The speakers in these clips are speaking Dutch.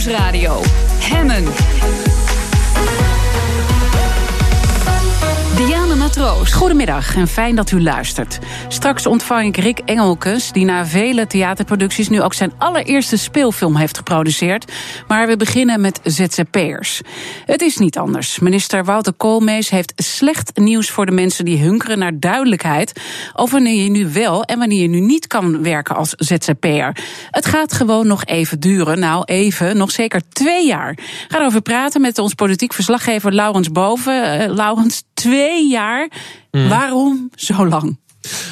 Nieuwsradio. Hemmen. Matroos. Goedemiddag en fijn dat u luistert. Straks ontvang ik Rick Engelkes, die na vele theaterproducties nu ook zijn allereerste speelfilm heeft geproduceerd. Maar we beginnen met ZZP'ers. Het is niet anders. Minister Wouter Koolmees heeft slecht nieuws voor de mensen die hunkeren naar duidelijkheid over wanneer je nu wel en wanneer je nu niet kan werken als ZZP'er. Het gaat gewoon nog even duren. Nou, even, nog zeker twee jaar. Ga erover praten met ons politiek verslaggever Laurens Boven. Uh, Laurens, twee jaar. Mm. Waarom zo lang?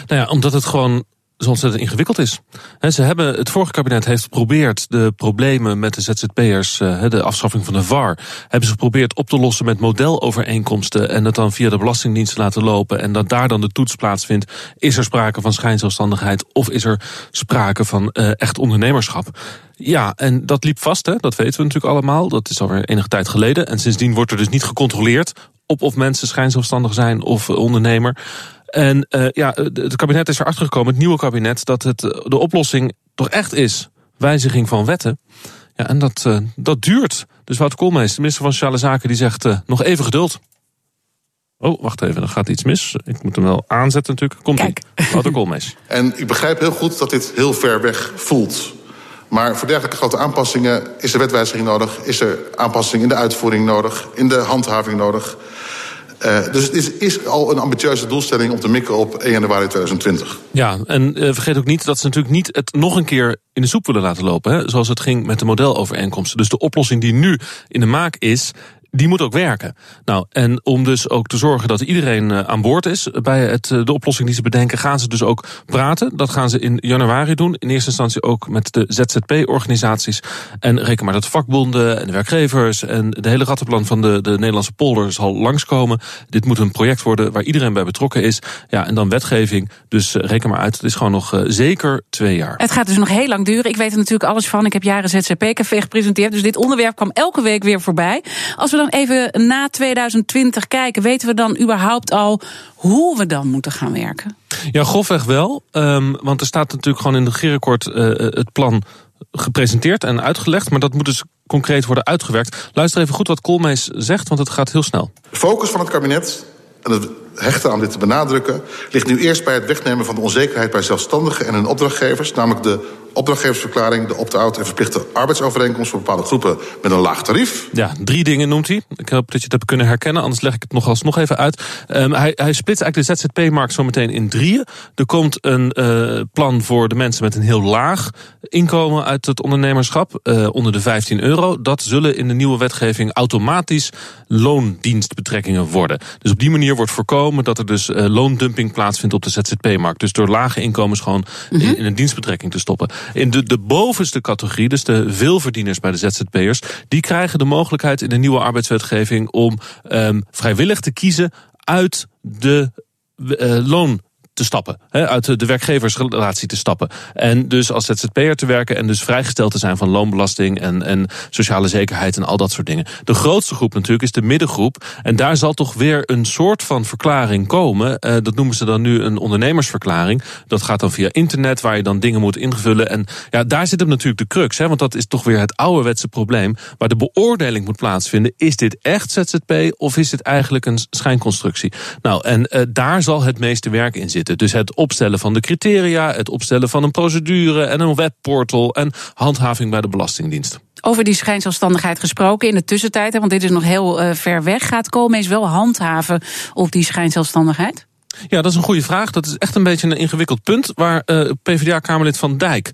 Nou ja, omdat het gewoon zo ontzettend ingewikkeld is. ze hebben, het vorige kabinet heeft geprobeerd de problemen met de ZZP'ers, eh, de afschaffing van de VAR, hebben ze geprobeerd op te lossen met modelovereenkomsten en het dan via de Belastingdienst te laten lopen en dat daar dan de toets plaatsvindt. Is er sprake van schijnzelfstandigheid of is er sprake van uh, echt ondernemerschap? Ja, en dat liep vast, hè? dat weten we natuurlijk allemaal. Dat is alweer enige tijd geleden. En sindsdien wordt er dus niet gecontroleerd op of mensen schijnzelfstandig zijn of ondernemer. En uh, ja, het kabinet is erachter gekomen, het nieuwe kabinet, dat het de oplossing toch echt is wijziging van wetten. Ja, en dat, uh, dat duurt. Dus Wouter Koolmees, de minister van Sociale Zaken, die zegt uh, nog even geduld. Oh, wacht even, er gaat iets mis. Ik moet hem wel aanzetten natuurlijk. Komt ie. Wouter Koolmees. En ik begrijp heel goed dat dit heel ver weg voelt. Maar voor dergelijke grote aanpassingen is er wetwijziging nodig, is er aanpassing in de uitvoering nodig, in de handhaving nodig. Uh, dus het is, is, al een ambitieuze doelstelling om te mikken op 1 januari 2020. Ja, en uh, vergeet ook niet dat ze natuurlijk niet het nog een keer in de soep willen laten lopen. Hè, zoals het ging met de modelovereenkomsten. Dus de oplossing die nu in de maak is, die moet ook werken. Nou, en om dus ook te zorgen dat iedereen aan boord is bij het, de oplossing die ze bedenken, gaan ze dus ook praten. Dat gaan ze in januari doen. In eerste instantie ook met de ZZP-organisaties. En reken maar dat vakbonden en de werkgevers en de hele rattenplan van de, de Nederlandse polder zal langskomen. Dit moet een project worden waar iedereen bij betrokken is. Ja, en dan wetgeving. Dus reken maar uit, het is gewoon nog zeker twee jaar. Het gaat dus nog heel lang duren. Ik weet er natuurlijk alles van. Ik heb jaren ZZP-café gepresenteerd. Dus dit onderwerp kwam elke week weer voorbij. Als we dan even na 2020 kijken, weten we dan überhaupt al hoe we dan moeten gaan werken? Ja, grofweg wel. Um, want er staat natuurlijk gewoon in de regeerakkoord uh, het plan gepresenteerd en uitgelegd. Maar dat moet dus concreet worden uitgewerkt. Luister even goed wat Koolmees zegt, want het gaat heel snel. De focus van het kabinet en het hechten aan dit te benadrukken ligt nu eerst bij het wegnemen van de onzekerheid bij zelfstandigen en hun opdrachtgevers, namelijk de opdrachtgeversverklaring, de opt-out en verplichte arbeidsovereenkomst voor bepaalde groepen met een laag tarief. Ja, drie dingen noemt hij. Ik hoop dat je het hebt kunnen herkennen, anders leg ik het nog alsnog even uit. Um, hij, hij splitst eigenlijk de ZZP-markt zo meteen in drieën. Er komt een uh, plan voor de mensen met een heel laag inkomen uit het ondernemerschap, uh, onder de 15 euro. Dat zullen in de nieuwe wetgeving automatisch loondienstbetrekkingen worden. Dus op die manier wordt voorkomen dat er dus uh, loondumping plaatsvindt op de ZZP-markt. Dus door lage inkomens gewoon mm -hmm. in, in een dienstbetrekking te stoppen. In de, de bovenste categorie, dus de veelverdieners bij de ZZP'ers, die krijgen de mogelijkheid in de nieuwe arbeidswetgeving om um, vrijwillig te kiezen uit de uh, loon te stappen. Hè, uit de werkgeversrelatie te stappen. En dus als ZZP'er te werken en dus vrijgesteld te zijn van loonbelasting en, en sociale zekerheid en al dat soort dingen. De grootste groep natuurlijk is de middengroep. En daar zal toch weer een soort van verklaring komen. Uh, dat noemen ze dan nu een ondernemersverklaring. Dat gaat dan via internet waar je dan dingen moet invullen. En ja, daar zit hem natuurlijk de crux. Hè, want dat is toch weer het ouderwetse probleem. Waar de beoordeling moet plaatsvinden. Is dit echt ZZP of is dit eigenlijk een schijnconstructie? Nou, en uh, daar zal het meeste werk in zitten. Dus het opstellen van de criteria, het opstellen van een procedure en een webportal en handhaving bij de Belastingdienst. Over die schijnzelfstandigheid gesproken in de tussentijd, want dit is nog heel uh, ver weg. Gaat Koolmees wel handhaven op die schijnzelfstandigheid? Ja, dat is een goede vraag. Dat is echt een beetje een ingewikkeld punt waar uh, PvdA-Kamerlid Van Dijk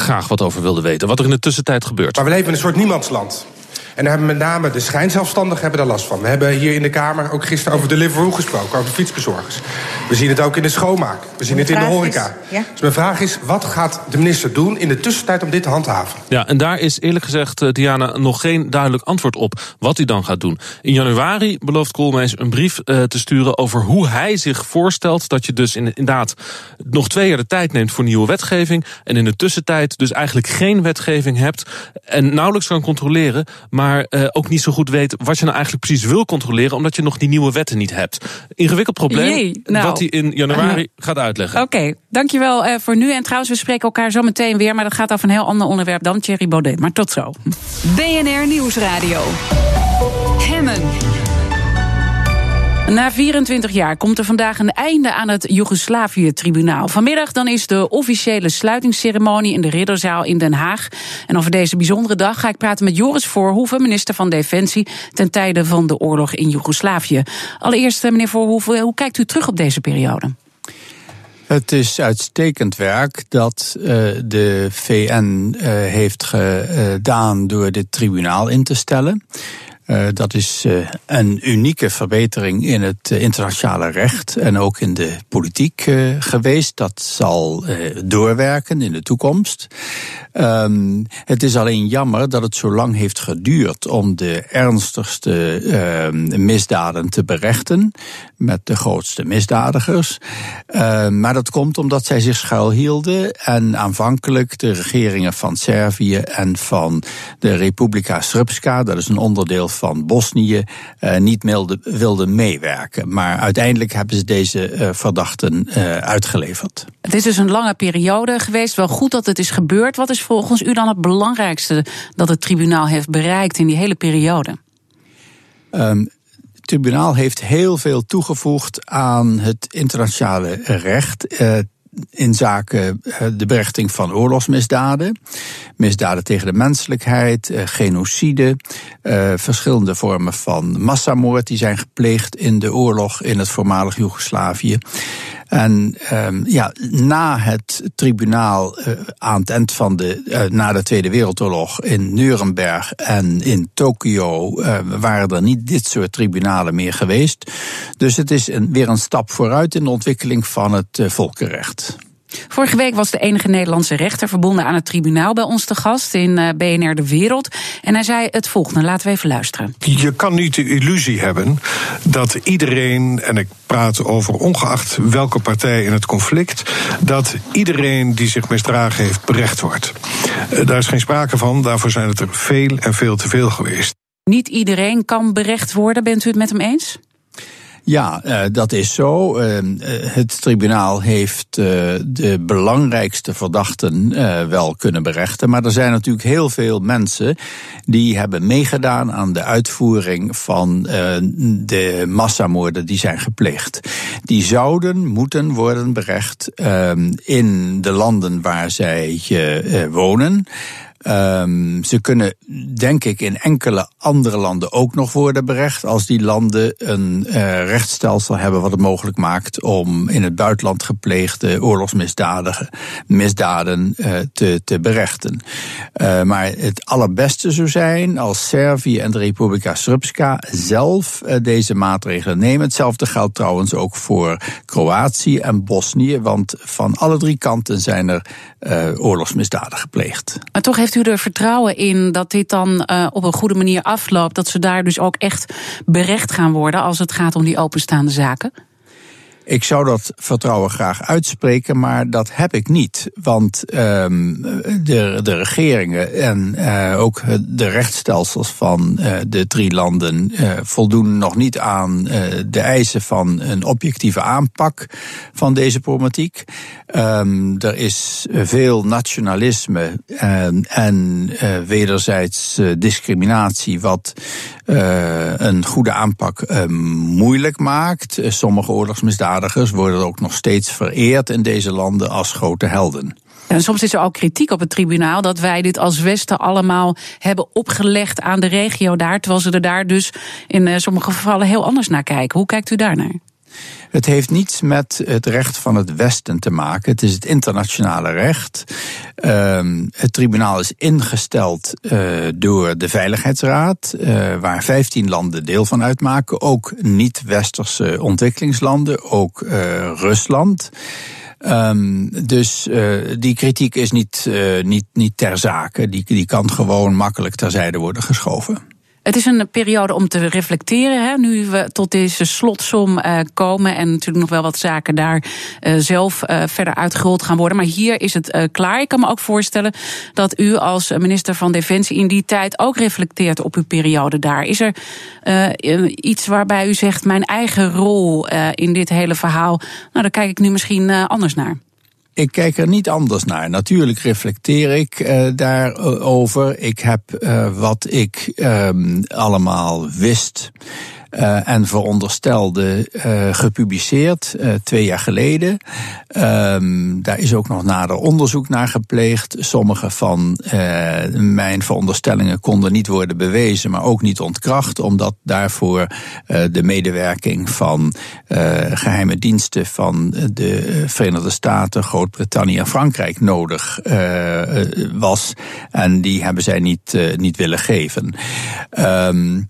graag wat over wilde weten. Wat er in de tussentijd gebeurt. Maar we leven in een soort niemandsland. En daar hebben met name de schijnzelfstandigen hebben daar last van. We hebben hier in de Kamer ook gisteren over Deliveroo gesproken, over de fietsbezorgers. We zien het ook in de schoonmaak. We zien het in de horeca. Is, ja? Dus mijn vraag is, wat gaat de minister doen in de tussentijd om dit te handhaven? Ja, en daar is eerlijk gezegd, Diana, nog geen duidelijk antwoord op wat hij dan gaat doen. In januari belooft Koolmees een brief uh, te sturen over hoe hij zich voorstelt dat je dus inderdaad nog twee jaar de tijd neemt voor nieuwe wetgeving. En in de tussentijd dus eigenlijk geen wetgeving hebt en nauwelijks kan controleren. Maar maar uh, ook niet zo goed weet wat je nou eigenlijk precies wil controleren, omdat je nog die nieuwe wetten niet hebt. Ingewikkeld probleem, Jee, nou. wat hij in januari gaat uitleggen. Oké, okay, dankjewel uh, voor nu. En trouwens, we spreken elkaar zo meteen weer, maar dat gaat over een heel ander onderwerp dan Thierry Baudet. Maar tot zo. BNR Nieuwsradio. Hemmen. Na 24 jaar komt er vandaag een einde aan het Joegoslavië-tribunaal. Vanmiddag dan is de officiële sluitingsceremonie in de Ridderzaal in Den Haag. En over deze bijzondere dag ga ik praten met Joris Voorhoeven, minister van Defensie, ten tijde van de oorlog in Joegoslavië. Allereerst, eh, meneer Voorhoeven, hoe kijkt u terug op deze periode? Het is uitstekend werk dat uh, de VN eh, heeft gedaan door dit tribunaal in te stellen. Uh, dat is uh, een unieke verbetering in het uh, internationale recht en ook in de politiek geweest. Dat zal doorwerken in de toekomst. Um, het is alleen jammer dat het zo lang heeft geduurd om de ernstigste ehm, misdaden te berechten met de grootste misdadigers. Ehm, maar dat komt omdat zij zich schuilhielden en aanvankelijk de regeringen van Servië en van de Republika Srpska, dat is een onderdeel van Bosnië, uh, niet wilden meewerken. Maar uiteindelijk hebben ze deze uh, verdachten uitgeleverd. Het is dus een lange periode geweest. Wel goed dat het is gebeurd. Wat is volgens u dan het belangrijkste dat het tribunaal heeft bereikt in die hele periode? Um, het tribunaal heeft heel veel toegevoegd aan het internationale recht. Uh, in zaken eh, de berechting van oorlogsmisdaden, misdaden tegen de menselijkheid, eh, genocide, verschillende vormen van massamoord die zijn gepleegd in de oorlog in het voormalig Joegoslavië. En um, ja, na het tribunaal uh, aan het eind van de, uh, na de Tweede Wereldoorlog in Nuremberg en in Tokio uh, waren er niet dit soort tribunalen meer geweest. Dus het is een, weer een stap vooruit in de ontwikkeling van het volkenrecht. Vorige week was de enige Nederlandse rechter verbonden aan het tribunaal bij ons te gast in eh, BNR De Wereld. En hij zei het volgende. Laten we even luisteren. Je kan niet de illusie hebben dat iedereen, en ik praat over ongeacht welke partij in het conflict, dat iedereen die zich misdragen heeft berecht wordt. Eh, daar is geen sprake van. Daarvoor zijn het er veel en veel te veel geweest. Niet iedereen kan berecht worden. Bent u het met hem eens? Ja, uh, dat is zo. Uh, het tribunaal heeft uh, de belangrijkste verdachten wel kunnen berechten. Maar er zijn natuurlijk heel veel mensen die hebben meegedaan aan de uitvoering van de massamoorden die zijn gepleegd. Die zouden moeten worden berecht ehm, in de landen waar zij wonen. Um, ze kunnen, denk ik, in enkele andere landen ook nog worden berecht. Als die landen een uh, rechtsstelsel hebben wat het mogelijk maakt om in het buitenland gepleegde oorlogsmisdaden misdaden, uh, te, te berechten. Uh, maar het allerbeste zou zijn als Servië en de Republika Srpska zelf deze maatregelen nemen. Hetzelfde geldt trouwens ook voor Kroatië en Bosnië, want van alle drie kanten zijn er oorlogsmisdaden gepleegd. Maar toch heeft heeft u er vertrouwen in dat dit dan uh, op een goede manier afloopt? Dat ze daar dus ook echt berecht gaan worden als het gaat om die openstaande zaken? Ik zou dat vertrouwen graag uitspreken, maar dat heb ik niet. Want um, de, de regeringen en uh, ook de rechtsstelsels van uh, de drie landen uh, voldoen nog niet aan de eisen van een objectieve aanpak van deze problematiek. Um, er is veel nationalisme en, en wederzijds discriminatie, wat een goede aanpak moeilijk maakt. Sommige oorlogsmisdaden worden ook nog steeds vereerd in deze landen als grote helden. En soms is er ook kritiek op het tribunaal dat wij dit als Westen allemaal hebben opgelegd aan de regio daar, terwijl ze er daar dus in eh, sommige gevallen heel anders naar kijken. Hoe kijkt u daarnaar? Het heeft niets met het recht van het Westen te maken. Het is het internationale recht. Um, het tribunaal is ingesteld uh, door de Veiligheidsraad, uh, waar 15 landen deel van uitmaken. Ook niet-westerse ontwikkelingslanden, ook uh, Rusland. Um, dus die kritiek is niet, niet, niet ter zake. Die, die kan gewoon makkelijk terzijde worden geschoven. Het is een periode om te reflecteren. Hè, nu we tot deze slotsom uh, komen. En natuurlijk nog wel wat zaken daar uh, zelf uh, verder uitgerold gaan worden. Maar hier is het klaar. Ik kan me ook voorstellen dat u als minister van Defensie in die tijd ook reflecteert op uw periode daar. Is er iets waarbij u zegt: mijn eigen rol in dit hele verhaal. Nou, daar kijk ik nu misschien anders naar. Ik kijk er niet anders naar. Natuurlijk reflecteer ik uh, daarover. Ik heb uh, wat ik um, allemaal wist uh, en veronderstelde uh, gepubliceerd uh, twee jaar geleden. Um, daar is ook nog nader onderzoek naar gepleegd. Sommige van mijn veronderstellingen konden niet worden bewezen, maar ook niet ontkracht, omdat daarvoor de medewerking van geheime diensten van de Verenigde Staten, Groot-Brittannië en Frankrijk nodig was. En die hebben zij niet, niet willen geven. Um,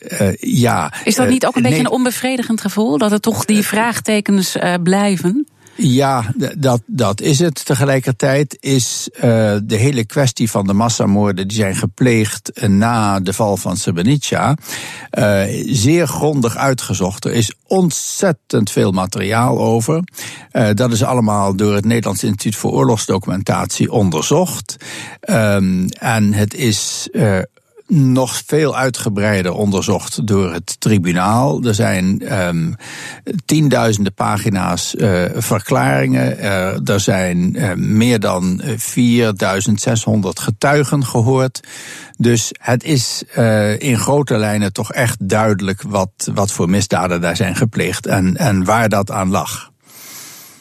uh, ja. Is dat niet ook een beetje een onbevredigend gevoel? Dat er toch die vraagtekens uh, blijven? Ja, dat, dat is het. Tegelijkertijd is de hele kwestie van de massamoorden die zijn gepleegd na de val van Srebrenica zeer grondig uitgezocht. Er is ontzettend veel materiaal over. Dat is allemaal door het Nederlands Instituut voor Oorlogsdocumentatie onderzocht. Um, en het is nog veel uitgebreider onderzocht door het tribunaal. Er zijn um, tienduizenden pagina's uh, verklaringen. Uh, er zijn uh, meer dan 4600 getuigen gehoord. Dus het is in grote lijnen toch echt duidelijk wat, wat voor misdaden daar zijn gepleegd en, en waar dat aan lag.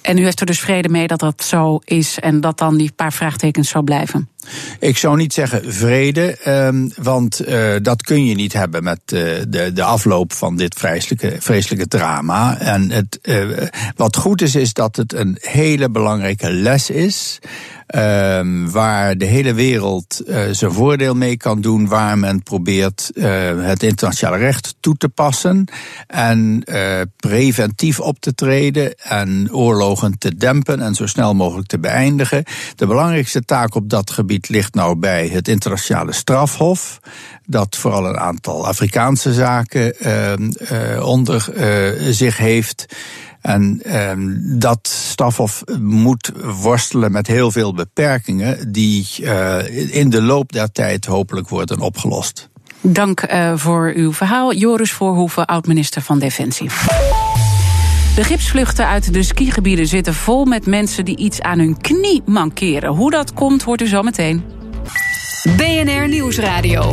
En u heeft er dus vrede mee dat dat zo is en dat dan die paar vraagtekens zo blijven? Ik zou niet zeggen vrede, um, want uh, dat kun je niet hebben met uh, de, de afloop van dit vreselijke, vreselijke drama. En het, uh, wat goed is, is dat het een hele belangrijke les is. Um, waar de hele wereld uh, zijn voordeel mee kan doen, waar men probeert uh, het internationale recht toe te passen en uh, preventief op te treden en oorlogen te dempen en zo snel mogelijk te beëindigen. De belangrijkste taak op dat gebied ligt nou bij het internationale strafhof, dat vooral een aantal Afrikaanse zaken onder zich heeft. En um, dat strafhof moet worstelen met heel veel beperkingen die uh, in de loop der tijd hopelijk worden opgelost. Dank uh, voor uw verhaal. Joris Voorhoeven, oud-minister van Defensie. De gipsvluchten uit de skigebieden zitten vol met mensen die iets aan hun knie mankeren. Hoe dat komt, hoort u zo meteen. BNR Nieuwsradio.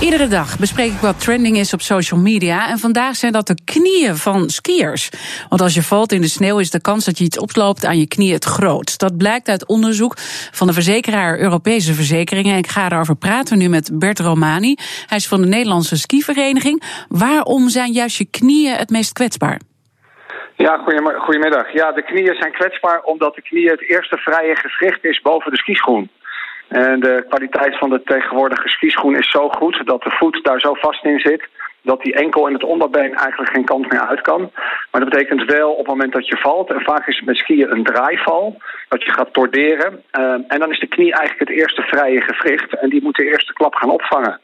Iedere dag bespreek ik wat trending is op social media. En vandaag zijn dat de knieën van skiers. Want als je valt in de sneeuw is de kans dat je iets oploopt aan je knie het grootst. Dat blijkt uit onderzoek van de verzekeraar Europese Verzekeringen. Ik ga daarover praten nu met Bert Romani. Hij is van de Nederlandse Skivereniging. Waarom zijn juist je knieën het meest kwetsbaar? Ja, goedemiddag. Ja, de knieën zijn kwetsbaar omdat de knieën het eerste vrije gewricht is boven de skischoen. En de kwaliteit van de tegenwoordige skischoen is zo goed dat de voet daar zo vast in zit dat die enkel en het onderbeen eigenlijk geen kant meer uit kan. Maar dat betekent wel op het moment dat je valt, en vaak is het met skiën een draaival, dat je gaat torderen. Uh, en dan is de knie eigenlijk het eerste vrije gewricht en die moet de eerste klap gaan opvangen.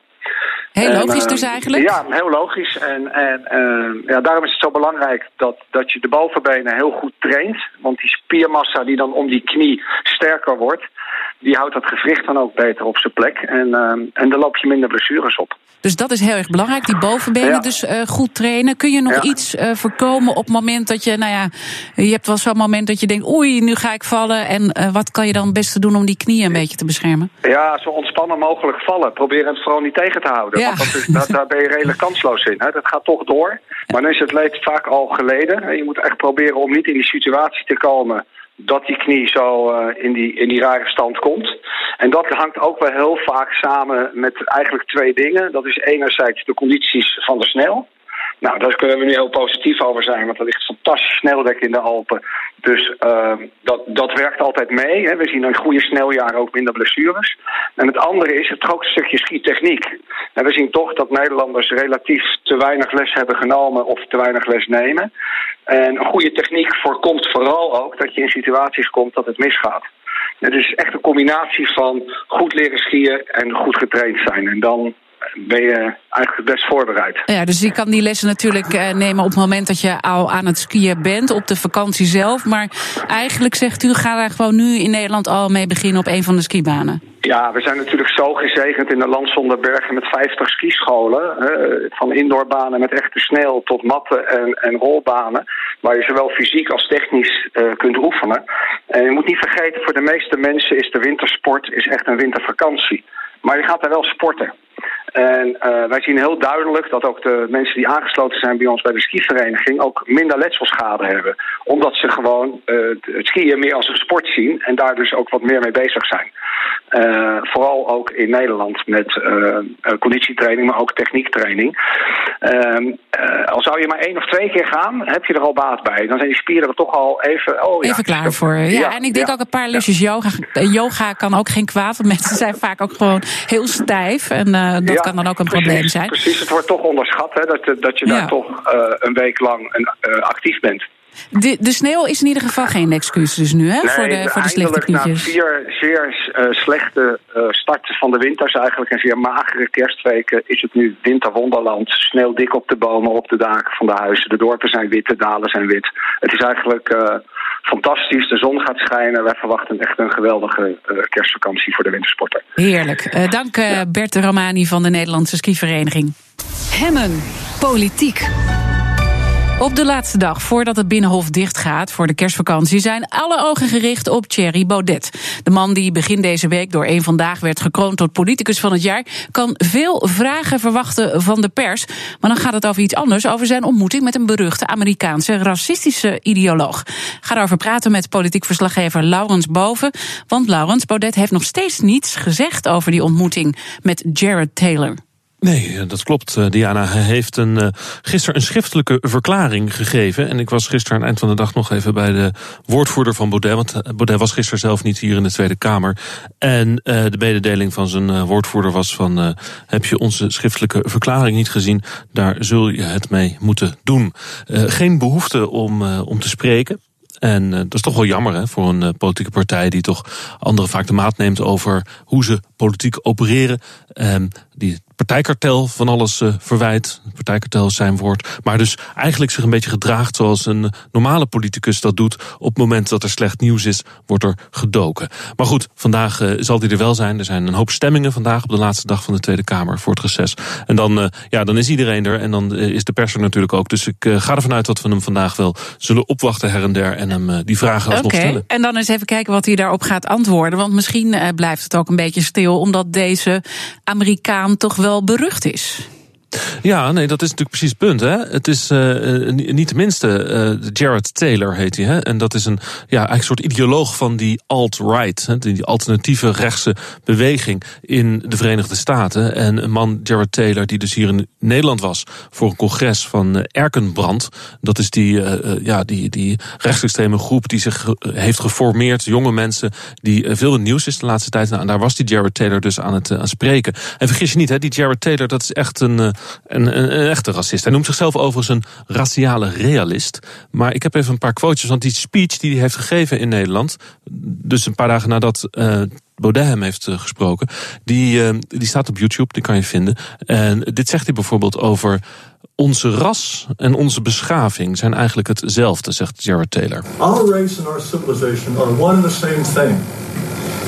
Heel logisch dus eigenlijk? Ja, heel logisch. En, en uh, ja, daarom is het zo belangrijk dat, dat je de bovenbenen heel goed traint. Want die spiermassa die dan om die knie sterker wordt, die houdt dat gewricht dan ook beter op zijn plek. En, uh, en dan loop je minder blessures op. Dus dat is heel erg belangrijk, die bovenbenen dus uh, goed trainen. Kun je nog ja. iets uh, voorkomen op het moment dat je, nou ja, je hebt wel zo'n moment dat je denkt, oei, nu ga ik vallen. En uh, wat kan je dan het beste doen om die knieën een beetje te beschermen? Ja, zo ontspannen mogelijk vallen. Probeer het vooral niet tegen te houden. Ja. Want dat is, dat, daar ben je redelijk kansloos in. Hè. Dat gaat toch door. Maar dan is het leed vaak al geleden. Je moet echt proberen om niet in die situatie te komen dat die knie zo uh, in, die, in die rare stand komt. En dat hangt ook wel heel vaak samen met eigenlijk twee dingen. Dat is enerzijds de condities van de sneeuw. Nou, daar kunnen we nu heel positief over zijn, want er ligt fantastisch sneeuwdek in de Alpen. Dus uh, dat, dat werkt altijd mee. Hè. We zien in goede sneeuwjaren ook minder blessures. En het andere is het grootste stukje skitechniek. En we zien toch dat Nederlanders relatief te weinig les hebben genomen of te weinig les nemen. En een goede techniek voorkomt vooral ook dat je in situaties komt dat het misgaat. Het is echt een combinatie van goed leren skiën en goed getraind zijn. En dan ben je eigenlijk best voorbereid. Ja, dus je kan die lessen natuurlijk eh, nemen op het moment dat je al aan het skiën bent, op de vakantie zelf. Maar eigenlijk zegt u, ga daar gewoon nu in Nederland al mee beginnen op een van de skibanen. Ja, we zijn natuurlijk zo gezegend in de land zonder bergen met 50 skischolen. van indoorbanen met echte sneeuw tot matten en, en rolbanen. Waar je zowel fysiek als technisch uh, kunt oefenen. En je moet niet vergeten, voor de meeste mensen is de wintersport is echt een wintervakantie. Maar je gaat daar wel sporten. En uh, wij zien heel duidelijk dat ook de mensen die aangesloten zijn bij ons bij de skivereniging ook minder letselschade hebben. Omdat ze gewoon uh, het skiën meer als een sport zien en daar dus ook wat meer mee bezig zijn. Uh, vooral ook in Nederland met conditietraining, maar ook techniektraining. Ehm, al zou je maar één of twee keer gaan, heb je er al baat bij. Dan zijn die spieren er toch al even... Oh, even klaar voor. Ja, ja, en ik denk ook een paar lesjes yoga. Yoga kan ook geen kwaad, want mensen zijn vaak ook gewoon heel stijf. En dat kan dan ook een probleem zijn. Precies, het wordt toch onderschat hè, dat, dat je daar toch uh, een week lang een, uh, actief bent. De, de, sneeuw is in ieder geval geen excuus dus nu, hè? Nee, voor de, voor de slechte knietjes. Na vier zeer uh, slechte uh, starten van de winters eigenlijk en zeer magere kerstweken is het nu winterwonderland. Sneeuw dik op de bomen, op de daken van de huizen. De dorpen zijn wit, de dalen zijn wit. Het is eigenlijk uh, fantastisch. De zon gaat schijnen. Wij verwachten echt een geweldige kerstvakantie voor de wintersporter. Heerlijk. dank Bert Romani van de Nederlandse skivereniging. Hemmen, politiek. Op de laatste dag voordat het Binnenhof dichtgaat voor de kerstvakantie zijn alle ogen gericht op Thierry Baudet. De man die begin deze week door één vandaag werd gekroond tot politicus van het jaar, kan veel vragen verwachten van de pers. Maar dan gaat het over iets anders, over zijn ontmoeting met een beruchte Amerikaanse racistische ideoloog. Ga daarover praten met politiek verslaggever Laurens Boven. Want Laurens Baudet heeft nog steeds niets gezegd over die ontmoeting met Jared Taylor. Nee, eh, dat klopt. Eh, Diana heeft een, uh, gisteren een schriftelijke verklaring gegeven. En ik was gisteren aan het eind van de dag nog even bij de woordvoerder van Baudet. Want Baudet was gisteren zelf niet hier in de Tweede Kamer. En de mededeling van zijn woordvoerder was van... heb je onze schriftelijke verklaring niet gezien? Daar zul je het mee moeten doen. geen behoefte om, om te spreken. En dat is toch wel jammer hè, voor een politieke partij die toch anderen vaak de maat neemt over hoe ze politiek opereren. Um, die partijkartel van alles uh, verwijt. Partijkartel is zijn woord. Maar dus eigenlijk zich een beetje gedraagt zoals een normale politicus dat doet. Op het moment dat er slecht nieuws is, wordt er gedoken. Maar goed, vandaag uh, zal hij er wel zijn. Er zijn een hoop stemmingen vandaag op de laatste dag van de Tweede Kamer voor het reces. En dan, uh, ja, dan is iedereen er en dan is de pers er natuurlijk ook. Dus ik ga ervan uit dat we hem vandaag wel zullen opwachten her en der en hem die vragen alsnog okay. stellen. En dan eens even kijken wat hij daarop gaat antwoorden. Want misschien blijft het ook een beetje stil, omdat deze Amerikaan toch wel berucht is. Ja, nee, dat is natuurlijk precies het punt. Hè? Het is uh, niet de minste, uh, Jared Taylor heet hij. Hè? En dat is een, ja, eigenlijk een soort ideoloog van die alt-right, die alternatieve rechtse beweging in de Verenigde Staten. En een man, Jared Taylor, die dus hier in Nederland was voor een congres van Erkenbrand. Dat is die, ja, die, die rechtsextreme groep die zich heeft geformeerd. Jonge mensen die veel in nieuws is de laatste tijd. Nou, en daar was die Jared Taylor dus aan het aan spreken. En vergis je niet, hè, die Jared Taylor, dat is echt een een, een, echte racist. Hij noemt zichzelf overigens een raciale realist. Maar ik heb even een paar quotes, want die speech die hij heeft gegeven in Nederland, dus een paar dagen nadat uh, Baudet hem heeft uh, gesproken, die, uh, die staat op YouTube, die kan je vinden. En dit zegt hij bijvoorbeeld over onze ras en onze beschaving zijn eigenlijk hetzelfde, zegt Jared Taylor. Our race and our civilization are one and the same thing.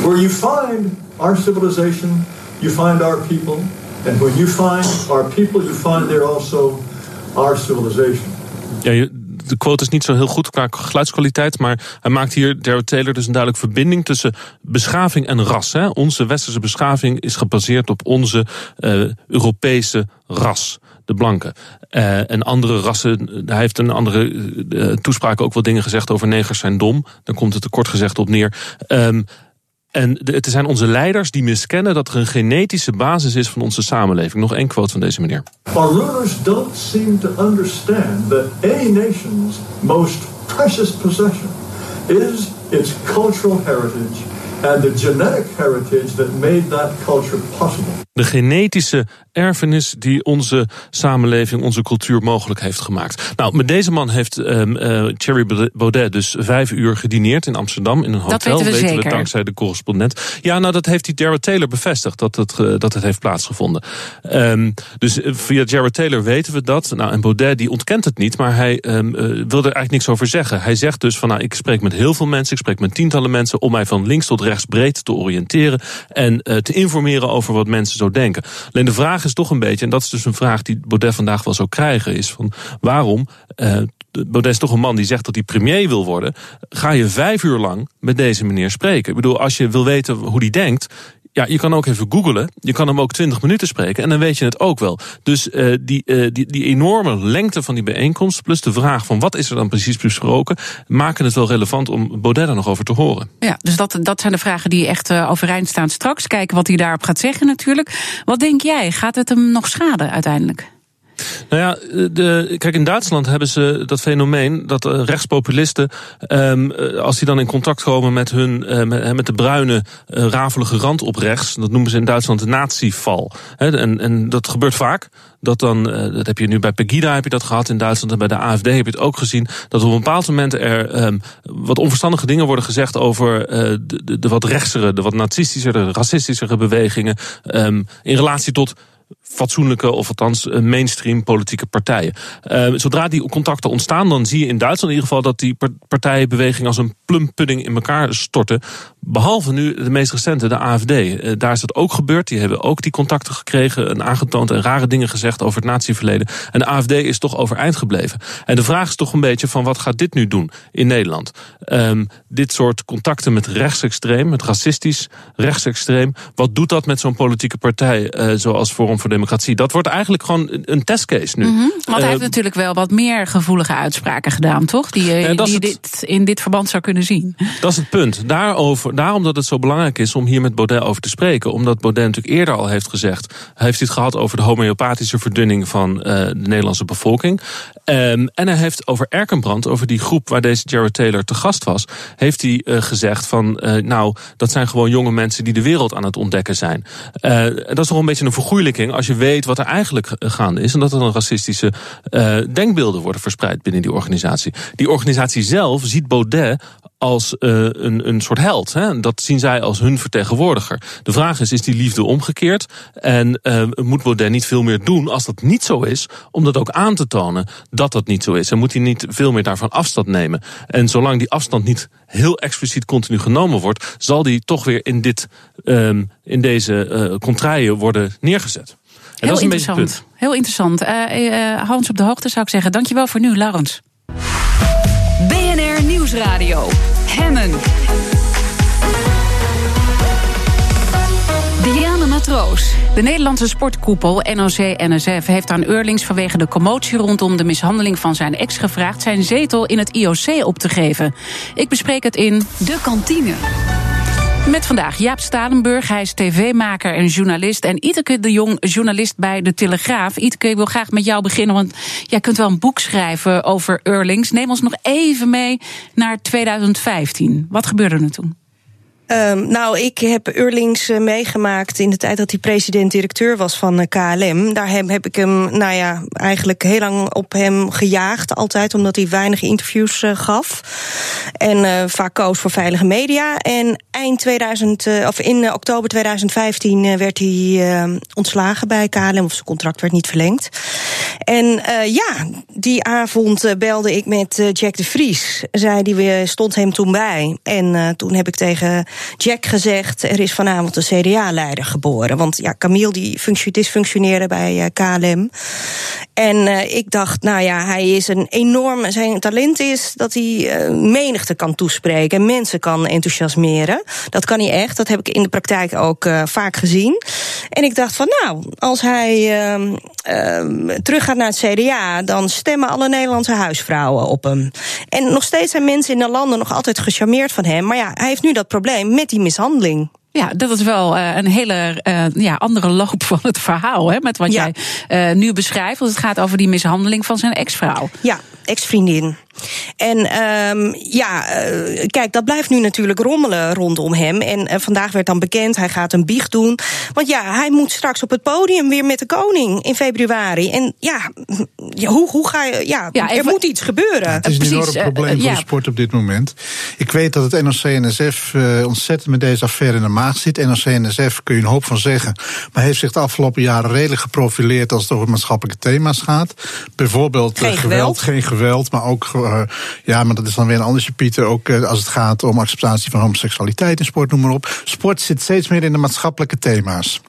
Where you find our civilization, you find our people. And when you find our people, you find there also our civilization. Ja, de quote is niet zo heel goed qua geluidskwaliteit, maar hij maakt hier, Jared Taylor, dus een duidelijke verbinding tussen beschaving en ras. Hè. Onze westerse beschaving is gebaseerd op onze uh, Europese ras de blanken. Uh, en andere rassen, hij heeft een andere uh, toespraak ook wel dingen gezegd over negers zijn dom. Daar komt het te kort gezegd op neer. Um, en het zijn onze leiders die miskennen dat er een genetische basis is van onze samenleving. Nog één quote van deze meneer. Our rulers don't seem to understand that any nation's most precious possession is its cultural heritage and the genetic heritage that made that culture possible. de genetische erfenis die onze samenleving, onze cultuur mogelijk heeft gemaakt. Nou, met deze man heeft um, uh, Thierry Baudet dus vijf uur gedineerd in Amsterdam in een hotel. Dat weten we, weten we dankzij de correspondent. Ja, nou dat heeft die Jared Taylor bevestigd dat het, uh, dat het heeft plaatsgevonden. Um, dus eh, via Jared Taylor weten we dat. Nou, en Baudet die ontkent het niet, maar hij um, uh, wil er eigenlijk niks over zeggen. Hij zegt dus van nou, ik spreek met heel veel mensen, ik spreek met tientallen mensen om mij van links tot rechts breed te oriënteren en te informeren over wat mensen zo denken. Alleen de vraag is toch een beetje, en dat is dus een vraag die Baudet vandaag wel zou krijgen, is van waarom. Uh, Baudet is toch een man die zegt dat hij premier wil worden. Ga je vijf uur lang met deze meneer spreken? Ik bedoel, als je wil weten hoe die denkt, ja, je kan ook even googlen. Je kan hem ook 20 minuten spreken en dan weet je het ook wel. Dus uh, die, uh, die, die enorme lengte van die bijeenkomst, plus de vraag van wat is er dan precies besproken, maken het wel relevant om Baudet er nog over te horen. Ja, dus dat, dat zijn de vragen die echt uh, overeind staan straks. Kijken wat hij daarop gaat zeggen natuurlijk. Wat denk jij? Gaat het hem nog schaden uiteindelijk? Nou ja, de, kijk, in Duitsland hebben ze dat fenomeen dat rechtspopulisten, um, als die dan in contact komen met hun, uh, met, de bruine, uh, rafelige rand op rechts, dat noemen ze in Duitsland de natieval. En, en dat gebeurt vaak. Dat dan, dat heb je nu bij Pegida heb je dat gehad in Duitsland en bij de AFD heb je het ook gezien. Dat op een bepaald moment er um, wat onverstandige dingen worden gezegd over de, de, de, wat rechtsere, de wat nazistische, de racistischere bewegingen. Um, in relatie tot fatsoenlijke of althans mainstream politieke partijen. Uh, zodra die contacten ontstaan, dan zie je in Duitsland in ieder geval dat die partijenbeweging als een plumpudding in elkaar storten. Behalve nu de meest recente, de AFD. Uh, daar is dat ook gebeurd. Die hebben ook die contacten gekregen en aangetoond en rare dingen gezegd over het natieverleden. En de AFD is toch overeind gebleven. En de vraag is toch een beetje van wat gaat dit nu doen in Nederland? Um, dit soort contacten met rechtsextreem, met racistisch rechtsextreem. Wat doet dat met zo'n politieke partij zoals Forum voor Democratie? Dat wordt eigenlijk gewoon een testcase nu. Mm -hmm. Want hij heeft natuurlijk wel wat meer gevoelige uitspraken gedaan, toch? Die je uh, die dit in dit verband zou kunnen zien. Dat is het punt. Daarover, daarom dat het zo belangrijk is om hier met Baudet over te spreken. Omdat Baudet natuurlijk eerder al heeft gezegd... hij heeft het gehad over de homeopathische verdunning van uh, de Nederlandse bevolking. Um, en hij heeft over Erkenbrand, over die groep waar deze Jared Taylor te gast was... heeft hij uh, gezegd van, uh, nou, dat zijn gewoon jonge mensen die de wereld aan het ontdekken zijn. dat is toch een beetje een vergoeilijking als je weet wat er eigenlijk gaande is. En dat er dan racistische denkbeelden worden verspreid binnen die organisatie. Die organisatie zelf ziet Baudet als uh, een, een soort held. Hè? Dat zien zij als hun vertegenwoordiger. De vraag is, is die liefde omgekeerd? En uh, moet Baudet niet veel meer doen als dat niet zo is... om dat ook aan te tonen dat dat niet zo is? En moet hij niet veel meer daarvan afstand nemen? En zolang die afstand niet heel expliciet continu genomen wordt... zal die toch weer in, dit, um, in deze uh, worden neergezet. En heel dat is een interessant. Beetje het punt. Heel interessant. Uh, Hans op de hoogte zou ik zeggen. Dankjewel voor nu, Laurens. BNR Nieuwsradio. Hemmen. Diana Matroos. De Nederlandse sportkoepel NOC-NSF heeft aan Eurlings vanwege de commotie rondom de mishandeling van zijn ex gevraagd zijn zetel in het IOC op te geven. Ik bespreek het in De Kantine. Met vandaag Jaap Stalenburg, hij is tv-maker en journalist. En Iteke de Jong, journalist bij De Telegraaf. Iteke, ik wil graag met jou beginnen, want jij kunt wel een boek schrijven over Eurlings. Neem ons nog even mee naar 2015. Wat gebeurde er toen? Um, nou, ik heb Eurlings uh, meegemaakt in de tijd dat hij president-directeur was van uh, KLM. Daar heb, ik hem, nou ja, eigenlijk heel lang op hem gejaagd. Altijd omdat hij weinig interviews uh, gaf. En vaak koos voor veilige media. En eind 2000, of in oktober 2015 werd hij ontslagen bij KLM. Of zijn contract werd niet verlengd. En ja, die avond belde ik met Jack de Vries. Zij die stond hem toen bij. En toen heb ik tegen Jack gezegd: er is vanavond een CDA-leider geboren. Want ja, Camille die dysfunctioneerde bij KLM. En ik dacht, nou ja, hij is een enorm. Zijn talent is dat hij menigte kan toespreken en mensen kan enthousiasmeren. Dat kan hij echt. Dat heb ik in de praktijk ook vaak gezien. En ik dacht van, nou, als hij ehm, teruggaat naar het CDA, dan stemmen alle Nederlandse huisvrouwen op hem. En nog steeds zijn mensen in de landen nog altijd gecharmeerd van hem. Maar ja, hij heeft nu dat probleem met die mishandeling. Ja, dat is wel uh, een hele uh, ja, andere loop van het verhaal, hè, met wat ja. jij uh, nu beschrijft. Want het gaat over die mishandeling van zijn ex-vrouw. Ja, ex-vriendin. En um, ja, uh, kijk, dat blijft nu natuurlijk rommelen rondom hem. En uh, vandaag werd dan bekend, hij gaat een biecht doen. Want ja, hij moet straks op het podium weer met de koning in februari. En ja, hoe, hoe ga je. Ja, ja er moet iets gebeuren. het is een enorm probleem voor de sport op dit moment. Ik weet dat het NOC-NSF uh, ontzettend met deze affaire in de maag zit. NOC-NSF kun je een hoop van zeggen. Maar heeft zich de afgelopen jaren redelijk geprofileerd als het over maatschappelijke thema's gaat. Bijvoorbeeld geen geweld, geweld, geen geweld, maar ook uh, ja, maar dat is dan weer een ander Pieter. Ook uh, als het gaat om acceptatie van homoseksualiteit in sport, noem maar op. Sport zit steeds meer in de maatschappelijke thema's.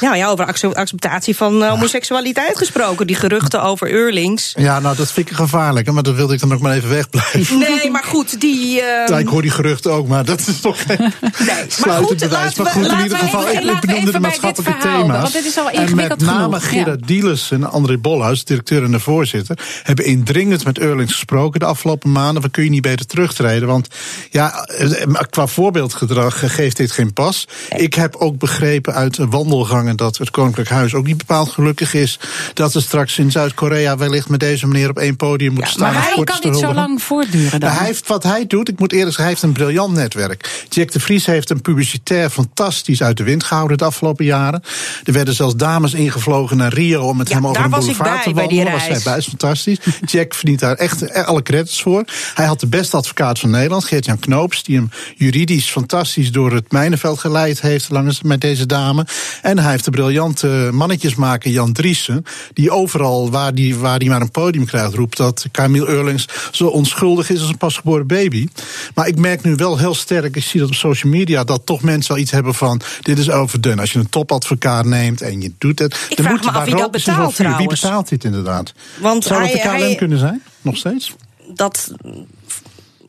Ja, ja, over acceptatie van uh, homoseksualiteit gesproken. Die geruchten over Eurlings. Ja, nou, dat vind ik gevaarlijk. Maar dat wilde ik dan ook maar even wegblijven. Nee, maar goed, die... Uh... Ja, ik hoor die geruchten ook, maar dat is toch geen nee, maar goed, bewijs. Maar goed, in ieder geval, ik, ik benoemde de maatschappelijke thema's. Want dit is al en met name Gerard Dielis en André Bolhuis, directeur en de voorzitter... hebben indringend met Eurlings gesproken de afgelopen maanden. We kun je niet beter terugtreden. Want ja, eh, qua voorbeeldgedrag geeft dit geen pas. Ik heb ook begrepen uit wandel wandelgangen dat het Koninklijk Huis ook niet bepaald gelukkig is. Dat er straks in Zuid-Korea wellicht met deze meneer op één podium moet staan. Maar hij kan niet zo lang voortduren dan. Hij heeft, wat hij doet, ik moet eerlijk zeggen, hij heeft een briljant netwerk. Jack de Vries heeft een publicitair fantastisch uit de wind gehouden de afgelopen jaren. Er werden zelfs dames ingevlogen naar Rio om met hem over een boulevard te wandelen. Daar was hij bij, is fantastisch. Jack verdient daar echt alle credits voor. Hij had de beste advocaat van Nederland, Geert-Jan Knoops, die hem juridisch fantastisch door het mijnenveld geleid heeft langs met deze dame. En hij heeft de briljante mannetjesmaker Jan Driessen, die overal waar die, waar die maar een podium krijgt, roept dat Camille Eurlings zo onschuldig is als een pasgeboren baby. Maar ik merk nu wel heel sterk, ik zie dat op social media, dat toch mensen wel iets hebben van: dit is overdone. Als je een topadvocaat neemt en je doet het. Ik dan moet me af wie dat betaalt Wie betaalt dit inderdaad? Want Zou hij, het de KLM hij, kunnen zijn? Nog steeds? Dat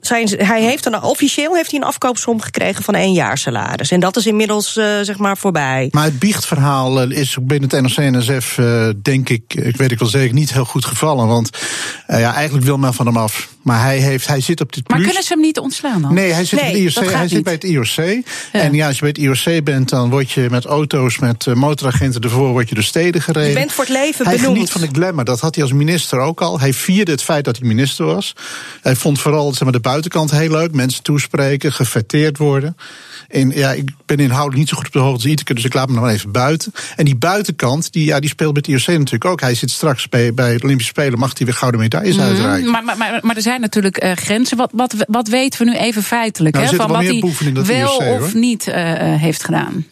zijn, hij heeft een, officieel heeft hij een afkoopsom gekregen van één jaar salaris. En dat is inmiddels uh, zeg maar voorbij. Maar het biechtverhaal eh, is binnen het NOC-NSF, uh, eh, denk ik, ik weet ik wel zeker, niet heel goed gevallen. Want uh, ja, eigenlijk wil men van hem af. Maar hij, heeft, hij zit op dit plus. Maar kunnen ze hem niet ontslaan dan? Nee, hij zit, nee, IOC, hij zit bij het IOC. Ja. En ja, als je bij het IOC bent, dan word je met auto's, met motoragenten ervoor, word je door steden gereden. Je bent voor het leven hij benoemd. Hij geniet van de glamour. Dat had hij als minister ook al. Hij vierde het feit dat hij minister was. Hij vond vooral zeg maar, de buitenkant heel leuk. Mensen toespreken, gefeteerd worden. En ja, ik ben inhoudelijk niet zo goed op de hoogte als Iteke, dus ik laat me nog even buiten. En die buitenkant, die, ja, die speelt met IOC natuurlijk ook. Hij zit straks bij, bij de Olympische Spelen, mag hij weer gouden medailles mm, uitreiken. Maar, maar, maar, maar, er zijn natuurlijk uh, grenzen. Wat, wat, wat weten we nu even feitelijk? Nou, hè, van wat hij wel IOC, of niet uh, heeft gedaan?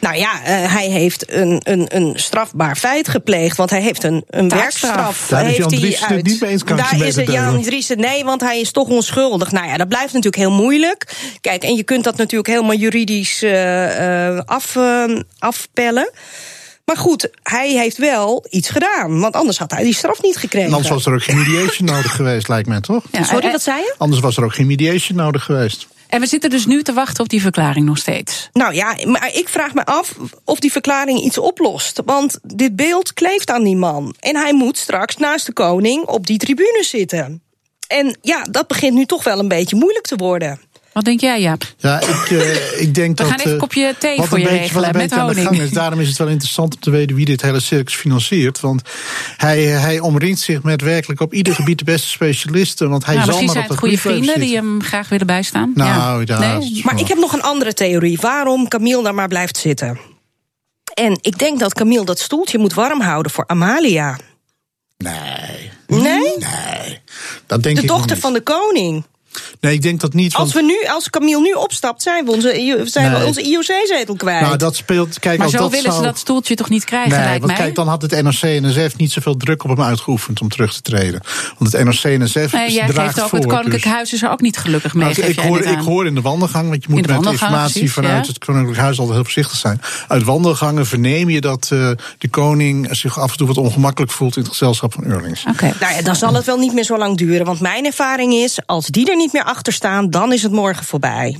Nou ja, uh, hij heeft een, een, een strafbaar feit gepleegd. Want hij heeft een, een werkstraf. Daar heeft is Jan hij uit. niet mee eens, Daar is het Jan Driessen. Nee, want hij is toch onschuldig. Nou ja, dat blijft natuurlijk heel moeilijk. Kijk, en je kunt dat natuurlijk helemaal juridisch uh, uh, af, afpellen. Maar goed, hij heeft wel iets gedaan. Want anders had hij die straf niet gekregen. En anders was er ook geen mediation nodig geweest, lijkt mij toch? Ja, Sorry, wat zei je? Anders was er ook geen mediation nodig geweest. En we zitten dus nu te wachten op die verklaring nog steeds. Nou ja, maar ik vraag me af of die verklaring iets oplost. Want dit beeld kleeft aan die man. En hij moet straks naast de koning op die tribune zitten. En ja, dat begint nu toch wel een beetje moeilijk te worden. Wat denk jij, Jaap? Ja, ik, uh, ik denk We dat... gaan even een kopje thee voor je beetje, regelen met honing. Is. Daarom is het wel interessant om te weten wie dit hele circus financiert. Want hij, hij omringt zich met werkelijk op ieder gebied de beste specialisten. Want hij nou, zal misschien maar zijn het goede vrienden die hem graag willen bijstaan. Nou, ja. nee? Maar ik heb nog een andere theorie. Waarom Camille daar maar blijft zitten. En ik denk dat Camille dat stoeltje moet warm houden voor Amalia. Nee. Nee? Nee. Dat denk de ik dochter niet. van de koning. Nee, ik denk dat niet. Als, we nu, als Camille nu opstapt, zijn we onze, zijn Nee. we onze IOC-zetel kwijt. Nou, dat speelt. Kijk, Maar als zo dat willen zou... ze dat stoeltje toch niet krijgen, Nee, lijkt want mij? kijk, dan had het NOC en NSF niet zoveel druk op hem uitgeoefend om terug te treden. Want het NOC en NSF Nee, jij draagt geeft ook, voor. het Koninklijk dus- Huis is er ook niet gelukkig mee. Nou, ik, hoor, ik hoor in de wandelgang, want je moet met informatie precies, vanuit ja. het Koninklijk Huis altijd heel voorzichtig zijn. Uit wandelgangen verneem je dat eh, de koning zich af en toe wat ongemakkelijk voelt in het gezelschap van Eurlings. Oké. Nou ja, dan zal het wel niet meer zo lang duren. Want mijn ervaring is, als die er niet meer achter staan, dan is het morgen voorbij.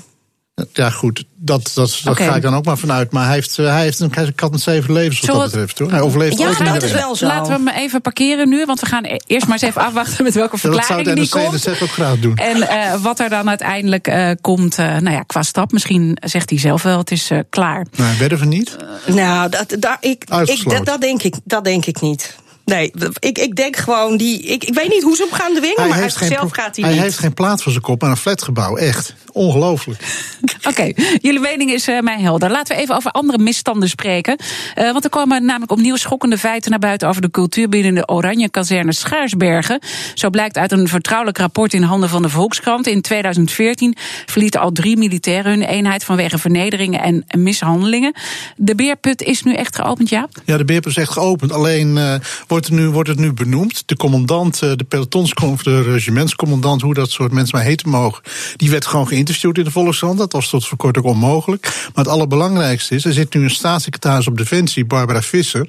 Ja, goed, dat, dat, dat ga ik dan ook maar vanuit. Maar hij heeft, eh, hij heeft een, kat met zeven levens wat dat betreft. Hoor. Hij overleeft Ja, ook dat niet is wel zo. Laten we hem even parkeren nu, want we gaan e- eerst maar eens even afwachten met welke verklaring die komt. NSF ook graag doen. En eh, wat er dan uiteindelijk eh, komt, eh, nou ja, qua stap. Misschien zegt hij zelf wel, het is eh, klaar. Nou, werden we niet? Nou, dat, dat, ik, ik, Uitgesloten. dat, dat, denk ik, dat denk ik niet. Nee, ik, ik denk gewoon, die, ik, ik weet niet hoe ze hem gaan dwingen, hij maar heeft hij zelf gaat hij, hij niet. Hij heeft geen plaats voor zijn kop aan een flatgebouw, echt. Ongelooflijk. Oké, jullie mening is uh, mij helder. Laten we even over andere misstanden spreken. Uh, want er komen namelijk opnieuw schokkende feiten naar buiten over de cultuur binnen de Oranje Kazerne Schaarsbergen. Zo blijkt uit een vertrouwelijk rapport in handen van de Volkskrant. In 2014 verlieten al drie militairen hun eenheid vanwege vernederingen en mishandelingen. De beerput is nu echt geopend, ja? Ja, de beerput is echt geopend. Alleen uh, wordt, het nu, wordt het nu benoemd. De commandant, de pelotonscommandant, de regimentscommandant, hoe dat soort mensen maar heten mogen, die werd gewoon geïnterviewd in de Volkskrant. Dat was tot voor kort ook onmogelijk. Maar het allerbelangrijkste is, er zit nu een staatssecretaris op Defensie, Barbara Visser,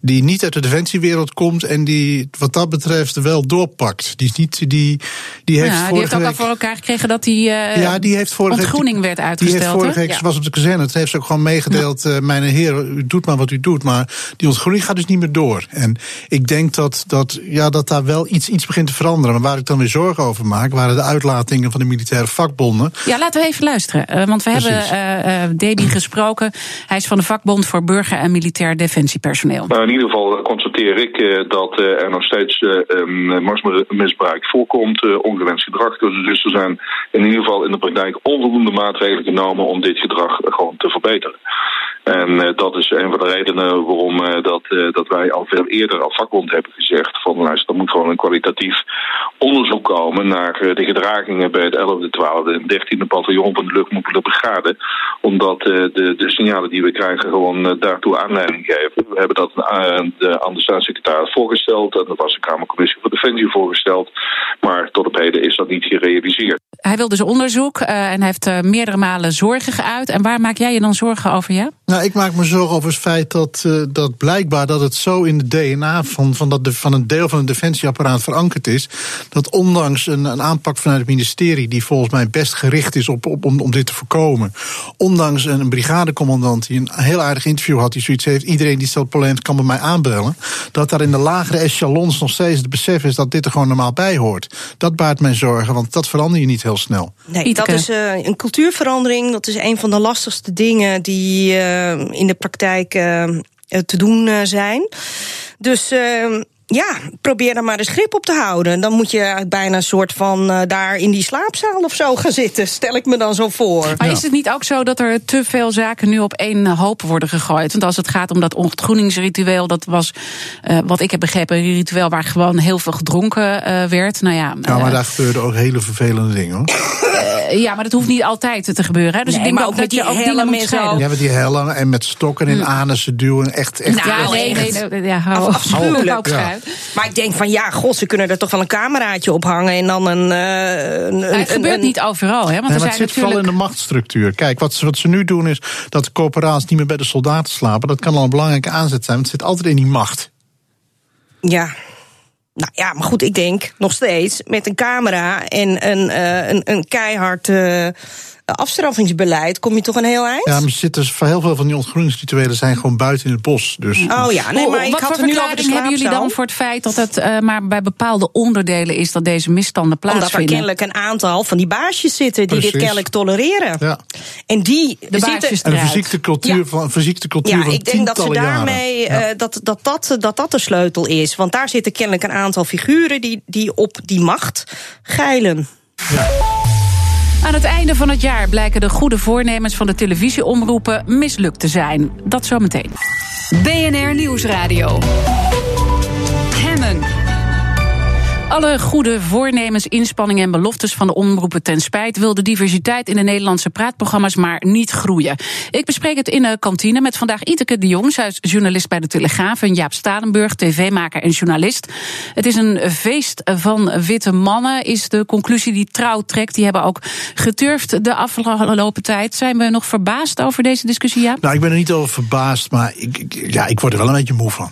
die niet uit de defensiewereld komt en die wat dat betreft wel doorpakt. Die, is niet, die, die heeft, ja, die heeft ook al voor elkaar gekregen dat die, uh, ja, die heeft vorige ontgroening werd uitgesteld. Die heeft vorige week, ja. was op de kazerne, het heeft ze ook gewoon meegedeeld, uh, mijn heer, u doet maar wat u doet, maar die ontgroening gaat dus niet meer door. En ik denk dat, dat, ja, dat daar wel iets, iets begint te veranderen. Maar waar ik dan weer zorgen over maak, waren de uitlatingen van de militaire vakbonden. Ja, laten we even luisteren. Uh, want we Precies. hebben uh, Debi gesproken. Hij is van de vakbond voor burger- en militair defensiepersoneel. Nou, in ieder geval constateer ik uh, dat er nog steeds machtsmisbruik voorkomt, ongewenst gedrag. Dus er zijn in ieder geval in de praktijk onvoldoende maatregelen genomen om dit gedrag gewoon te verbeteren. En uh, dat is een van de redenen waarom uh, dat, uh, dat wij al veel eerder als vakbond hebben gezegd van luister, er moet gewoon een kwalitatief onderzoek komen naar de gedragingen bij het 11e, 12e en 13e bataljon van de luchtmobiele brigade. Omdat de, de signalen die we krijgen gewoon daartoe aanleiding geven. We hebben dat aan de staatssecretaris voorgesteld en dat was de Kamercommissie voor Defensie voorgesteld. Maar tot op heden is dat niet gerealiseerd. Hij wil dus onderzoek en heeft meerdere malen zorgen geuit. En waar maak jij je dan zorgen over, ja? Nou, ik maak me zorgen over het feit dat, uh, dat blijkbaar dat het zo in het DNA van, van, dat de, van een deel van het defensieapparaat verankerd is. Dat ondanks een, een aanpak vanuit het ministerie, die volgens mij best gericht is op, op, om, om dit te voorkomen. Ondanks een, een brigadecommandant die een heel aardig interview had, die zoiets heeft: iedereen die stelt problemen kan bij mij aanbellen. Dat daar in de lagere echelons nog steeds het besef is dat dit er gewoon normaal bij hoort. Dat baart mij zorgen, want dat verander je niet heel snel. Nee, dat is uh, een cultuurverandering. Dat is een van de lastigste dingen die uh, in de praktijk uh, te doen zijn. Dus ja, probeer er maar eens grip op te houden. Dan moet je bijna een soort van uh, daar in die slaapzaal of zo gaan zitten. Stel ik me dan zo voor. Maar ja. is het niet ook zo dat er te veel zaken nu op één hoop worden gegooid? Want als het gaat om dat ontgroeningsritueel, dat was uh, wat ik heb begrepen, een ritueel waar gewoon heel veel gedronken uh, werd. Nou ja, ja maar daar gebeurden ook hele vervelende dingen hoor. ja, maar dat hoeft niet altijd te gebeuren. Hè? Dus nee, ik denk maar ook, dat je die ook dingen moet scheiden. Ja, met die hellen en met stokken in Hm. anussen duwen. Echt, echt. Ja, Nou, nee, echt. nee, nee, ja, hou, Afschuwelijk. Ja. Maar ik denk van ja, god, ze kunnen er toch wel een cameraatje op hangen en dan een. Uh, een, Maar het een- gebeurt een- niet overal, hè? Want Nee, er maar het zijn zit vooral in natuurlijk. de machtsstructuur. Kijk, wat ze, wat ze nu doen is dat de corporaties niet meer bij de soldaten slapen. Dat kan al een belangrijke aanzet zijn, want het zit altijd in die macht. Ja. Nou ja, maar goed, ik denk nog steeds met een camera en een, eh, een, een keihard eh, afstraffingsbeleid kom je toch een heel eind? Ja, maar zitten, voor heel veel van die ontgroeningsrituelen zijn gewoon buiten in het bos. Dus Oh ja, nee, maar ik Wat had voor het nu over de verklaring hebben jullie dan voor het feit dat het eh, maar bij bepaalde onderdelen is dat deze misstanden Omdat er plaatsvinden? kennelijk een aantal van die baasjes zitten die dit kennelijk tolereren. ja. En die De zitten, baasjes En een eruit. verziekte cultuur, Ja. van, een verziekte cultuur Ja, van ik denk dat ze daarmee Ja. eh, dat, dat, dat, dat dat de sleutel is. Want daar zitten kennelijk een aantal figuren die, die op die macht geilen. Aan het einde van het jaar blijken de goede voornemens van de televisieomroepen mislukt te zijn. Dat zometeen. BNR Nieuwsradio. Alle goede voornemens, inspanningen en beloftes van de omroepen ten spijt wil de diversiteit in de Nederlandse praatprogramma's maar niet groeien. Ik bespreek het in de kantine met vandaag Iteke de Jong. Journalist bij de Telegraaf en Jaap Stadenburg, tv-maker en journalist. Het is een feest van witte mannen, is de conclusie die trouw trekt. Die hebben ook geturfd de afgelopen tijd. Zijn we nog verbaasd over deze discussie, Jaap? Nou, ik ben er niet over verbaasd, maar ik- ja, ik word er wel een beetje moe van.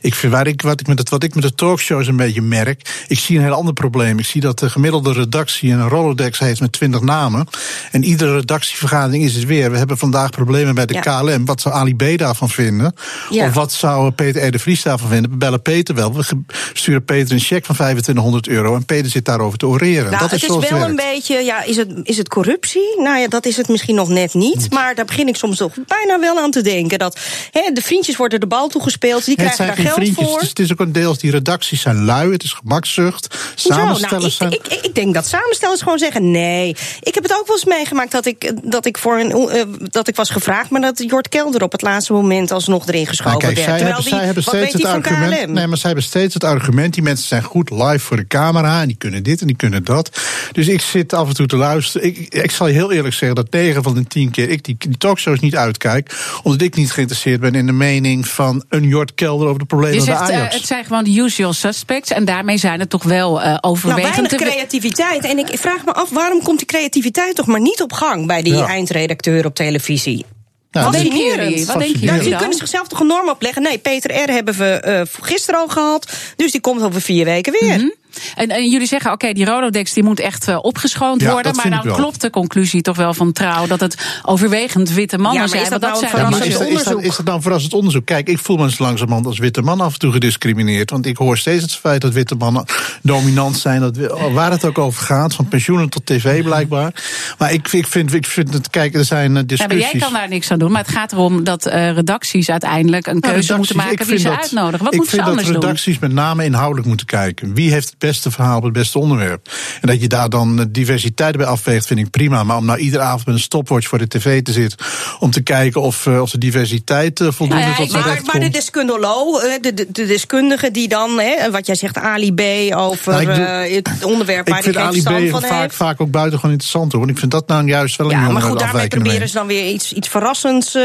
Ik ik, wat, ik met het, wat ik met de talkshows een beetje merk, ik zie een heel ander probleem. Ik zie dat de gemiddelde redactie een Rolodex heeft met 20 namen. En iedere redactievergadering is het weer. We hebben vandaag problemen bij de Ja. KLM. Wat zou Ali B daarvan vinden? Ja. Of wat zou Peter R. de Vries daarvan vinden? We bellen Peter wel. We sturen Peter een cheque van 2500 euro. En Peter zit daarover te oreren. Nou, dat het is is zoals wel het een beetje, ja, is het, is het corruptie? Nou ja, dat is het misschien nog net niet. Maar daar begin ik soms toch bijna wel aan te denken. Dat hè, de vriendjes worden de bal toegespeeld, die Het krijgen zijn geen vriendjes. Het is, het is, ook een deels, die redacties zijn lui, het is gemakzucht. Samenstellers nou, ik, ik, ik, denk dat samenstellers gewoon zeggen nee. Ik heb het ook wel eens meegemaakt dat ik, dat ik, voor een, uh, dat ik was gevraagd... maar dat Jort Kelder op het laatste moment alsnog erin geschoven nou, kijk, werd. Zij hebben, zij hebben steeds het argument. Nee, maar zij hebben steeds het argument. Die mensen zijn goed live voor de camera. En die kunnen dit en die kunnen dat. Dus ik zit af en toe te luisteren. Ik, ik zal je heel eerlijk zeggen dat 9 van de 10 keer ik die, die talkshows niet uitkijk. Omdat ik niet geïnteresseerd ben in de mening van een Jort Kelder over de problemen van Ajax. Uh, het zijn gewoon de usual suspects. En daarmee zijn het toch wel uh, overwegend. Nou, weinig creativiteit. En ik vraag me af, waarom komt die creativiteit toch maar niet op gang bij die eindredacteur op televisie? Nou, wat denken jullie? Wat denken jullie? die kunnen zichzelf toch een norm opleggen? Nee, Peter R. hebben we uh, gisteren al gehad. Dus die komt over vier weken weer. Mm -hmm. En, en jullie zeggen, oké, die Rolodex die moet echt uh, opgeschoond worden. Maar dan klopt de conclusie toch wel van trouw dat het overwegend witte mannen ja, zijn. Is dat, dat nou zijn is, dat, is, dat, is dat dan verrassend onderzoek? Kijk, ik voel me eens langzamerhand als witte man af en toe gediscrimineerd. Want ik hoor steeds het feit dat witte mannen dominant zijn. Dat, waar het ook over gaat, van pensioenen tot tv blijkbaar. Maar ik, ik, vind, ik vind het, kijk, er zijn discussies. Ja, jij kan daar niks aan doen. Maar het gaat erom dat uh, redacties uiteindelijk een nou, keuze moeten maken wie ze uitnodigen. Wat moeten ze anders doen? Ik vind dat redacties met name inhoudelijk moeten kijken. Wie heeft het beste verhaal op het beste onderwerp? En dat je daar dan diversiteit bij afweegt, vind ik prima. Maar om nou iedere avond met een stopwatch voor de tv te zitten... om te kijken of, uh, of de diversiteit uh, voldoende nou ja, tot zijn maar, maar de deskundeloos, de, de, de deskundige die dan, hè, wat jij zegt, Ali B. over nou, doe, het onderwerp waar ik vind Ali B. vaak, vaak ook buitengewoon interessant hoor. Ik vind dat nou juist wel een Ja, maar goed, daarmee proberen ze dan weer iets, iets verrassends uh,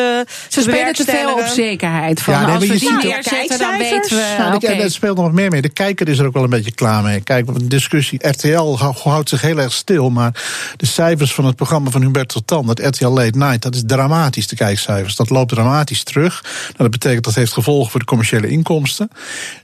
Ze spelen te veel op zekerheid. Van, ja, nee, als we die neerzetten, dan weten we... Ja, okay. Dat speelt nog meer mee. De kijker is er ook wel een beetje klaar mee. Kijk, een discussie. RTL houdt zich heel erg stil. Maar de cijfers van het programma van Hubert Totan, dat RTL Late Night, dat is dramatisch, de kijkcijfers. Dat loopt dramatisch terug. Nou, dat betekent dat heeft gevolgen voor de commerciële inkomsten.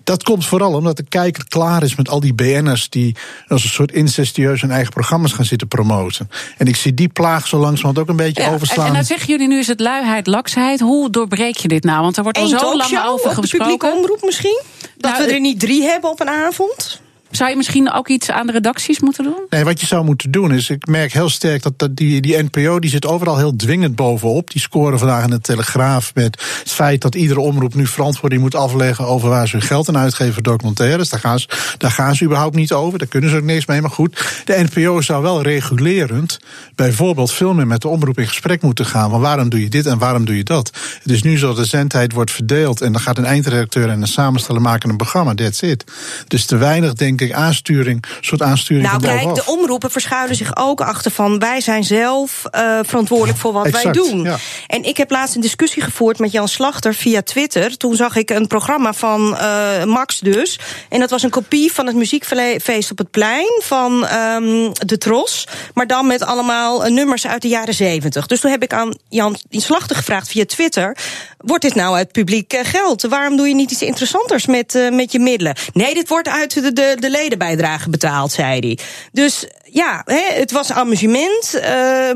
Dat komt vooral omdat de kijker klaar is met al die BN'ers die als een soort incestueus hun eigen programma's gaan zitten promoten. En ik zie die plaag zo langzamerhand ook een beetje ja, overslaan. En, en dan zeggen jullie nu is het luiheid, laksheid. Hoe doorbreek je dit nou? Want er wordt al zo lang over gesproken. Publieke omroep misschien? Dat nou, we er niet drie hebben op een avond? Zou je misschien ook iets aan de redacties moeten doen? Nee, wat je zou moeten doen is, ik merk heel sterk dat, die, die NPO die zit overal heel dwingend bovenop. Die scoren vandaag in de Telegraaf met het feit dat iedere omroep nu verantwoording moet afleggen over waar ze hun geld aan uitgeven voor documentaires. Daar gaan, ze, daar gaan ze überhaupt niet over, daar kunnen ze ook niks mee. Maar goed, de NPO zou wel regulerend bijvoorbeeld veel meer met de omroep in gesprek moeten gaan. Waarom doe je dit en waarom doe je dat? Het is nu zo dat de zendtijd wordt verdeeld en dan gaat een eindredacteur en een samensteller maken een programma. That's it. Dus te weinig denk denk ik, aansturing, soort aansturing. Nou, kijk, de omroepen verschuilen zich ook achter van wij zijn zelf uh, verantwoordelijk voor wat wij doen. Ja. En ik heb laatst een discussie gevoerd met Jan Slachter via Twitter. Toen zag ik een programma van uh, Max dus. En dat was een kopie van het muziekfeest op het plein van um, de Tros. Maar dan met allemaal uh, nummers uit de jaren zeventig. Dus toen heb ik aan Jan Slachter gevraagd via Twitter: wordt dit nou uit publiek geld? Waarom doe je niet iets interessanters met, met je middelen? Nee, dit wordt uit de, de, de ledenbijdrage betaald, zei hij. Dus ja, het was amusement uh,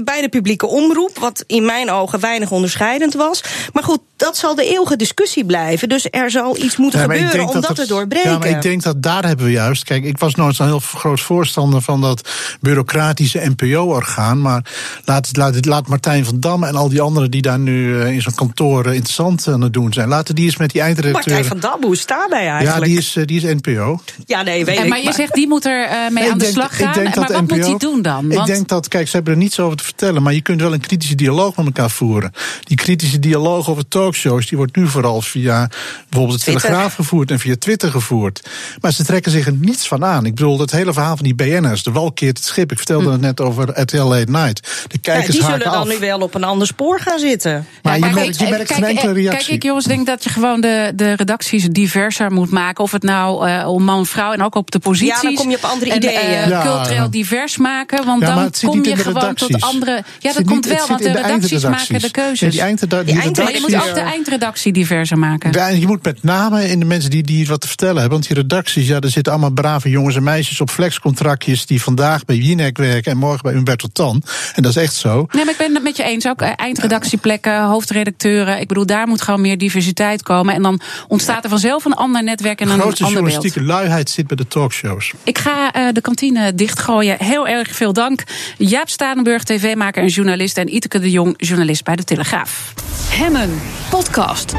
bij de publieke omroep, wat in mijn ogen weinig onderscheidend was. Maar goed, dat zal de eeuwige discussie blijven. Dus er zal iets moeten gebeuren om dat, te doorbreken. Ja, maar ik denk dat daar hebben we juist. Kijk, ik was nooit zo'n heel groot voorstander van dat bureaucratische NPO-orgaan. Maar laat, laat, laat Martijn van Dam en al die anderen die daar nu uh, in zo'n kantoor interessant aan het doen zijn. Laten die eens met die eindredacteur. Martijn van Dam, hoe staat hij eigenlijk? Ja, die is, die is NPO. Ja, nee, weet en, ik. Maar je zegt die moet er mee aan de slag gaan. maar wat moet hij doen dan? Ik denk dat, kijk, ze hebben er niets over te vertellen, maar je kunt wel een kritische dialoog met elkaar voeren. Die kritische dialoog over talkshows, die wordt nu vooral via bijvoorbeeld de Telegraaf gevoerd en via Twitter gevoerd. Maar ze trekken zich er niets van aan. Ik bedoel, het hele verhaal van die BN'ers, de walkeert het schip. Ik vertelde hm. het net over RTL Late Night. De kijkers ja, die zullen dan nu wel op een ander spoor gaan zitten. Maar je, merkt, je merkt geen enkele reactie. Kijk, ik jongens denk dat je gewoon de, de redacties diverser moet maken. Of het nou uh, om man, vrouw en ook op de posities. Ja, dan kom je op andere ideeën. Uh, cultureel divers maken. Want dan kom je gewoon tot andere. Ja, dat komt wel, want de, redacties maken de keuzes. die eindredactie, je moet ook de eindredactie diverser maken. Je moet met name in de mensen die, die wat te vertellen hebben. Want die redacties, ja, er zitten allemaal brave jongens en meisjes op flexcontractjes. die vandaag bij Jinek werken en morgen bij Humberto Tan. En dat is echt zo. Nee, maar ik ben het met je eens. Ook eh, eindredactieplekken, hoofdredacteuren. Ik bedoel, daar moet gewoon meer diversiteit komen. En dan ontstaat er vanzelf een ander netwerk en een ander beeld. De journalistieke luiheid zit bij de talkshows. Ik ga uh, de kantine dichtgooien. Heel erg veel dank. Jaap Stadenburg, tv-maker en journalist. En Iteke de Jong, journalist bij de Telegraaf. Hemmen, podcast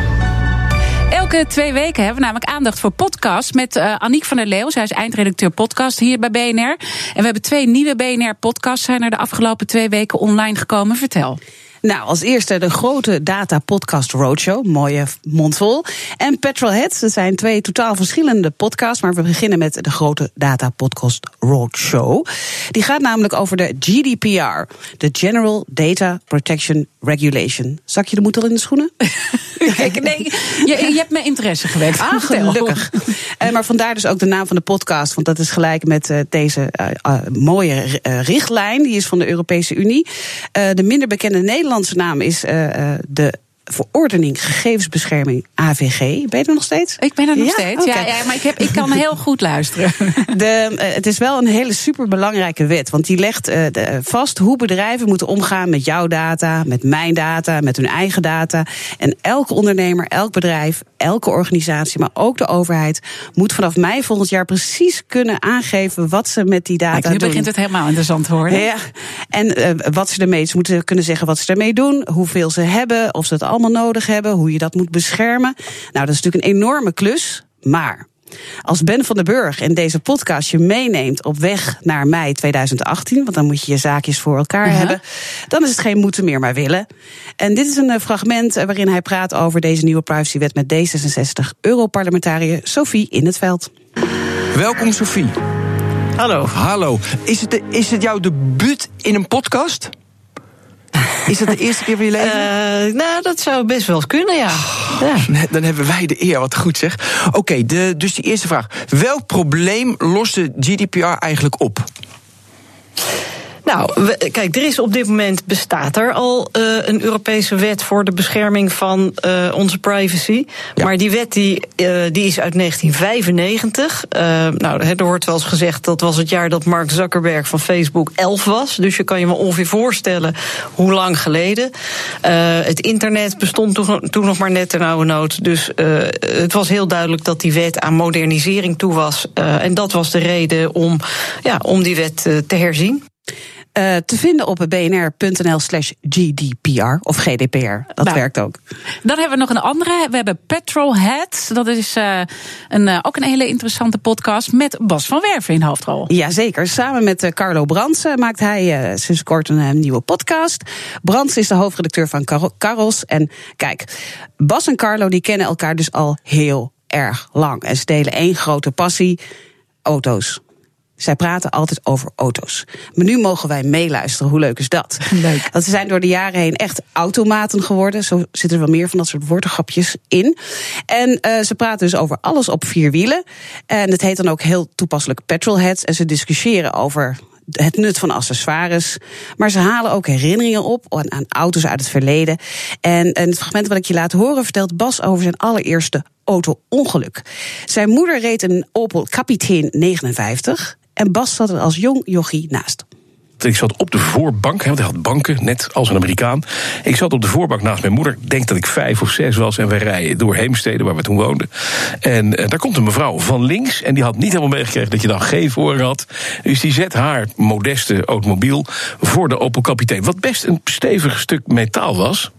Elke twee weken hebben we namelijk aandacht voor podcasts met uh, Aniek van der Leeuw. Zij is eindredacteur podcast hier bij BNR. En we hebben twee nieuwe BNR-podcasts zijn er de afgelopen twee weken online gekomen. Vertel. Nou, als eerste de grote Data Podcast Roadshow. Mooie mondvol. En Petrolheads. Dat zijn twee totaal verschillende podcasts. Maar we beginnen met de grote Data Podcast Roadshow. Die gaat namelijk over de GDPR. De General Data Protection Regulation. Zak je de moed al in de schoenen? Kijk, nee, je, je, hebt mijn interesse gewekt. Ah, gelukkig. uh, maar vandaar dus ook de naam van de podcast. Want dat is gelijk met uh, deze uh, mooie richtlijn. Die is van de Europese Unie. de minder bekende Nederlandse naam is de verordening gegevensbescherming AVG. Ben je er nog steeds? Ik ben er nog steeds. Ja, ja, maar ik, heb, ik kan heel goed luisteren. De, uh, het is wel een hele superbelangrijke wet. Want die legt uh, de, vast hoe bedrijven moeten omgaan met jouw data, met mijn data, met hun eigen data. En elke ondernemer, elk bedrijf, elke organisatie, maar ook de overheid, moet vanaf mei volgend jaar precies kunnen aangeven wat ze met die data Kijk, nu doen. begint het helemaal interessant te worden. Ja, en uh, wat ze ermee, ze moeten kunnen zeggen wat ze ermee doen, hoeveel ze hebben, of ze het allemaal nodig hebben, hoe je dat moet beschermen. Nou, dat is natuurlijk een enorme klus, maar als Ben van den Burg in deze podcast je meeneemt op weg naar mei 2018, want dan moet je je zaakjes voor elkaar hebben, dan is het geen moeten meer maar willen. En dit is een fragment waarin hij praat over deze nieuwe privacywet met D66 Europarlementariër Sophie in het veld. Welkom Sophie. Hallo. Hallo. Is het, de, is het jouw debuut in een podcast? Is dat de eerste keer van je leven? Uh, nou, dat zou best wel kunnen, ja. Oh, ja. Dan hebben wij de eer, wat goed zeg. Oké, okay, dus die eerste vraag. Welk probleem lost de GDPR eigenlijk op? Nou, we, kijk, er is op dit moment bestaat er al uh, een Europese wet voor de bescherming van uh, onze privacy. Ja. Maar die wet die, uh, die is uit 1995. nou, er wordt wel eens gezegd dat was het jaar dat Mark Zuckerberg van Facebook 11 was. Dus je kan je me ongeveer voorstellen hoe lang geleden. het internet bestond toen, toen nog maar net ter oude nood. Dus het was heel duidelijk dat die wet aan modernisering toe was. en dat was de reden om, ja, om die wet te herzien. Uh, te vinden op bnr.nl slash GDPR of GDPR. Dat nou, werkt ook. Dan hebben we nog een andere. We hebben Petrolhead. Dat is uh, een, uh, ook een hele interessante podcast met Bas van Werven in hoofdrol. Jazeker. Samen met Carlo Brands maakt hij sinds kort een nieuwe podcast. Brands is de hoofdredacteur van Car Caros. En kijk, Bas en Carlo die kennen elkaar dus al heel erg lang. En ze delen één grote passie: auto's. Zij praten altijd over auto's. Maar nu mogen wij meeluisteren. Hoe leuk is dat? Leuk. Want ze zijn door de jaren heen echt automaten geworden. Zo zitten er wel meer van dat soort woordengrapjes in. En uh, ze praten dus over alles op vier wielen. En het heet dan ook heel toepasselijk petrolheads. En ze discussiëren over het nut van accessoires. Maar ze halen ook herinneringen op aan, aan auto's uit het verleden. En, en het fragment wat ik je laat horen vertelt Bas over zijn allereerste auto-ongeluk. Zijn moeder reed een Opel Kapitein 59 en Bas zat er als jong jochie naast. Ik zat op de voorbank, want hij had banken, net als een Amerikaan. Ik zat op de voorbank naast mijn moeder. Ik denk dat ik vijf of zes was. En wij rijden door Heemstede, waar we toen woonden. En uh, daar komt een mevrouw van links. En die had niet helemaal meegekregen dat je dan geen voorrang had. Dus die zet haar modeste automobiel voor de Opel Kapitein. Wat best een stevig stuk metaal was.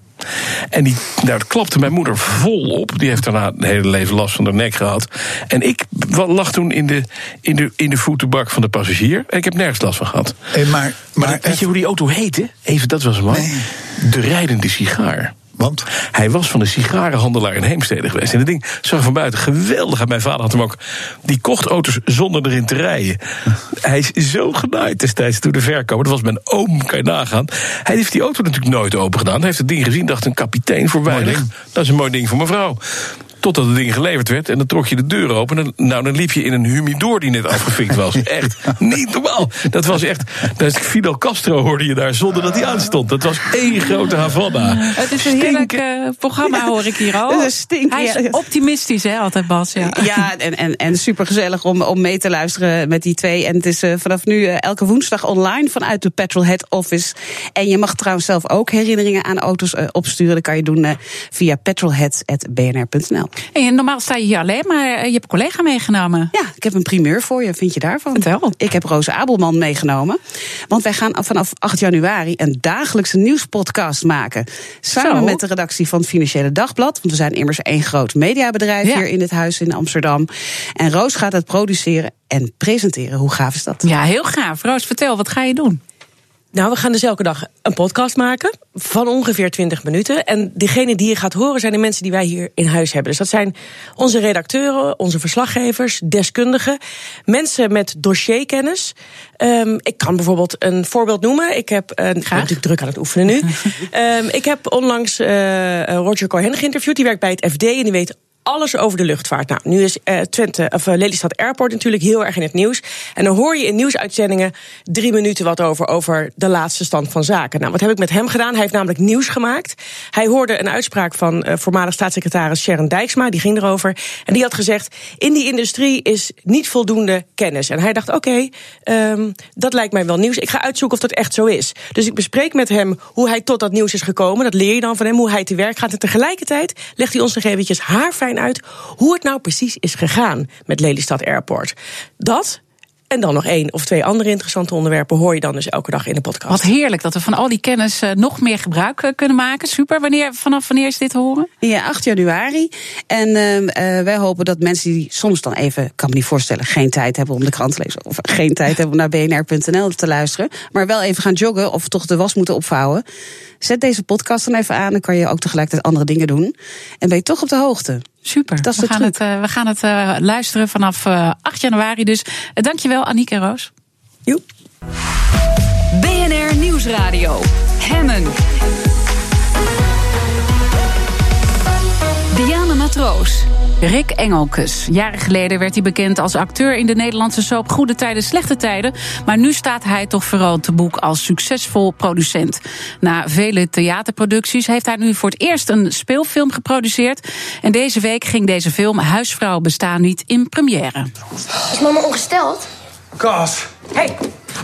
En die, daar klapte mijn moeder vol op. Die heeft daarna het hele leven last van haar nek gehad. En ik lag toen in de, in de, in de voetenbak van de passagier. En ik heb nergens last van gehad. Hey, maar, maar, maar weet je hoe die auto heette? Even, dat was. Nee. De rijdende sigaar. Want? Hij was van de sigarenhandelaar in Heemstede geweest. En dat ding zag van buiten geweldig uit. Mijn vader had hem ook. Die kocht auto's zonder erin te rijden. Hij is zo genaaid destijds toen de verkoper. Dat was mijn oom, kan je nagaan. Hij heeft die auto natuurlijk nooit open gedaan. Hij heeft het ding gezien, dacht een kapitein voor weinig. Dat is een mooi ding voor mevrouw. Totdat het ding geleverd werd en dan trok je de deur open. En nou, dan liep je in een humidor die net afgefikt was. Echt niet normaal. Dat was echt. Dat is Fidel Castro hoorde je daar zonder dat hij aanstond. Dat was één grote Havana. Het is een heerlijk uh, programma, hoor ik hier al. Het is stink, hij is optimistisch, hè, altijd Bas. Ja, ja en, en, en super gezellig om, om mee te luisteren met die twee. En het is uh, vanaf nu uh, elke woensdag online vanuit de Petrolhead Office. En je mag trouwens zelf ook herinneringen aan auto's opsturen. Dat kan je doen via petrolheads.bnr.nl. En normaal sta je hier alleen, maar je hebt een collega meegenomen. Ja, ik heb een primeur voor je. Vind je daarvan? Vertel. Ik heb Roos Abelman meegenomen. Want wij gaan vanaf 8 januari een dagelijkse nieuwspodcast maken. Samen met de redactie van het Financiële Dagblad. Want we zijn immers één groot mediabedrijf hier in het huis in Amsterdam. En Roos gaat het produceren en presenteren. Hoe gaaf is dat? Ja, heel gaaf. Roos, vertel, wat ga je doen? Nou, we gaan dus elke dag een podcast maken van ongeveer 20 minuten. En degene die je gaat horen zijn de mensen die wij hier in huis hebben. Dus dat zijn onze redacteuren, onze verslaggevers, deskundigen, mensen met dossierkennis. Um, ik kan bijvoorbeeld een voorbeeld noemen. Ik heb, uh, ik ben natuurlijk druk aan het oefenen nu. um, ik heb onlangs uh, Roger Cohen geïnterviewd. Die werkt bij het FD en die weet alles over de luchtvaart. Nou, nu is uh, Twente, of uh, Lelystad Airport natuurlijk heel erg in het nieuws. En dan hoor je in nieuwsuitzendingen drie minuten wat over, over de laatste stand van zaken. Nou, wat heb ik met hem gedaan? Hij heeft namelijk nieuws gemaakt. Hij hoorde een uitspraak van uh, voormalig staatssecretaris Sharon Dijksma, die ging erover. En die had gezegd: in die industrie is niet voldoende kennis. En hij dacht: oké, um, dat lijkt mij wel nieuws. Ik ga uitzoeken of dat echt zo is. Dus ik bespreek met hem hoe hij tot dat nieuws is gekomen. Dat leer je dan van hem, hoe hij te werk gaat. En tegelijkertijd legt hij ons nog eventjes uit hoe het nou precies is gegaan met Lelystad Airport. Dat en dan nog één of twee andere interessante onderwerpen hoor je dan dus elke dag in de podcast. Wat heerlijk dat we van al die kennis uh, nog meer gebruik uh, kunnen maken. Super. Wanneer, vanaf wanneer is dit te horen? Ja, 8 januari. En uh, wij hopen dat mensen die soms dan even, kan me niet voorstellen, geen tijd hebben om de krant te lezen. Of geen tijd hebben om naar bnr.nl te luisteren. Maar wel even gaan joggen of toch de was moeten opvouwen. Zet deze podcast dan even aan. Dan kan je ook tegelijkertijd andere dingen doen. En ben je toch op de hoogte. Super. Dat is we, de gaan het, uh, we gaan het uh, luisteren vanaf uh, 8 januari. Dus uh, dankjewel, Aniek en Roos. Joep. BNR Nieuwsradio. Hemmen. Matroos. Rick Engelkes. Jaren geleden werd hij bekend als acteur in de Nederlandse soap Goede Tijden, Slechte Tijden. Maar nu staat hij toch vooral te boek als succesvol producent. Na vele theaterproducties heeft hij nu voor het eerst een speelfilm geproduceerd. En deze week ging deze film Huisvrouw bestaan niet in première. Is mama ongesteld? Kas. hey,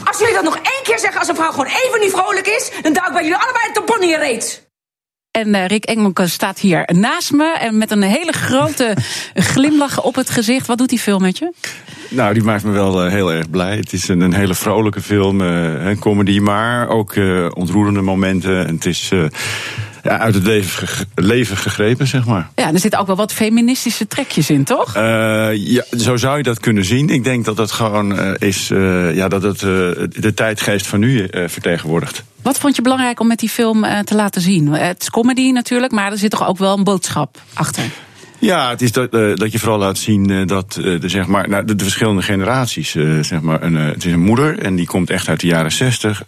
als jullie dat nog één keer zeggen als een vrouw gewoon even niet vrolijk is, dan duik bij jullie allebei een tampon in je reet. En uh, Rick Engelke staat hier naast me en met een hele grote glimlach op het gezicht. Wat doet die film met je? Nou, die maakt me wel uh, heel erg blij. Het is een, hele vrolijke film, uh, een comedy, maar ook ontroerende momenten. En het is ja, uit het leven, leven gegrepen, zeg maar. Ja, er zitten ook wel wat feministische trekjes in, toch? Uh, ja, zo zou je dat kunnen zien. Ik denk dat het gewoon uh, is, uh, ja, dat het de tijdgeest van nu vertegenwoordigt. Wat vond je belangrijk om met die film te laten zien? Het is comedy natuurlijk, maar er zit toch ook wel een boodschap achter? Ja, het is dat, uh, dat je vooral laat zien uh, dat uh, de, zeg maar, nou, de, de verschillende generaties. zeg maar, een, het is een moeder en die komt echt uit de jaren zestig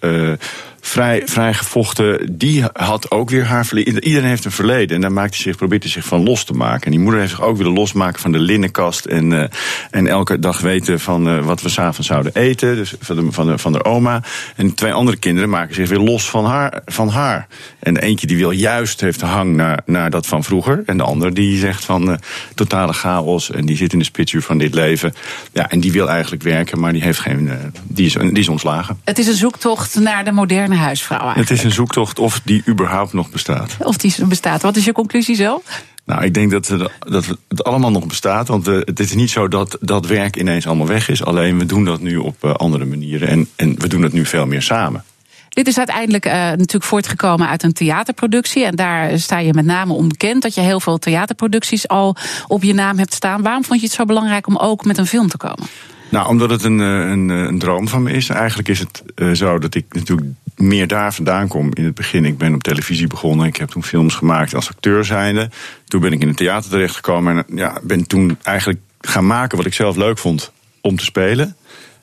vrij, vrij gevochten. Die had ook weer haar verleden. Iedereen heeft een verleden. En daar maakt hij zich, probeert hij zich van los te maken. En die moeder heeft zich ook willen losmaken van de linnenkast. En, uh, en elke dag weten van uh, wat we s'avonds zouden eten. Dus van de, van, de, van de oma. En twee andere kinderen maken zich weer los van haar. Van haar. En eentje die wil juist, heeft hang naar, naar dat van vroeger. En de andere die zegt van uh, totale chaos. En die zit in de spitsuur van dit leven. Ja, en die wil eigenlijk werken, maar die heeft geen. die, is, die is ontslagen. Het is een zoektocht naar de moderne huisvrouw eigenlijk. Het is een zoektocht of die überhaupt nog bestaat. Of die bestaat. Wat is je conclusie zo? Nou, ik denk dat, we, dat het allemaal nog bestaat. Want uh, het is niet zo dat dat werk ineens allemaal weg is. Alleen we doen dat nu op uh, andere manieren. En, en we doen het nu veel meer samen. Dit is uiteindelijk uh, natuurlijk voortgekomen uit een theaterproductie. En daar sta je met name onbekend dat je heel veel theaterproducties al op je naam hebt staan. Waarom vond je het zo belangrijk om ook met een film te komen? Nou, omdat het een, een, een droom van me is. Eigenlijk is het uh, zo dat ik natuurlijk meer daar vandaan kom in het begin. Ik ben op televisie begonnen. Ik heb toen films gemaakt als acteur zijnde. Toen ben ik in het theater terechtgekomen. En ja, ben toen eigenlijk gaan maken wat ik zelf leuk vond om te spelen.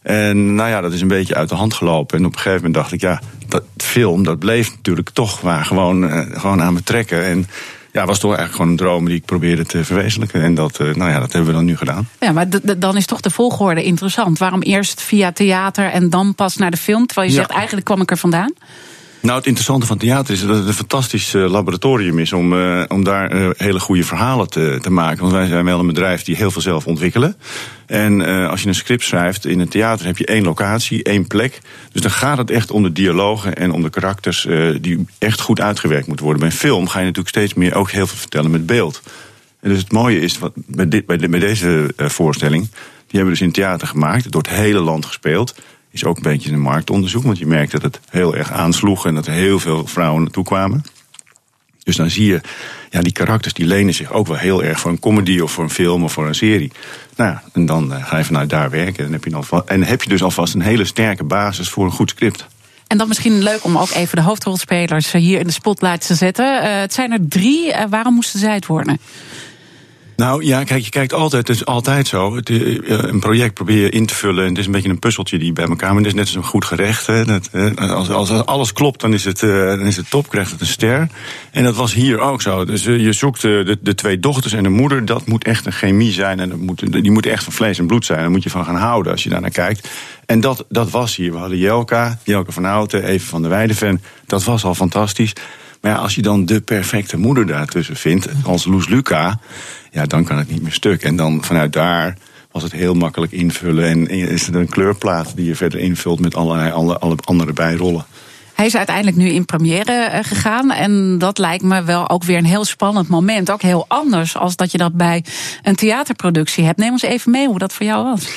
En nou ja, dat is een beetje uit de hand gelopen. En op een gegeven moment dacht ik, ja, dat film, dat bleef natuurlijk toch waar gewoon, uh, gewoon aan me trekken. En ja, was toch eigenlijk gewoon een droom die ik probeerde te verwezenlijken. En dat, nou ja, dat hebben we dan nu gedaan. Ja, maar dan is toch de volgorde interessant. Waarom eerst via theater en dan pas naar de film? Terwijl je ja. zegt, eigenlijk kwam ik er vandaan. Nou, het interessante van theater is dat het een fantastisch laboratorium is om, uh, om daar uh, hele goede verhalen te, te maken. Want wij zijn wel een bedrijf die heel veel zelf ontwikkelen. En als je een script schrijft in het theater heb je één locatie, één plek. Dus dan gaat het echt om de dialogen en om de karakters die echt goed uitgewerkt moeten worden. Bij een film ga je natuurlijk steeds meer ook heel veel vertellen met beeld. En dus het mooie is, wat, bij, dit, bij, bij deze voorstelling, die hebben we dus in theater gemaakt, door het hele land gespeeld. Is ook een beetje een marktonderzoek, want je merkt dat het heel erg aansloeg en dat er heel veel vrouwen naartoe kwamen. Dus dan zie je, ja, die karakters die lenen zich ook wel heel erg voor een comedy of voor een film of voor een serie. Nou, en dan uh, ga je vanuit daar werken en heb, je alvast, en heb je dus alvast een hele sterke basis voor een goed script. En dan misschien leuk om ook even de hoofdrolspelers hier in de spotlight te zetten. Uh, het zijn er drie. Waarom moesten zij het worden? Nou ja, kijk, je kijkt altijd, het is altijd zo. Het, eh, een project probeer je in te vullen. En het is een beetje een puzzeltje die bij elkaar. Maar het is net als een goed gerecht. Dat, als, als, alles klopt, dan is, het, dan is het top, krijgt het een ster. En dat was hier ook zo. Dus je zoekt de, de twee dochters en de moeder. Dat moet echt een chemie zijn. En die moet echt van vlees en bloed zijn. Daar moet je van gaan houden als je daar naar kijkt. En dat, dat was hier. We hadden Jelka, Jelka van Houten, even van de Weideven. Dat was al fantastisch. Maar ja, als je dan de perfecte moeder daartussen vindt, als Loes Luca, ja, dan kan het niet meer stuk. En dan vanuit daar was het heel makkelijk invullen. En is het een kleurplaat die je verder invult met allerlei alle, alle andere bijrollen. Hij is uiteindelijk nu in première eh, gegaan. En dat lijkt me wel ook weer een heel spannend moment. Ook heel anders als dat je dat bij een theaterproductie hebt. Neem ons even mee hoe dat voor jou was.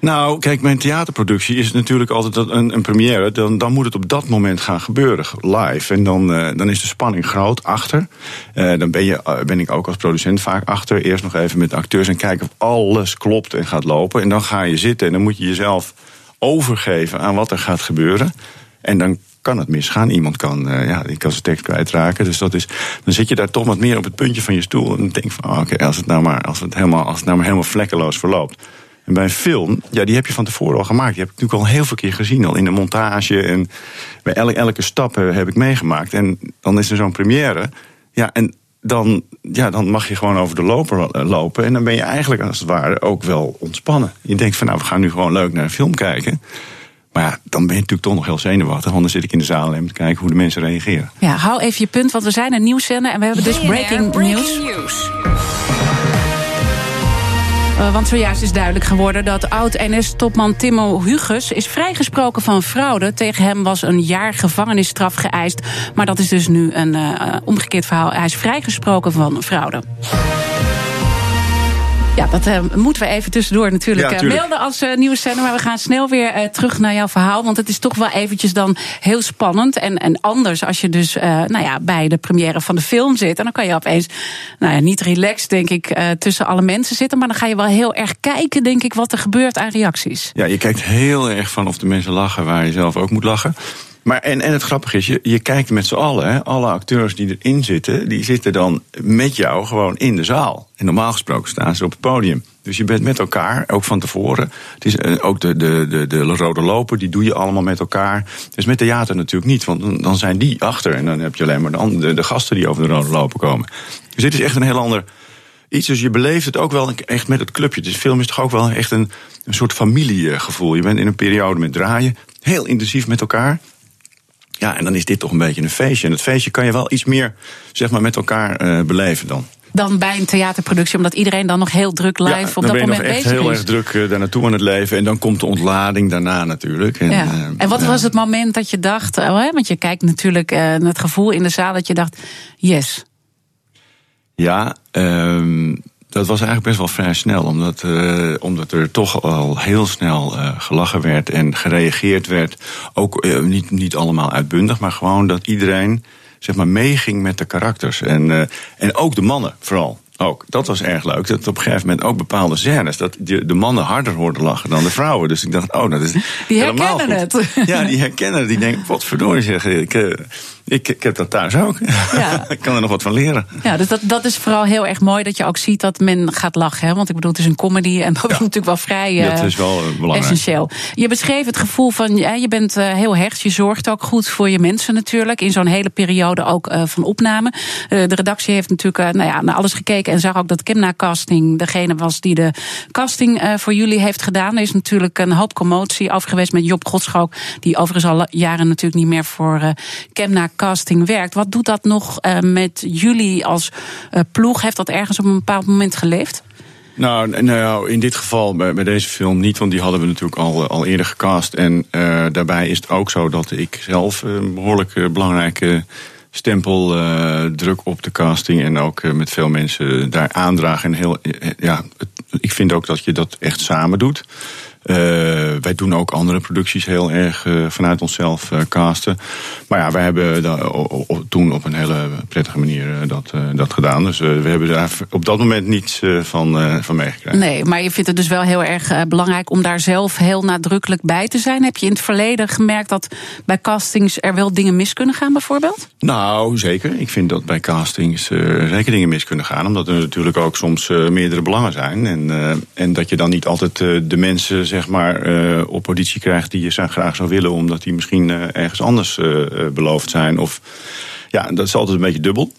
Nou, kijk, mijn theaterproductie is natuurlijk altijd een, een première. Dan, dan moet het op dat moment gaan gebeuren, live. En dan, uh, dan is de spanning groot achter. Uh, dan ben, je, uh, ben ik ook als producent vaak achter. Eerst nog even met de acteurs en kijken of alles klopt en gaat lopen. En dan ga je zitten en dan moet je jezelf overgeven aan wat er gaat gebeuren. En dan kan het misgaan. Iemand kan, ja, die kan zijn tekst kwijtraken. Dus dat is, dan zit je daar toch wat meer op het puntje van je stoel. En denk van, oh, oké, als het nou maar, als het helemaal, als het nou maar helemaal vlekkeloos verloopt en bij een film, ja, die heb je van tevoren al gemaakt. Die heb ik natuurlijk al heel veel keer gezien, al in de montage. En bij elke, elke stap heb ik meegemaakt. En dan is er zo'n première. Ja, en dan, ja, dan mag je gewoon over de loper eh, lopen. En dan ben je eigenlijk als het ware ook wel ontspannen. Je denkt van nou, we gaan nu gewoon leuk naar een film kijken. Maar ja, dan ben je natuurlijk toch nog heel zenuwachtig. Want dan zit ik in de zaal en te kijken hoe de mensen reageren. Ja, hou even je punt, want we zijn een nieuwszender en we hebben dus breaking, breaking news. Uh, want zojuist is duidelijk geworden dat oud-NS-topman Timo Huges is vrijgesproken van fraude. Tegen hem was een jaar gevangenisstraf geëist. Maar dat is dus nu een uh, omgekeerd verhaal. Hij is vrijgesproken van fraude. Ja, dat uh, moeten we even tussendoor natuurlijk ja, uh, melden als uh, nieuwe zender. Maar we gaan snel weer terug naar jouw verhaal. Want het is toch wel eventjes dan heel spannend. En, en anders als je dus nou ja, bij de première van de film zit. En dan kan je opeens nou ja, niet relaxed, denk ik, tussen alle mensen zitten. Maar dan ga je wel heel erg kijken, denk ik, wat er gebeurt aan reacties. Ja, je kijkt heel erg van of de mensen lachen waar je zelf ook moet lachen. Maar en, en het grappige is, je, je kijkt met z'n allen, hè, alle acteurs die erin zitten, die zitten dan met jou gewoon in de zaal. En normaal gesproken staan ze op het podium. Dus je bent met elkaar, ook van tevoren. Het is, eh, ook de, de, de, de rode loper, die doe je allemaal met elkaar. Dus met theater natuurlijk niet, want dan zijn die achter. En dan heb je alleen maar de, de, de gasten die over de rode loper komen. Dus dit is echt een heel ander iets. Dus je beleeft het ook wel echt met het clubje. Dus film is toch ook wel echt een, een soort familiegevoel. Je bent in een periode met draaien, heel intensief met elkaar. Ja, en dan is dit toch een beetje een feestje. En het feestje kan je wel iets meer zeg maar, met elkaar uh, beleven dan. Dan bij een theaterproductie, omdat iedereen dan nog heel druk live ja, op dat moment bezig is. Dan ben je echt heel erg druk uh, daar naartoe aan het leven. En dan komt de ontlading daarna natuurlijk. En, ja. uh, en wat was het moment dat je dacht, oh, hè, want je kijkt natuurlijk naar het gevoel in de zaal, dat je dacht, yes. Ja, um, dat was eigenlijk best wel vrij snel, omdat, uh, omdat er toch al heel snel uh, gelachen werd en gereageerd werd. Ook uh, niet, niet allemaal uitbundig, maar gewoon dat iedereen zeg maar, meeging met de karakters. En, en ook de mannen vooral. Ook, dat was erg leuk. Dat op een gegeven moment ook bepaalde scènes. Dat de, de mannen harder hoorden lachen dan de vrouwen. Dus ik dacht, oh, dat is. Die herkennen het. Ja, die herkennen het. Die denken, wat verdorie zeg ik. Ik, ik heb dat thuis ook. Ja. ik kan er nog wat van leren. Ja, dus dat, dat is vooral heel erg mooi dat je ook ziet dat men gaat lachen. Hè? Want ik bedoel, het is een comedy en dat is natuurlijk wel vrij uh, dat is wel belangrijk. essentieel. Je beschreef het gevoel van, ja, je bent uh, heel hecht. Je zorgt ook goed voor je mensen natuurlijk. In zo'n hele periode ook uh, van opname. de redactie heeft natuurlijk nou ja, naar alles gekeken. En zag ook dat Kimna Casting degene was die de casting voor jullie heeft gedaan. Er is natuurlijk een hoop commotie over geweest met Job Godschalk. Die overigens al jaren natuurlijk niet meer voor Kemna casting werkt. Wat doet dat nog uh, met jullie als uh, ploeg? Heeft dat ergens op een bepaald moment geleefd? Nou, nou, in dit geval bij, bij, deze film niet, want die hadden we natuurlijk al, al eerder gecast. En daarbij is het ook zo dat ik zelf een behoorlijk belangrijke stempel druk op de casting en ook met veel mensen daar aandragen. En heel, ja, ik vind ook dat je dat echt samen doet. Uh, wij doen ook andere producties heel erg uh, vanuit onszelf uh, casten. Maar ja, wij hebben toen op een hele prettige manier dat, dat gedaan. Dus we hebben daar op dat moment niets van, van meegekregen. Nee, maar je vindt het dus wel heel erg belangrijk om daar zelf heel nadrukkelijk bij te zijn. Heb je in het verleden gemerkt dat bij castings er wel dingen mis kunnen gaan, bijvoorbeeld? Nou, zeker. Ik vind dat bij castings zeker dingen mis kunnen gaan. Omdat er natuurlijk ook soms meerdere belangen zijn. En, en dat je dan niet altijd de mensen zeg maar, uh, op positie krijgt die je graag zou willen, omdat die misschien uh, ergens anders uh, beloofd zijn. Of ja, dat is altijd een beetje dubbel.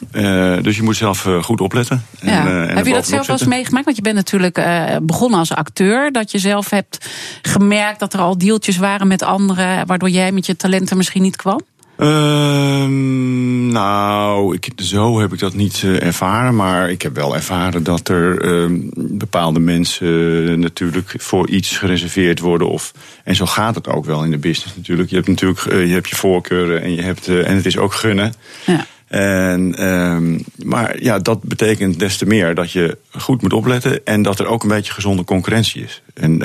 dus je moet zelf goed opletten. Ja. En, Heb je dat zelf wel eens meegemaakt? Want je bent natuurlijk begonnen als acteur. Dat je zelf hebt gemerkt dat er al deeltjes waren met anderen, waardoor jij met je talenten misschien niet kwam? Ehm nou, ik, zo heb ik dat niet uh, ervaren. Maar ik heb wel ervaren dat er uh, bepaalde mensen uh, natuurlijk voor iets gereserveerd worden. Of, en zo gaat het ook wel in de business natuurlijk. Je hebt natuurlijk uh, je, hebt je voorkeuren en, je hebt, en het is ook gunnen. Ja. En, um, maar ja, dat betekent des te meer dat je goed moet opletten. En dat er ook een beetje gezonde concurrentie is. En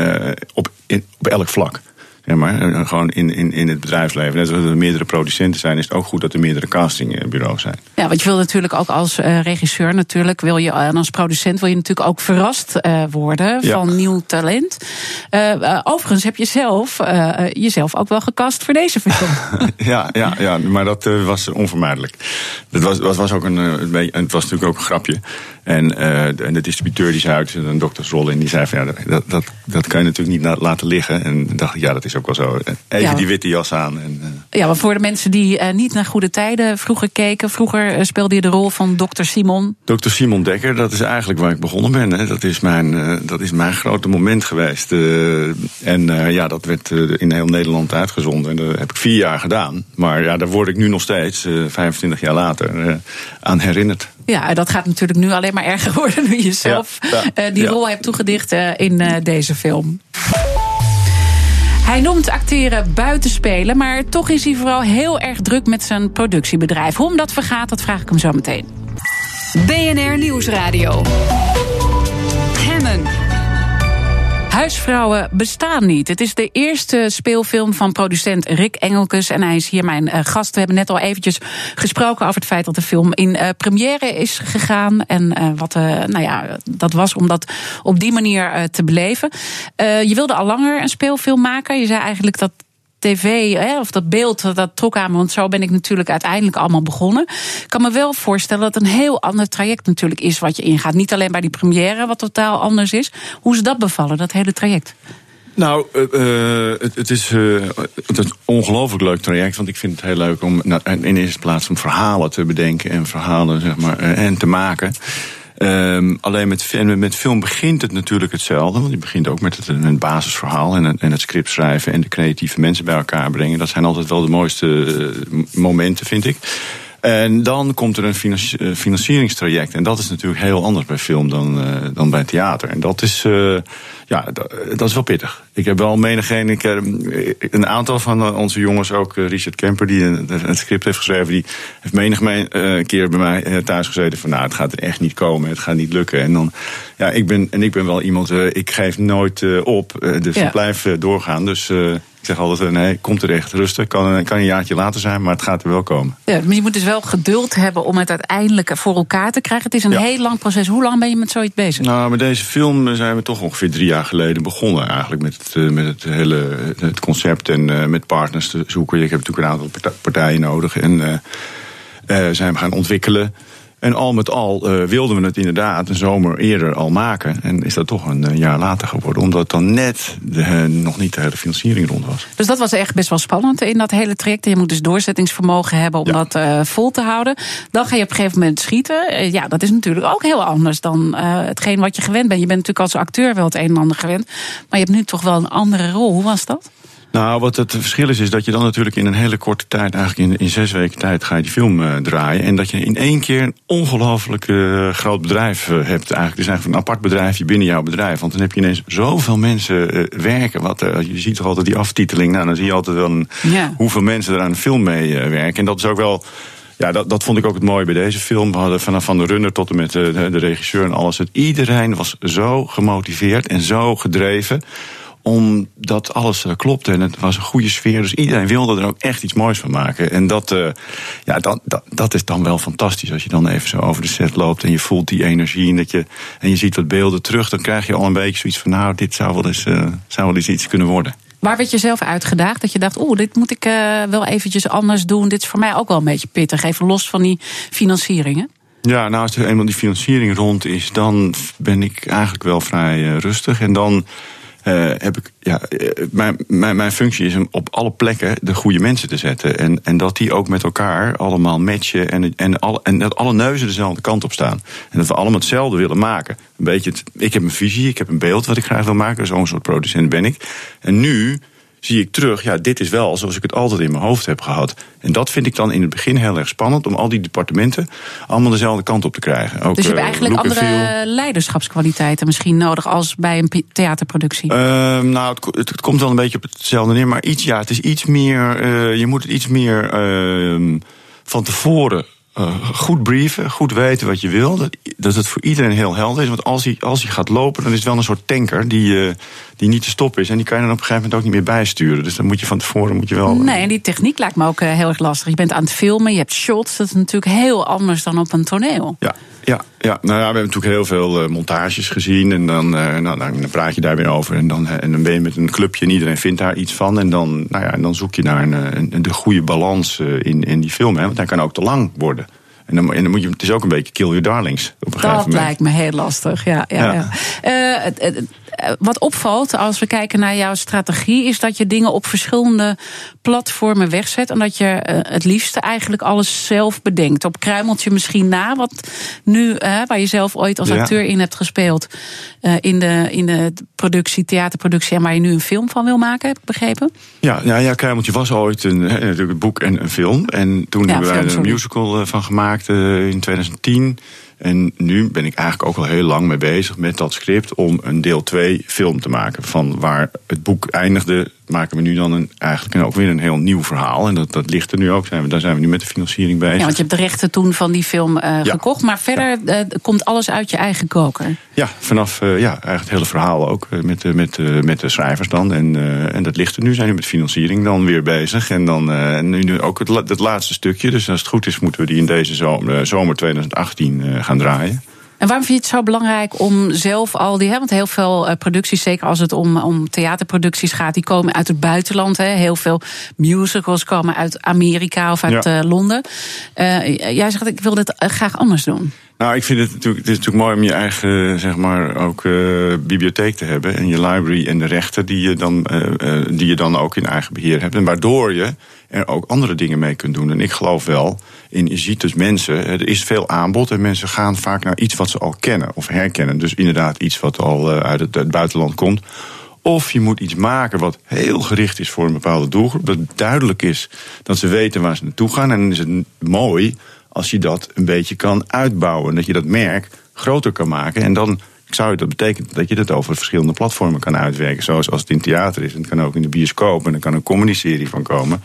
op, in, op elk vlak. Ja, maar eh, gewoon in, in, in het bedrijfsleven. Net zoals er meerdere producenten zijn, is het ook goed dat er meerdere castingbureaus zijn. Ja, want je wil natuurlijk ook als uh, regisseur natuurlijk, wil je, en als producent wil je natuurlijk ook verrast uh, worden van nieuw talent. Uh, overigens heb je zelf jezelf ook wel gecast voor deze film. ja, ja, ja, maar dat was onvermijdelijk. Het was, was, was ook een, het was natuurlijk ook een grapje. En, en de distributeur die zei uit een doktersrol in, die zei van ja, dat, dat, dat kan je natuurlijk niet laten liggen. En dacht ik, ja, dat is ook wel zo. Even die witte jas aan. En, uh... Ja, maar voor de mensen die uh, niet naar goede tijden vroeger keken. Vroeger speelde je de rol van dokter Simon. Dokter Simon Dekker, dat is eigenlijk waar ik begonnen ben. Hè. Dat, is mijn, dat is mijn grote moment geweest. en ja, dat werd in heel Nederland uitgezonden. En dat heb ik vier jaar gedaan. Maar ja, daar word ik nu nog steeds, 25 jaar later, aan herinnerd. Ja, dat gaat natuurlijk nu alleen maar erger worden nu je zelf ja, die rol hebt toegedicht in deze film. Hij noemt acteren buitenspelen, maar toch is hij vooral heel erg druk met zijn productiebedrijf. Hoe hem dat vergaat, dat vraag ik hem zo meteen. BNR Nieuwsradio. Huisvrouwen bestaan niet. Het is de eerste speelfilm van producent Rick Engelkes. En hij is hier mijn uh, gast. We hebben net al eventjes gesproken over het feit dat de film in uh, première is gegaan. En uh, wat nou ja, dat was om dat op die manier te beleven. je wilde al langer een speelfilm maken. Je zei eigenlijk dat tv, hè, of dat beeld, dat trok aan me. Want zo ben ik natuurlijk uiteindelijk allemaal begonnen. Ik kan me wel voorstellen dat een heel ander traject natuurlijk is wat je ingaat. Niet alleen bij die première, wat totaal anders is. Hoe is dat bevallen, dat hele traject? Nou, uh, het, het, is, uh, het is een ongelooflijk leuk traject. Want ik vind het heel leuk om nou, in eerste plaats om verhalen te bedenken en verhalen zeg maar, en te maken. Um, alleen met, met film begint het natuurlijk hetzelfde. Want je begint ook met het, een basisverhaal en, en het script schrijven en de creatieve mensen bij elkaar brengen. Dat zijn altijd wel de mooiste uh, momenten, vind ik. En dan komt er een eh, financieringstraject. En dat is natuurlijk heel anders bij film dan, uh, dan bij theater. En dat is, uh, ja, dat is wel pittig. Ik heb wel menigeen, ik, een aantal van onze jongens, ook Richard Kemper, die een, een script heeft geschreven, die heeft menig uh, keer bij mij thuis gezeten van, nou, het gaat er echt niet komen, het gaat niet lukken. En dan, ja, ik ben, en ik ben wel iemand, ik geef nooit op, dus ja. ik blijf doorgaan. Dus ik zeg altijd, eh, nee, komt er echt rustig. Kan, kan een jaartje later zijn, maar het gaat er wel komen. Ja, maar je moet dus wel geduld hebben om het uiteindelijk voor elkaar te krijgen. Het is een heel lang proces. Hoe lang ben je met zoiets bezig? Nou, met deze film zijn we toch ongeveer drie jaar geleden begonnen. Eigenlijk met het, eh, met het hele het concept en uh, met partners te zoeken. Ik heb natuurlijk een aantal partijen nodig. En uh, zijn we gaan ontwikkelen. En al met al uh, wilden we het inderdaad een zomer eerder al maken. En is dat toch een, een jaar later geworden. Omdat dan net de, uh, nog niet de hele financiering rond was. Dus dat was echt best wel spannend in dat hele traject. Je moet dus doorzettingsvermogen hebben om ja. dat vol te houden. Dan ga je op een gegeven moment schieten. ja, dat is natuurlijk ook heel anders dan hetgeen wat je gewend bent. Je bent natuurlijk als acteur wel het een en ander gewend. Maar je hebt nu toch wel een andere rol. Hoe was dat? Nou, wat het verschil is, is dat je dan natuurlijk in een hele korte tijd, eigenlijk in, in zes weken tijd, ga je die film uh, draaien. En dat je in één keer een ongelooflijk uh, groot bedrijf uh, hebt. Eigenlijk. Het is eigenlijk een apart bedrijfje binnen jouw bedrijf. Want dan heb je ineens zoveel mensen werken. Wat, je ziet toch altijd die aftiteling. Nou, dan zie je altijd wel ja. hoeveel mensen er aan een film mee werken. En dat is ook wel ja, dat, dat vond ik ook het mooie bij deze film. We hadden vanaf van de runner tot en met de, de regisseur en alles. Het, iedereen was zo gemotiveerd en zo gedreven omdat alles uh, klopte en het was een goede sfeer. Dus iedereen wilde er ook echt iets moois van maken. En dat, uh, ja, dat, dat, dat, is dan wel fantastisch. Als je dan even zo over de set loopt en je voelt die energie en, dat je, en je ziet wat beelden terug, dan krijg je al een beetje zoiets van: nou, dit zou wel eens, uh, zou wel eens iets kunnen worden. Waar werd je zelf uitgedaagd? Dat je dacht, oeh, dit moet ik wel eventjes anders doen. Dit is voor mij ook wel een beetje pittig. Even los van die financieringen. Ja, nou, als er eenmaal die financiering rond is, dan ben ik eigenlijk wel vrij rustig. En dan heb ik, ja, mijn, mijn, mijn functie is om op alle plekken de goede mensen te zetten. En, en dat die ook met elkaar allemaal matchen en, en, en dat alle neuzen dezelfde kant op staan. En dat we allemaal hetzelfde willen maken. Een beetje het, ik heb een visie, ik heb een beeld wat ik graag wil maken. Zo'n soort producent ben ik. En nu zie ik terug, ja, dit is wel zoals ik het altijd in mijn hoofd heb gehad. En dat vind ik dan in het begin heel erg spannend, om al die departementen allemaal dezelfde kant op te krijgen. Ook, dus je hebt eigenlijk andere leiderschapskwaliteiten misschien nodig als bij een theaterproductie? Uh, nou, het, het, komt wel een beetje op hetzelfde neer, maar iets, ja, het is iets meer, uh, je moet het iets meer uh, van tevoren uh, goed brieven, goed weten wat je wil. Dat, dat het voor iedereen heel helder is. Want als hij, als hij gaat lopen, dan is het wel een soort tanker die, uh, die niet te stoppen is. En die kan je dan op een gegeven moment ook niet meer bijsturen. Dus dan moet je van tevoren moet je wel. Nee, en die techniek lijkt me ook uh, heel erg lastig. Je bent aan het filmen, je hebt shots. Dat is natuurlijk heel anders dan op een toneel. Ja, ja, ja, nou ja, we hebben natuurlijk heel veel uh, montages gezien. En dan, uh, nou, dan praat je daar weer over. En dan, en dan ben je met een clubje en iedereen vindt daar iets van. En dan, nou ja, en dan zoek je naar een, een, de goede balans in, in die film. Hè, want hij kan ook te lang worden. En dan, en dan moet je, het is ook een beetje kill your darlings. Op een dat moment. lijkt me heel lastig, ja. ja, ja. ja. Uh, wat opvalt als we kijken naar jouw strategie, is dat je dingen op verschillende platformen wegzet. En dat je het liefste eigenlijk alles zelf bedenkt. Op kruimeltje misschien na, wat nu, waar je zelf ooit als acteur in hebt gespeeld. in, de, in de productie, theaterproductie, en waar je nu een film van wil maken, heb ik begrepen? Ja, ja, ja Kruimeltje was ooit een, natuurlijk een boek en een film. En toen hebben wij er een musical van gemaakt in 2010. En nu ben ik eigenlijk ook al heel lang mee bezig met dat script om een deel 2 film te maken. Van waar het boek eindigde, maken we nu dan een, eigenlijk ook weer een heel nieuw verhaal. En dat, dat ligt er nu ook. Zijn we, daar zijn we nu met de financiering bezig. Ja, want je hebt de rechten toen van die film uh, ja. gekocht. Maar verder ja. uh, komt alles uit je eigen koker. Ja, vanaf uh, ja, eigenlijk het hele verhaal ook. Met, met, met de schrijvers dan. En, en dat ligt er nu. Zijn we met financiering dan weer bezig. En dan nu, nu ook het, het laatste stukje. Dus als het goed is, moeten we die in deze zomer, zomer 2018 gaan draaien. En waarom vind je het zo belangrijk om zelf al die... Hè, want heel veel uh, producties, zeker als het om, om theaterproducties gaat... die komen uit het buitenland. Hè. Heel veel musicals komen uit Amerika of uit ja. uh, Londen. Uh, jij zegt, ik wil dit graag anders doen. Nou, ik vind het natuurlijk, het is natuurlijk mooi om je eigen, zeg maar, ook uh, bibliotheek te hebben. En je library en de rechten die je, dan, uh, die je dan ook in eigen beheer hebt. En waardoor je er ook andere dingen mee kunt doen. En ik geloof wel in, je ziet dus mensen, er is veel aanbod. En mensen gaan vaak naar iets wat ze al kennen of herkennen. Dus inderdaad iets wat al uh, uit het, het buitenland komt. Of je moet iets maken wat heel gericht is voor een bepaalde doelgroep. Dat duidelijk is dat ze weten waar ze naartoe gaan. En dan is het mooi als je dat een beetje kan uitbouwen. Dat je dat merk groter kan maken. En dan zou dat betekenen dat je dat over verschillende platformen kan uitwerken. Zoals als het in theater is. En het kan ook in de bioscoop. En er kan een comedy-serie van komen.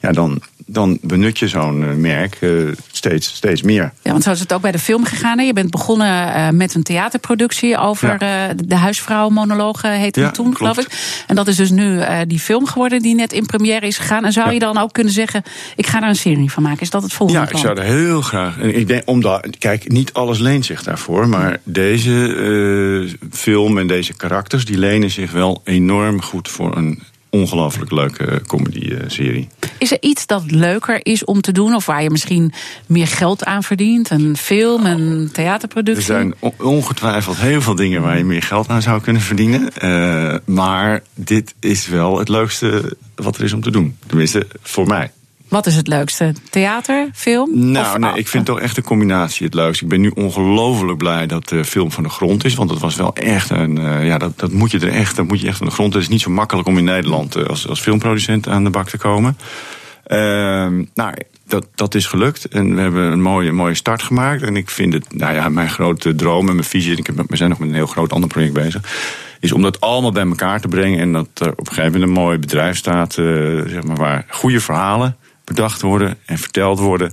Ja, dan, dan benut je zo'n merk uh, steeds, steeds meer. Ja, want zo is het ook bij de film gegaan. Hè? Je bent begonnen uh, met een theaterproductie over ja. uh, de huisvrouw-monologen, heette ja, het toen, klopt. geloof ik. En dat is dus nu die film geworden die net in première is gegaan. En zou je dan ook kunnen zeggen, ik ga er een serie van maken? Is dat het volgende Ja, ik zou er heel graag... Ik denk, omdat, kijk, niet alles leent zich daarvoor. Maar deze film en deze karakters, die lenen zich wel enorm goed voor een ongelooflijk leuke comedy-serie. Is er iets dat leuker is om te doen, of waar je misschien meer geld aan verdient? Een film, een theaterproductie? Er zijn ongetwijfeld heel veel dingen waar je meer geld aan zou kunnen verdienen. Uh, maar dit is wel het leukste wat er is om te doen. Tenminste, voor mij. Wat is het leukste? Theater, film? Nou, of, nee, ik vind toch echt de combinatie het leukste. Ik ben nu ongelooflijk blij dat de film van de grond is. Want dat was wel echt een. Uh, ja, dat, dat moet je er echt. Dat moet je echt van de grond. Het is niet zo makkelijk om in Nederland uh, als, als filmproducent aan de bak te komen. Uh, nou, dat, dat is gelukt. En we hebben een mooie, mooie start gemaakt. En ik vind het, nou ja, mijn grote droom en mijn visie. Ik heb, we zijn nog met een heel groot ander project bezig is om dat allemaal bij elkaar te brengen. En dat er op een gegeven moment een mooi bedrijf staat, uh, zeg maar, waar goede verhalen bedacht worden en verteld worden.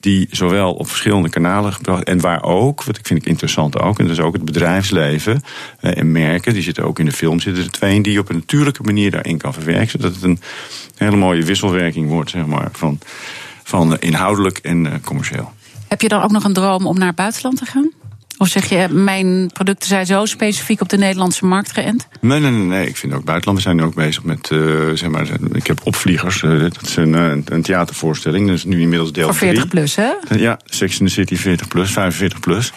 die zowel op verschillende kanalen gebracht en waar ook, wat ik vind ik interessant ook, en dat is ook het bedrijfsleven eh, en merken, die zitten ook in de film, zitten er twee die op een natuurlijke manier daarin kan verwerken, zodat het een hele mooie wisselwerking wordt, zeg maar, van, van inhoudelijk en uh, commercieel. Heb je dan ook nog een droom om naar het buitenland te gaan? Of zeg je, mijn producten zijn zo specifiek op de Nederlandse markt geënt? Nee, nee, nee. nee. Ik vind ook buitenland. We zijn nu ook bezig met, uh, zeg maar, ik heb opvliegers. Uh, dat is een, een, theatervoorstelling. Dat is nu inmiddels deel Voor 40 plus, hè? Ja, Sex in the City 40 plus, 45 plus.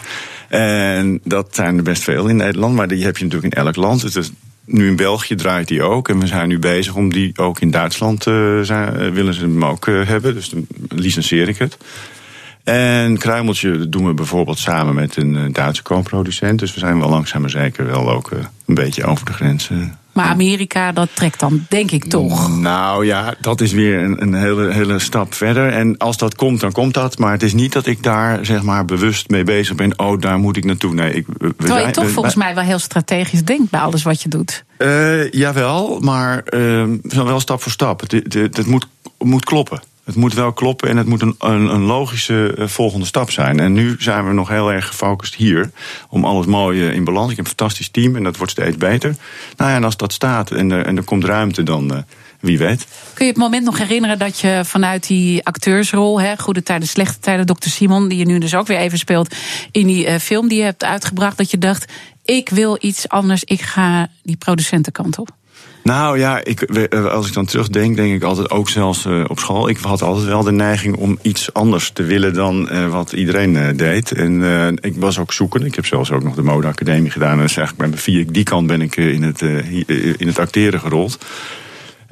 En dat zijn er best veel in Nederland. Maar die heb je natuurlijk in elk land. Dus nu in België draait die ook. En we zijn nu bezig om die ook in Duitsland uh, zijn, willen ze hem ook hebben. Dus dan licenseer ik het. En Kruimeltje doen we bijvoorbeeld samen met een eh, Duitse co-producent. Dus we zijn wel langzaam maar zeker wel ook eh, een beetje over de grenzen. Maar Amerika, dat trekt dan denk ik toch? Nou ja, dat is weer een, een hele, hele stap verder. En als dat komt, dan komt dat. Maar het is niet dat ik daar zeg maar bewust mee bezig ben. Oh, daar moet ik naartoe. Nee, ik, we Terwijl je toch volgens mij wel heel strategisch denkt bij alles wat je doet. Uh, jawel, maar uh, wel stap voor stap. Het, het, het moet, moet kloppen. Het moet wel kloppen en het moet een, een, logische eh, volgende stap zijn. En nu zijn we nog heel erg gefocust hier om alles mooi eh, in balans. Ik heb een fantastisch team en dat wordt steeds beter. Nou ja, en als dat staat en er, en er komt ruimte, dan uh, wie weet. Kun je het moment nog herinneren dat je vanuit die acteursrol, hè, Goede Tijden, Slechte Tijden, Dr. Simon, die je nu dus ook weer even speelt in die film die je hebt uitgebracht, dat je dacht: ik wil iets anders, ik ga die producentenkant op? Nou ja, ik, als ik dan terugdenk, denk ik altijd ook zelfs uh, op school. Ik had altijd wel de neiging om iets anders te willen dan uh, wat iedereen deed. En ik was ook zoeken. Ik heb zelfs ook nog de modeacademie gedaan. En dus eigenlijk ben via die kant ben ik in het, in het acteren gerold.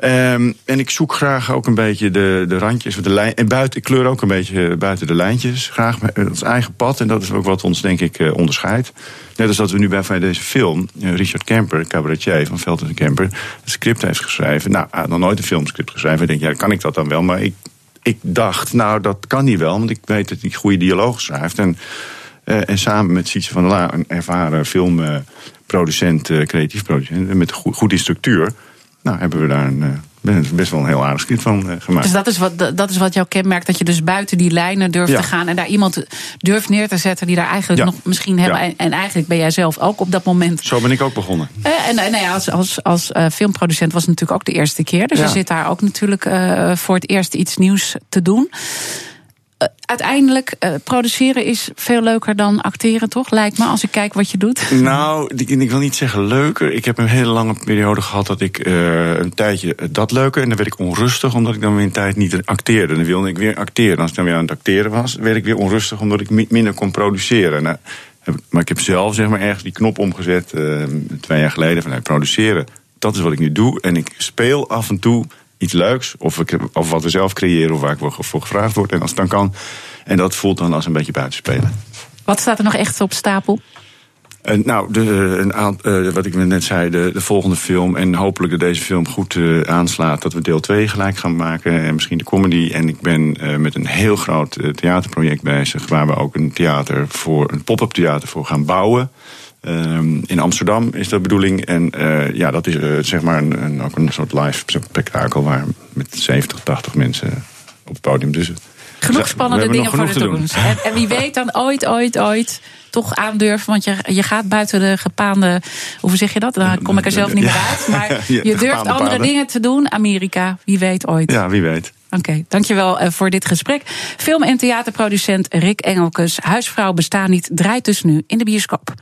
Um, en ik zoek graag ook een beetje de, de randjes, de lijn, en buiten, ik kleur ook een beetje buiten de lijntjes. Graag ons eigen pad. En dat is ook wat ons, denk ik, onderscheidt. Net als dat we nu bij deze film, Richard Kemper, cabaretier van Veld en Kemper, een script heeft geschreven. Nou, hij nog nooit een filmscript geschreven. Ik denk, ja, kan ik dat dan wel? Maar ik, ik dacht, nou, dat kan niet wel, want ik weet dat hij goede dialoog schrijft. En, en samen met Sietse van der La, een ervaren filmproducent, creatief producent, met goed, goede structuur, nou, hebben we daar een best wel een heel aardig script van uh, gemaakt. Dus dat is, wat, dat is wat jou kenmerkt, dat je dus buiten die lijnen durft ja. te gaan en daar iemand durft neer te zetten die daar eigenlijk ja. nog misschien hebben. Ja. En, en, eigenlijk ben jij zelf ook op dat moment. Zo ben ik ook begonnen. Uh, en nou ja, als, als, als filmproducent was het natuurlijk ook de eerste keer. Dus je zit daar ook natuurlijk voor het eerst iets nieuws te doen. Uiteindelijk, uh, produceren is veel leuker dan acteren, toch? Lijkt me, als ik kijk wat je doet. Nou, ik, wil niet zeggen leuker. Ik heb een hele lange periode gehad dat ik uh, een tijdje dat leuker... en dan werd ik onrustig, omdat ik dan weer een tijd niet acteerde. Dan wilde ik weer acteren. Als ik dan weer aan het acteren was, werd ik weer onrustig... omdat ik minder kon produceren. Nou, maar ik heb zelf zeg maar, ergens die knop omgezet, twee jaar geleden... van produceren, dat is wat ik nu doe. En ik speel af en toe iets leuks. Of, of wat we zelf creëren, of waar ik voor gevraagd word. En als het dan kan. En dat voelt dan als een beetje buitenspelen. Wat staat er nog echt op stapel? Uh, nou, de, een aantal, uh, wat ik net zei, de, de, volgende film. En hopelijk dat deze film goed uh, aanslaat. Dat we deel 2 gelijk gaan maken. En misschien de comedy. En ik ben met een heel groot theaterproject bezig. Waar we ook een theater voor, een pop-up theater voor gaan bouwen. Um, in Amsterdam is dat de bedoeling. En uh, ja, dat is uh, zeg maar een, een, ook een soort live spektakel waar met 70, 80 mensen op het podium. Dus genoeg spannende dingen voor de toekomst. En, en, wie weet dan ooit, ooit, ooit toch aandurven. Want je, je gaat buiten de gepaande. Hoe zeg je dat? Dan kom ik er zelf niet meer uit. Maar je durft andere dingen te doen. Amerika, wie weet ooit. Ja, wie weet. Oké, okay, dankjewel voor dit gesprek. Film- en theaterproducent Rick Engelkes. Huisvrouw bestaan niet, draait dus nu in de bioscoop.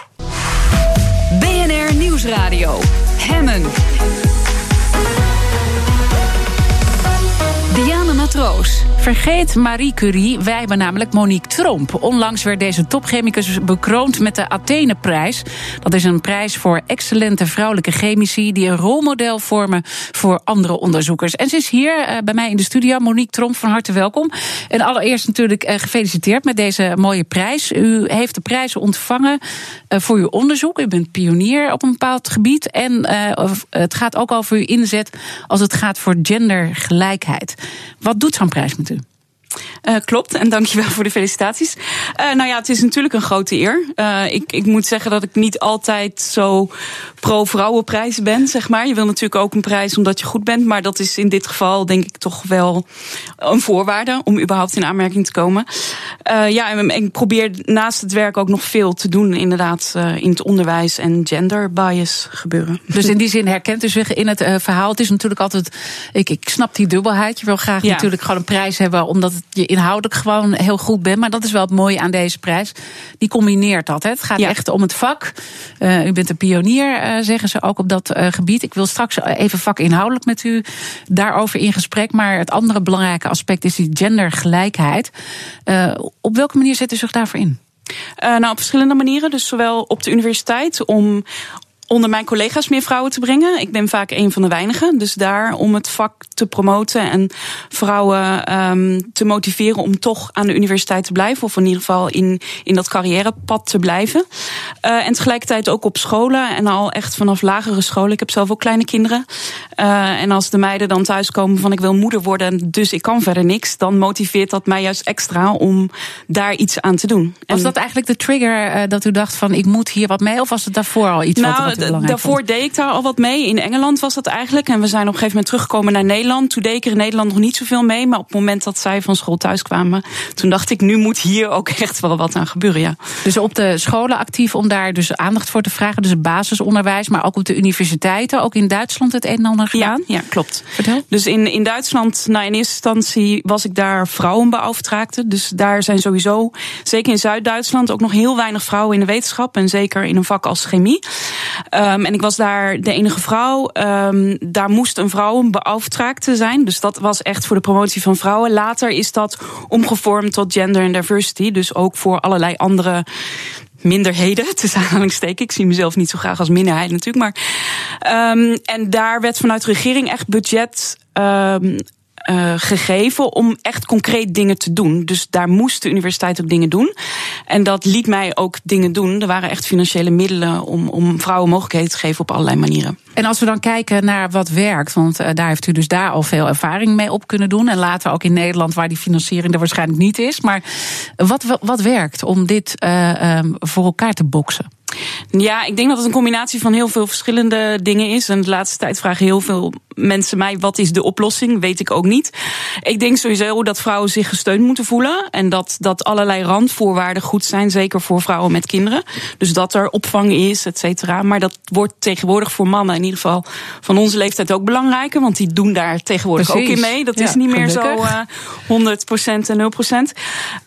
Nieuwsradio. Hemmen. Matroos. Vergeet Marie Curie, wij hebben namelijk Monique Tromp. Onlangs werd deze topchemicus bekroond met de Atheneprijs. Dat is een prijs voor excellente vrouwelijke chemici... die een rolmodel vormen voor andere onderzoekers. En ze is hier uh, bij mij in de studio. Monique Tromp, van harte welkom. En allereerst natuurlijk uh, gefeliciteerd met deze mooie prijs. U heeft de prijs ontvangen uh, voor uw onderzoek. U bent pionier op een bepaald gebied. En het gaat ook over uw inzet als het gaat voor gendergelijkheid. Wat doet zo'n prijs met u? Uh, klopt, en dankjewel voor de felicitaties. Uh, nou ja, het is natuurlijk een grote eer. Uh, ik, ik moet zeggen dat ik niet altijd zo pro-vrouwenprijs ben, zeg maar. Je wil natuurlijk ook een prijs omdat je goed bent, maar dat is in dit geval denk ik toch wel een voorwaarde om überhaupt in aanmerking te komen. ja, en, ik probeer naast het werk ook nog veel te doen, inderdaad, in het onderwijs en gender bias gebeuren. Dus in die zin herkent u zich in het verhaal. Het is natuurlijk altijd, ik, ik snap die dubbelheid. Je wil graag ja. natuurlijk gewoon een prijs hebben omdat het je inhoudelijk gewoon heel goed bent. Maar dat is wel het mooie aan deze prijs. Die combineert dat. Hè. Het gaat echt om het vak. Uh, u bent een pionier, uh, zeggen ze ook op dat uh, gebied. Ik wil straks even vakinhoudelijk met u daarover in gesprek. Maar het andere belangrijke aspect is die gendergelijkheid. op welke manier zet u zich daarvoor in? Nou, op verschillende manieren. Dus zowel op de universiteit om onder mijn collega's meer vrouwen te brengen. Ik ben vaak een van de weinigen. Dus daar om het vak te promoten en vrouwen um, te motiveren om toch aan de universiteit te blijven. Of in ieder geval in, in dat carrièrepad te blijven. Uh, en tegelijkertijd ook op scholen en al echt vanaf lagere scholen. Ik heb zelf ook kleine kinderen. Uh, en als de meiden dan thuiskomen van ik wil moeder worden, dus ik kan verder niks. Dan motiveert dat mij juist extra om daar iets aan te doen. Was dat eigenlijk de trigger uh, dat u dacht van ik moet hier wat mee? Of was het daarvoor al iets nou, wat, wat Daarvoor deed ik daar al wat mee. In Engeland was dat eigenlijk. En we zijn op een gegeven moment teruggekomen naar Nederland. Toen deed ik er in Nederland nog niet zoveel mee. Maar op het moment dat zij van school thuis kwamen, toen dacht ik, nu moet hier ook echt wel wat aan gebeuren. Ja. Dus op de scholen actief om daar dus aandacht voor te vragen. Dus het basisonderwijs, maar ook op de universiteiten. Ook in Duitsland het een en ander gedaan. Ja, ja klopt. Vertel. Dus in, in Duitsland, nou in eerste instantie was ik daar vrouwenbeauftragte. Dus daar zijn sowieso, zeker in Zuid-Duitsland, ook nog heel weinig vrouwen in de wetenschap. En zeker in een vak als chemie. Um, en ik was daar de enige vrouw. Um, daar moest een vrouw beauftraagde zijn. Dus dat was echt voor de promotie van vrouwen. Later is dat omgevormd tot gender and diversity. Dus ook voor allerlei andere minderheden, tussen aanhalingstekens. Ik zie mezelf niet zo graag als minderheid natuurlijk. Maar, um, en daar werd vanuit de regering echt budget um, uh, gegeven om echt concreet dingen te doen. Dus daar moest de universiteit ook dingen doen. En dat liet mij ook dingen doen. Er waren echt financiële middelen om, om vrouwen mogelijkheden te geven op allerlei manieren. En als we dan kijken naar wat werkt, want uh, daar heeft u dus daar al veel ervaring mee op kunnen doen. En later ook in Nederland, waar die financiering er waarschijnlijk niet is. Maar wat, wat werkt om dit uh, um, voor elkaar te boksen? Ja, ik denk dat het een combinatie van heel veel verschillende dingen is. En de laatste tijd vragen heel veel mensen mij: wat is de oplossing? Weet ik ook niet. Ik denk sowieso dat vrouwen zich gesteund moeten voelen. En dat, dat allerlei randvoorwaarden goed zijn, zeker voor vrouwen met kinderen. Dus dat er opvang is, et cetera. Maar dat wordt tegenwoordig voor mannen, ieder geval van onze leeftijd, ook belangrijker. Want die doen daar tegenwoordig Precies. ook in mee. Dat ja, is niet meer gelukkig. zo uh, 100% en 0%.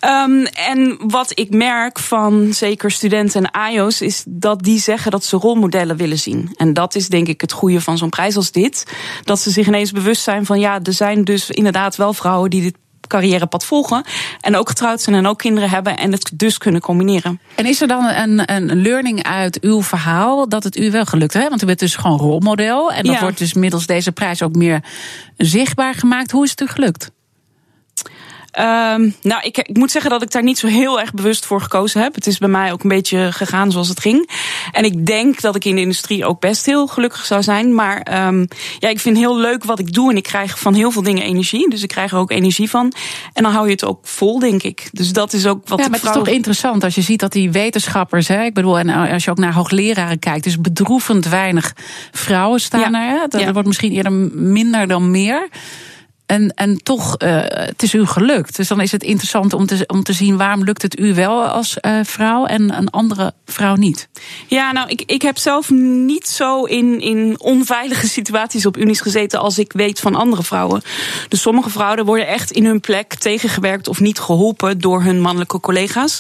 Um, en wat ik merk van zeker studenten en AIO's is dat die zeggen dat ze rolmodellen willen zien. En dat is denk ik het goede van zo'n prijs als dit. Dat ze zich ineens bewust zijn van ja, er zijn dus inderdaad wel vrouwen die dit carrièrepad volgen. En ook getrouwd zijn en ook kinderen hebben. En het dus kunnen combineren. En is er dan een, een learning uit uw verhaal dat het u wel gelukt heeft? Want u bent dus gewoon rolmodel. En dat ja. wordt dus middels deze prijs ook meer zichtbaar gemaakt. Hoe is het u gelukt? Um, nou, ik, ik, moet zeggen dat ik daar niet zo heel erg bewust voor gekozen heb. Het is bij mij ook een beetje gegaan zoals het ging. En ik denk dat ik in de industrie ook best heel gelukkig zou zijn. Maar um, ja, ik vind heel leuk wat ik doe. En ik krijg van heel veel dingen energie. Dus ik krijg er ook energie van. En dan hou je het ook vol, denk ik. Dus dat is ook wat. Ja, maar het is toch interessant als je ziet dat die wetenschappers, hè, ik bedoel, en als je ook naar hoogleraren kijkt, dus bedroevend weinig vrouwen staan ja. er. Hè? Dat ja. wordt misschien eerder minder dan meer. En, en toch, uh, het is u gelukt. Dus dan is het interessant om te, om te zien waarom lukt het u wel als uh, vrouw en een andere vrouw niet. Ja, nou, ik, ik heb zelf niet zo in, in onveilige situaties op unies gezeten als ik weet van andere vrouwen. Dus sommige vrouwen worden echt in hun plek tegengewerkt of niet geholpen door hun mannelijke collega's.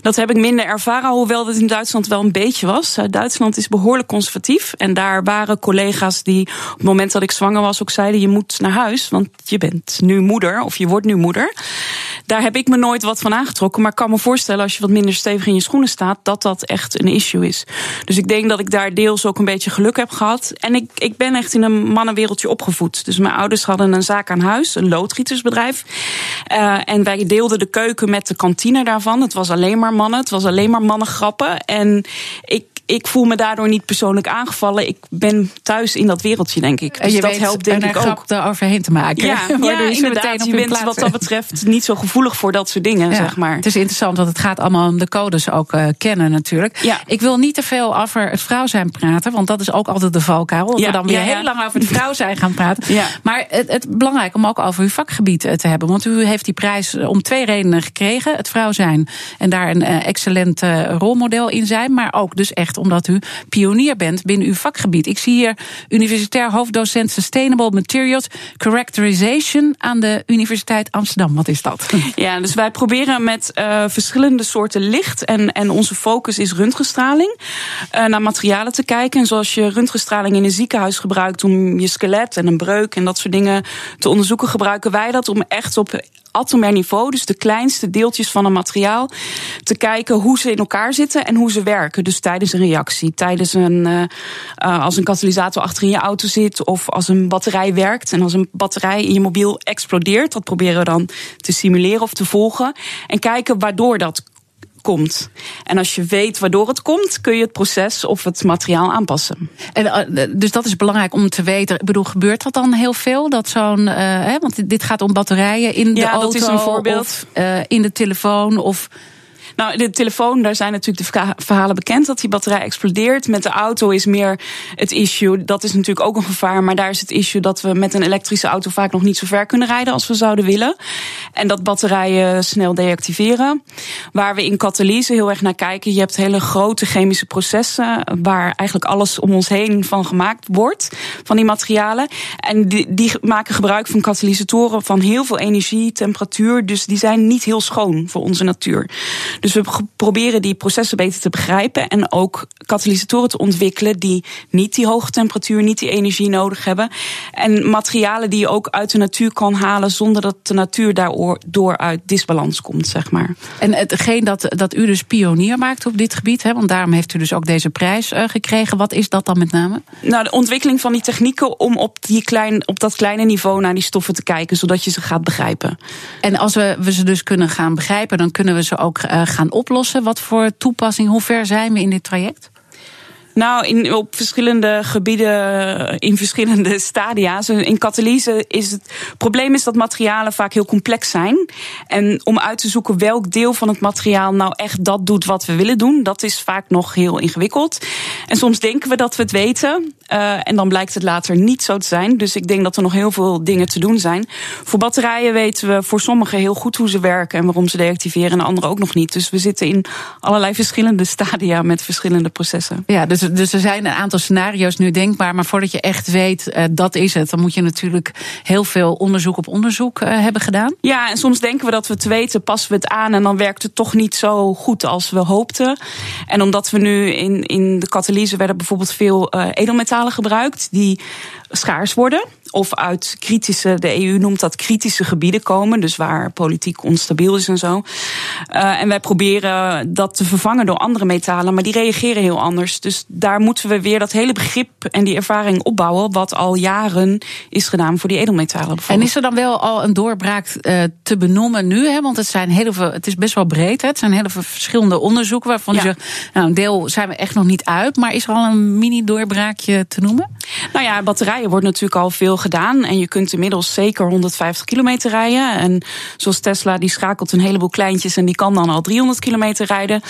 Dat heb ik minder ervaren, hoewel dat in Duitsland wel een beetje was. Duitsland is behoorlijk conservatief. En daar waren collega's die op het moment dat ik zwanger was ook zeiden: je moet naar huis. Want je bent nu moeder of je wordt nu moeder. Daar heb ik me nooit wat van aangetrokken. Maar ik kan me voorstellen als je wat minder stevig in je schoenen staat, dat dat echt een issue is. Dus ik denk dat ik daar deels ook een beetje geluk heb gehad. En ik, ik ben echt in een mannenwereldje opgevoed. Dus mijn ouders hadden een zaak aan huis, een loodgietersbedrijf. Uh, en wij deelden de keuken met de kantine daarvan. Het was alleen maar mannen, het was alleen maar mannengrappen. En ik, ik voel me daardoor niet persoonlijk aangevallen. Ik ben thuis in dat wereldje, denk ik. Dus je dat weet helpt denk er ik ook. grap overheen te maken. Ja, inderdaad. Je bent wat dat betreft niet zo gevoelig voor dat soort dingen, Ja, zeg maar. Het is interessant, want het gaat allemaal om de codes ook eh, kennen natuurlijk. Ja. Ik wil niet te veel over het vrouw zijn praten, want dat is ook altijd de valkuil. Dat Ja, we dan weer ja, ja. heel lang over het vrouw zijn gaan praten. Ja. Maar het, het belangrijk om ook over uw vakgebied eh, te hebben. Want u heeft die prijs eh, om twee redenen gekregen. Het vrouw zijn en daar een eh, excellent rolmodel in zijn. Maar ook dus echt omdat u pionier bent binnen uw vakgebied. Ik zie hier universitair hoofddocent Sustainable Materials Characterization aan de Universiteit Amsterdam. Wat is dat? Ja, dus wij proberen met eh, verschillende soorten licht. En, en onze focus is röntgenstraling. eh, naar materialen te kijken. En zoals je röntgenstraling in een ziekenhuis gebruikt om je skelet en een breuk en dat soort dingen te onderzoeken, gebruiken wij dat om echt op atomair niveau, dus de kleinste deeltjes van een materiaal, te kijken hoe ze in elkaar zitten en hoe ze werken. Dus tijdens een reactie, tijdens een eh, eh, als een katalysator achter in je auto zit of als een batterij werkt en als een batterij in je mobiel explodeert, dat proberen we dan te simuleren of te volgen en kijken waardoor dat komt. En als je weet waardoor het komt, kun je het proces of het materiaal aanpassen. En, eh, dus dat is belangrijk om te weten. Ik bedoel, gebeurt dat dan heel veel? Dat zo'n, eh, hè, want dit gaat om batterijen in de Ja, dat auto is een voorbeeld. of eh, in de telefoon of. Nou, de telefoon, daar zijn natuurlijk de verha- verhalen bekend dat die batterij explodeert. Met de auto is meer het issue. Dat is natuurlijk ook een gevaar. Maar daar is het issue dat we met een elektrische auto vaak nog niet zo ver kunnen rijden als we zouden willen. En dat batterijen snel deactiveren. Waar we in katalyse heel erg naar kijken. Je hebt hele grote chemische processen. Waar eigenlijk alles om ons heen van gemaakt wordt. Van die materialen. En die, die maken gebruik van katalysatoren van heel veel energie, temperatuur. Dus die zijn niet heel schoon voor onze natuur. Dus we proberen die processen beter te begrijpen. En ook katalysatoren te ontwikkelen die niet die hoge temperatuur, niet die energie nodig hebben. En materialen die je ook uit de natuur kan halen zonder dat de natuur daardoor uit disbalans komt, zeg maar. En hetgeen dat, dat u dus pionier maakt op dit gebied, hè, want daarom heeft u dus ook deze prijs eh, gekregen. Wat is dat dan met name? Nou, de ontwikkeling van die technieken om op, die klein, op dat kleine niveau naar die stoffen te kijken, zodat je ze gaat begrijpen. En als we, we ze dus kunnen gaan begrijpen, dan kunnen we ze ook eh, gaan oplossen. Wat voor toepassing, hoe ver zijn we in dit traject? Nou, in, op verschillende gebieden, in verschillende stadia. In katalyse is het probleem is dat materialen vaak heel complex zijn. En om uit te zoeken welk deel van het materiaal nou echt dat doet wat we willen doen, dat is vaak nog heel ingewikkeld. En soms denken we dat we het weten. eh, en dan blijkt het later niet zo te zijn. Dus ik denk dat er nog heel veel dingen te doen zijn. Voor batterijen weten we voor sommigen heel goed hoe ze werken en waarom ze deactiveren, en anderen ook nog niet. Dus we zitten in allerlei verschillende stadia met verschillende processen. Ja, dus, dus er zijn een aantal scenario's nu denkbaar. Maar voordat je echt weet, eh, dat is het, dan moet je natuurlijk heel veel onderzoek op onderzoek eh, hebben gedaan. Ja, en soms denken we dat we het weten, passen we het aan en dan werkt het toch niet zo goed als we hoopten. En omdat we nu in, in de katalyse werden bijvoorbeeld veel eh, edelmetalen gebruikt die schaars worden. Of uit kritische, de EU noemt dat kritische gebieden komen, dus waar politiek onstabiel is en zo. Eh, en wij proberen dat te vervangen door andere metalen, maar die reageren heel anders. Dus daar moeten we weer dat hele begrip en die ervaring opbouwen, wat al jaren is gedaan voor die edelmetalen. En is er dan wel al een doorbraak eh, te benoemen nu? Hè? Want het, zijn heel veel, het is best wel breed. Hè? Het zijn heel veel verschillende onderzoeken waarvan Ja. je zegt, nou, een deel zijn we echt nog niet uit. Maar is er al een mini-doorbraakje te noemen? Nou ja, batterijen wordt natuurlijk al veel gedaan. En je kunt inmiddels zeker 150 kilometer rijden. En zoals Tesla, die schakelt een heleboel kleintjes en die kan dan al 300 kilometer rijden.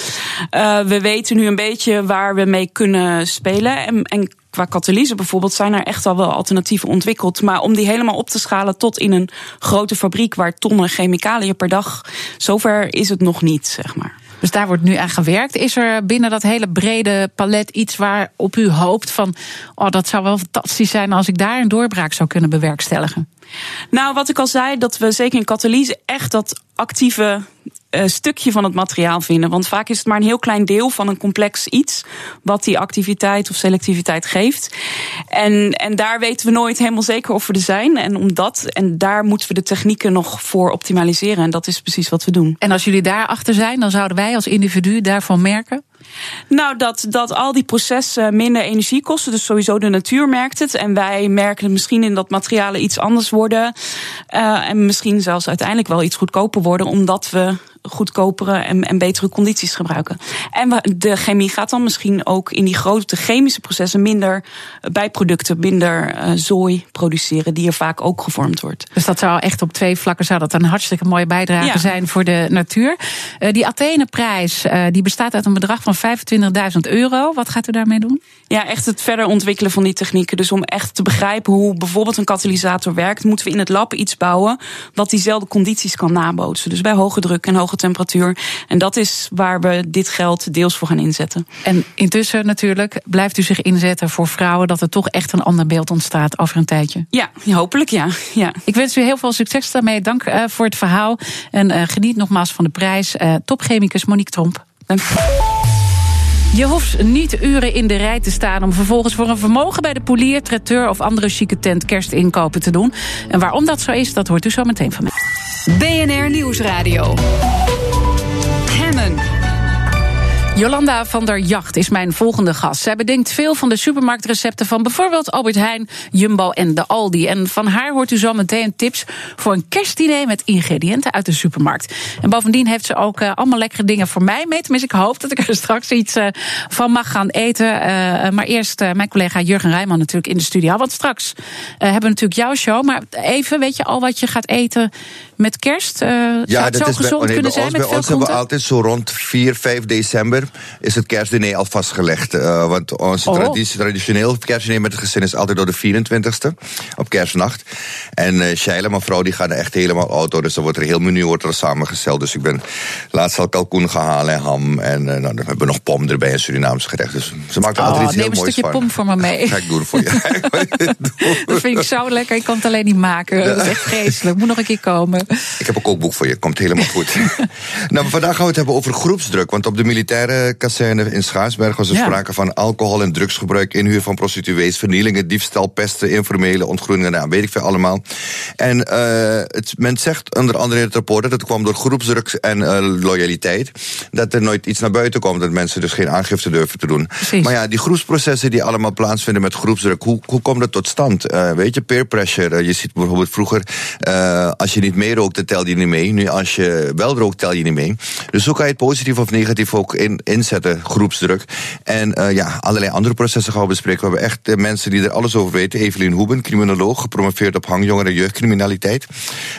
Eh, we weten nu een beetje waar we mee kunnen spelen. En, en qua katalyse bijvoorbeeld zijn er echt al wel alternatieven ontwikkeld. Maar om die helemaal op te schalen tot in een grote fabriek waar tonnen chemicaliën per dag, zover is het nog niet, zeg maar. Dus daar wordt nu aan gewerkt. Is er binnen dat hele brede palet iets waarop u hoopt van... oh, dat zou wel fantastisch zijn als ik daar een doorbraak zou kunnen bewerkstelligen? Nou, wat ik al zei, dat we zeker in katalyse echt dat actieve eh, stukje van het materiaal vinden. Want vaak is het maar een heel klein deel van een complex iets wat die activiteit of selectiviteit geeft. En, en daar weten we nooit helemaal zeker of we er zijn. En omdat, en daar moeten we de technieken nog voor optimaliseren. En dat is precies wat we doen. En als jullie daarachter zijn, dan zouden wij als individu daarvan merken? Nou, dat, dat al die processen minder energie kosten. Dus sowieso de natuur merkt het. En wij merken het misschien in dat materialen iets anders worden. Uh, en misschien zelfs uiteindelijk wel iets goedkoper worden, omdat we goedkopere en, en betere condities gebruiken. En de chemie gaat dan misschien ook in die grote chemische processen minder bijproducten, minder uh, zooi produceren, die er vaak ook gevormd wordt. Dus dat zou echt op twee vlakken zou dat een hartstikke mooie bijdrage ja. zijn voor de natuur. Uh, die Athene-prijs die bestaat uit een bedrag van 25.000 euro. Wat gaat u daarmee doen? Ja, echt het verder ontwikkelen van die technieken. Dus om echt te begrijpen hoe bijvoorbeeld een katalysator werkt, moeten we in het lab iets bouwen wat diezelfde condities kan nabootsen. Dus bij hoge druk en hoge temperatuur. En dat is waar we dit geld deels voor gaan inzetten. En intussen natuurlijk blijft u zich inzetten voor vrouwen dat er toch echt een ander beeld ontstaat over een tijdje. Ja, hopelijk ja. ja. Ik wens u heel veel succes daarmee. Dank uh, voor het verhaal. En uh, geniet nogmaals van de prijs. Uh, topchemicus Monique Tromp. Dank. Je hoeft niet uren in de rij te staan om vervolgens voor een vermogen bij de polier, traiteur of andere chique tent kerstinkopen te doen. En waarom dat zo is, dat hoort u zo meteen van mij. BNR Nieuwsradio. Jolanda van der Jacht is mijn volgende gast. Zij bedenkt veel van de supermarktrecepten van bijvoorbeeld Albert Heijn, Jumbo en de Aldi. En van haar hoort u zo meteen tips voor een kerstdiner met ingrediënten uit de supermarkt. En bovendien heeft ze ook uh, allemaal lekkere dingen voor mij mee. Tenminste, ik hoop dat ik er straks iets uh, van mag gaan eten. Uh, maar eerst mijn collega Jurgen Rijman natuurlijk in de studio. Want straks hebben we natuurlijk jouw show. Maar even, weet je al wat je gaat eten met kerst? ja, zou het zo is gezond bij, kunnen bij zijn ons, met bij ons hebben we altijd zo rond 4, 5 december is het kerstdiner al vastgelegd. Uh, want onze Oh. traditie, traditioneel kerstdiner met het gezin is altijd door de 24ste op kerstnacht. En uh, Sheila, mijn vrouw, die gaat er echt helemaal auto. Dus er wordt er heel menu wordt er samengesteld. Dus ik ben laatst al kalkoen gehaald en ham. En uh, nou, dan hebben we nog pom erbij, een Surinaams gerecht. Dus ze maakt er altijd Oh, iets neem heel een moois stukje van. pom voor me mee. Ga ik doen voor je. Dat vind ik zo lekker. Ik kan het alleen niet maken. Dat is echt vreselijk. Moet nog een keer komen. Ik heb een kookboek voor je, komt helemaal goed. nou, vandaag gaan we het hebben over groepsdruk. Want op de militaire kazerne in Schaarsberg was er Ja. sprake van alcohol- en drugsgebruik, inhuur van prostituees, vernielingen, diefstal, pesten, informele ontgroeningen, nou, weet ik veel allemaal. En eh, het, men zegt onder andere in het rapport dat het kwam door groepsdruk en eh, loyaliteit. Dat er nooit iets naar buiten komt, dat mensen dus geen aangifte durven te doen. Maar ja, die groepsprocessen die allemaal plaatsvinden met groepsdruk, hoe, hoe komt dat tot stand? Eh, weet je, peer pressure. Je ziet bijvoorbeeld vroeger, als je niet meerookt, dan tel je niet mee. Nu, als je wel rookt, tel je niet mee. Dus hoe kan je het positief of negatief ook in, inzetten, groepsdruk? En eh, ja, allerlei andere processen gaan we bespreken. We hebben echt eh, mensen die er alles over weten. Evelien Hoeben, criminoloog, gepromoveerd op hangjongeren en jeugdcriminaliteit.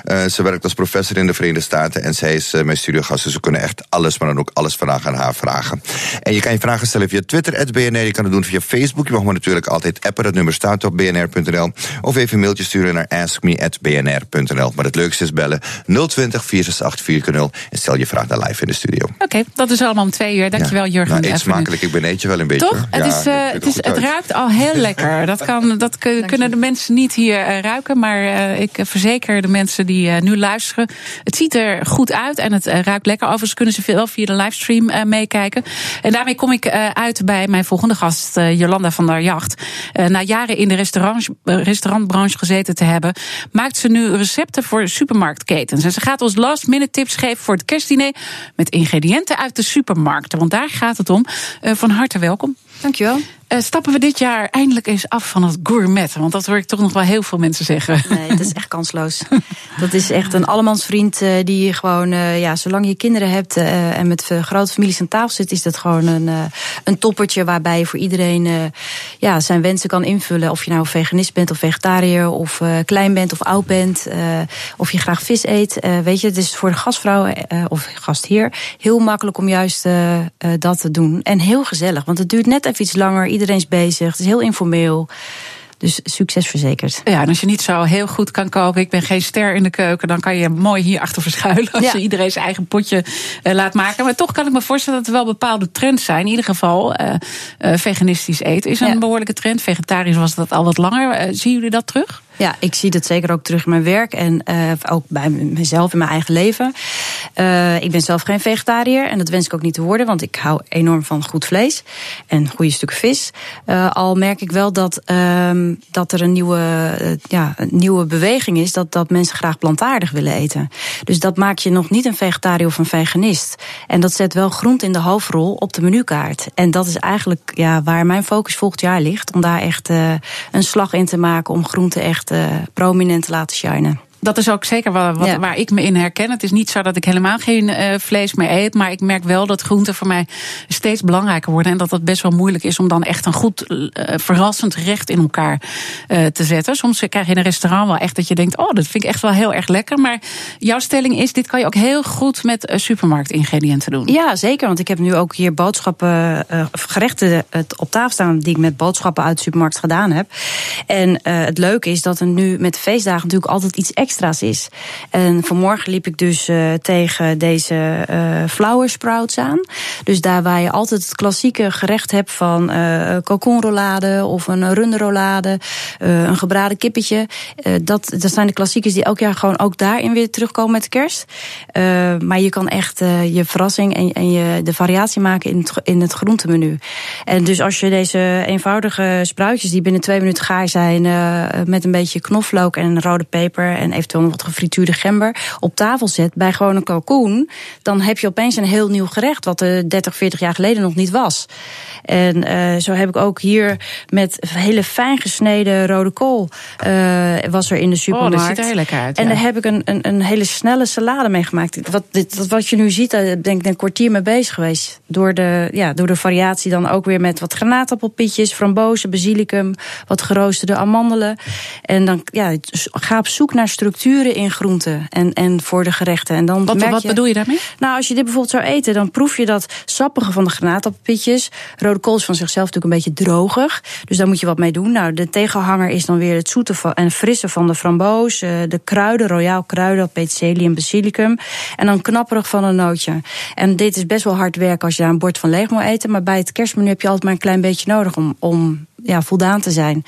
Eh, ze werkt als professor in de Verenigde Staten en zij is mijn studiogast. Dus we kunnen echt alles, maar dan ook alles vandaag aan haar vragen. En je kan je vragen stellen via Twitter, BNR. Je kan het doen via Facebook. Je mag me natuurlijk altijd appen. Het nummer staat op bnr.nl. Of even een mailtje sturen naar askme.bnr.nl. Maar het leukste is bellen 020 468 400 en stel je vraag naar live in de studio. Oké, dat is allemaal om twee uur. Dankjewel, Ja. Jurgen. Nou, eet smakelijk. Ik beneed je wel een beetje. Toch? Het, is, eh, het, is, het ruikt al heel lekker. Dat, kan, dat kun- kunnen de mensen niet hier eh, ruiken. Maar eh, ik verzeker de mensen die nu luisteren. Het ziet er goed uit en het ruikt lekker. Overigens kunnen ze wel via de livestream meekijken. En daarmee kom ik eh, uit bij mijn volgende gast, eh, Jolanda van der Jacht. Eh, na jaren in de restaurant, restaurantbranche gezeten te hebben, maakt ze nu recepten voor En ze gaat ons last minute tips geven voor het kerstdiner met ingrediënten uit de supermarkten. Want daar gaat het om. Eh, van harte welkom. Dankjewel. Eh, stappen we dit jaar eindelijk eens af van het gourmet? Want dat hoor ik toch nog wel heel veel mensen zeggen. Nee, dat is echt kansloos. Dat is echt een allemansvriend eh, die gewoon, eh, ja, zolang je kinderen hebt en met grote families aan tafel zit, is dat gewoon een, een toppertje waarbij je voor iedereen ja, zijn wensen kan invullen. Of je nou veganist bent of vegetariër, of klein bent of oud bent, of je graag vis eet. Weet je, het is voor de gastvrouw of gastheer heel makkelijk om juist dat te doen. En heel gezellig, want het duurt net even iets langer. Iedereen is bezig, het is heel informeel. Dus succes verzekerd. Ja, en als je niet zo heel goed kan koken, ik ben geen ster in de keuken, dan kan je mooi hier achter verschuilen als Ja. je iedereen zijn eigen potje eh, laat maken. Maar toch kan ik me voorstellen dat er wel bepaalde trends zijn. In ieder geval, eh, eh, veganistisch eten is een Ja. behoorlijke trend. Vegetarisch was dat al wat langer. Zien jullie dat terug? Ja, ik zie dat zeker ook terug in mijn werk en uh, ook bij mezelf in mijn eigen leven. Uh, ik ben zelf geen vegetariër en dat wens ik ook niet te worden, want ik hou enorm van goed vlees en goede stukken vis. Uh, al merk ik wel dat, uh, dat er een nieuwe, ja, een nieuwe beweging is dat, dat mensen graag plantaardig willen eten. Dus dat maakt je nog niet een vegetariër of een veganist. En dat zet wel groente in de hoofdrol op de menukaart. En dat is eigenlijk ja, waar mijn focus volgend jaar ligt, om daar echt een slag in te maken om groente echt uh, prominent te laten shinen dat is ook zeker wat, wat waar ik me in herken. Het is niet zo dat ik helemaal geen uh, vlees meer eet. Maar ik merk wel dat groenten voor mij steeds belangrijker worden. En dat het best wel moeilijk is om dan echt een goed, uh, verrassend gerecht in elkaar uh, te zetten. Soms krijg je in een restaurant wel echt dat je denkt: oh, dat vind ik echt wel heel erg lekker. Maar jouw stelling is: dit kan je ook heel goed met supermarktingrediënten doen. Ja, zeker. Want ik heb nu ook hier boodschappen, gerechten op tafel staan. die ik met boodschappen uit de supermarkt gedaan heb. En het leuke is dat er nu met feestdagen natuurlijk altijd iets extra extra's is. En vanmorgen liep ik dus uh, tegen deze uh, flower sprouts aan. Dus daar waar je altijd het klassieke gerecht hebt van uh, kalkoenrollade of een runderrollade, een gebraden kippetje. dat, dat zijn de klassiekers die elk jaar gewoon ook daarin weer terugkomen met kerst. maar je kan echt je verrassing en, en je, de variatie maken in het, in het groentemenu. En dus als je deze eenvoudige spruitjes die binnen twee minuten gaar zijn met een beetje knoflook en rode peper en eventueel wat gefrituurde gember op tafel zet bij gewoon een kalkoen, dan heb je opeens een heel nieuw gerecht wat er 30, 40 jaar geleden nog niet was. En uh, zo heb ik ook hier met hele fijn gesneden rode kool uh, was er in de supermarkt. Oh, dat ziet er heel lekker uit. En daar heb ik een, een, een hele snelle salade mee gemaakt. Wat, dit, wat je nu ziet, daar ben ik een kwartier mee bezig geweest. Door de, ja, door de variatie dan ook weer met wat granaatappelpietjes, frambozen, basilicum, wat geroosterde amandelen. En dan ja, ga op zoek naar structuren in groenten en, en voor de gerechten. En dan wat merk wat je, bedoel je daarmee? Nou, als je dit bijvoorbeeld zou eten, dan proef je dat sappige van de granaatappelpietjes. Rode kool is van zichzelf natuurlijk een beetje drogig. Dus daar moet je wat mee doen. Nou, de tegenhanger is dan weer het zoete en frisse van de framboos. Eh, de kruiden, royaal kruiden, peterselie en basilicum. En dan knapperig van een nootje. En dit is best wel hard werk als je daar een bord van leeg moet eten. Maar bij het kerstmenu heb je altijd maar een klein beetje nodig om, om ja, voldaan te zijn.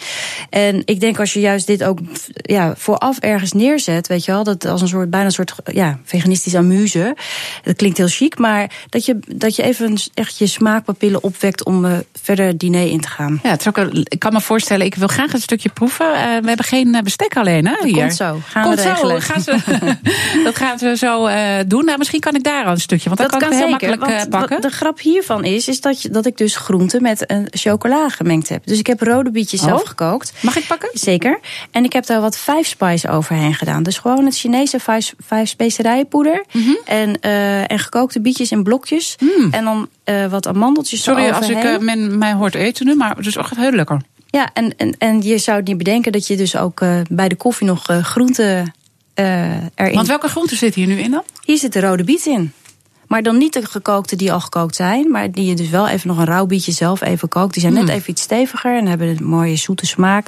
En ik denk als je juist dit ook ja, vooraf ergens neerzet, weet je wel, dat als een soort, bijna een soort ja, veganistisch amuse. Dat klinkt heel chic, maar dat je, dat je even echt je smaakpapillen opwekt om uh, verder diner in te gaan. Ja, ook, ik kan me voorstellen, ik wil graag een stukje proeven. Uh, we hebben geen bestek alleen, hè? Hier. Komt zo. Gaan Komt we regelen. Zo, gaan ze, dat gaan we zo uh, doen. Nou, misschien kan ik daar al een stukje, want dat, kan, kan ik heel zeker, makkelijk pakken. De grap hiervan is, is dat, je, dat ik dus groenten met een chocola gemengd heb. Dus ik heb rode bietjes oh. zelf gekookt. Mag ik pakken? Zeker. En ik heb daar wat five spice overheen gedaan. Dus gewoon het Chinese vijf, vijf specerijenpoeder. Mhm. en, uh, en gekookte bietjes in blokjes. Mm. En dan uh, wat amandeltjes Sorry als ik uh, men, mij hoort eten nu, maar het is echt heel lekker. Ja, en, en, en je zou het niet bedenken dat je dus ook bij de koffie nog groenten erin... Want welke groenten zitten hier nu in dan? Hier zit de rode biet in. Maar dan niet de gekookte die al gekookt zijn. Maar die je dus wel even nog een rauw bietje zelf even kookt. Die zijn Hmm. net even iets steviger en hebben een mooie zoete smaak.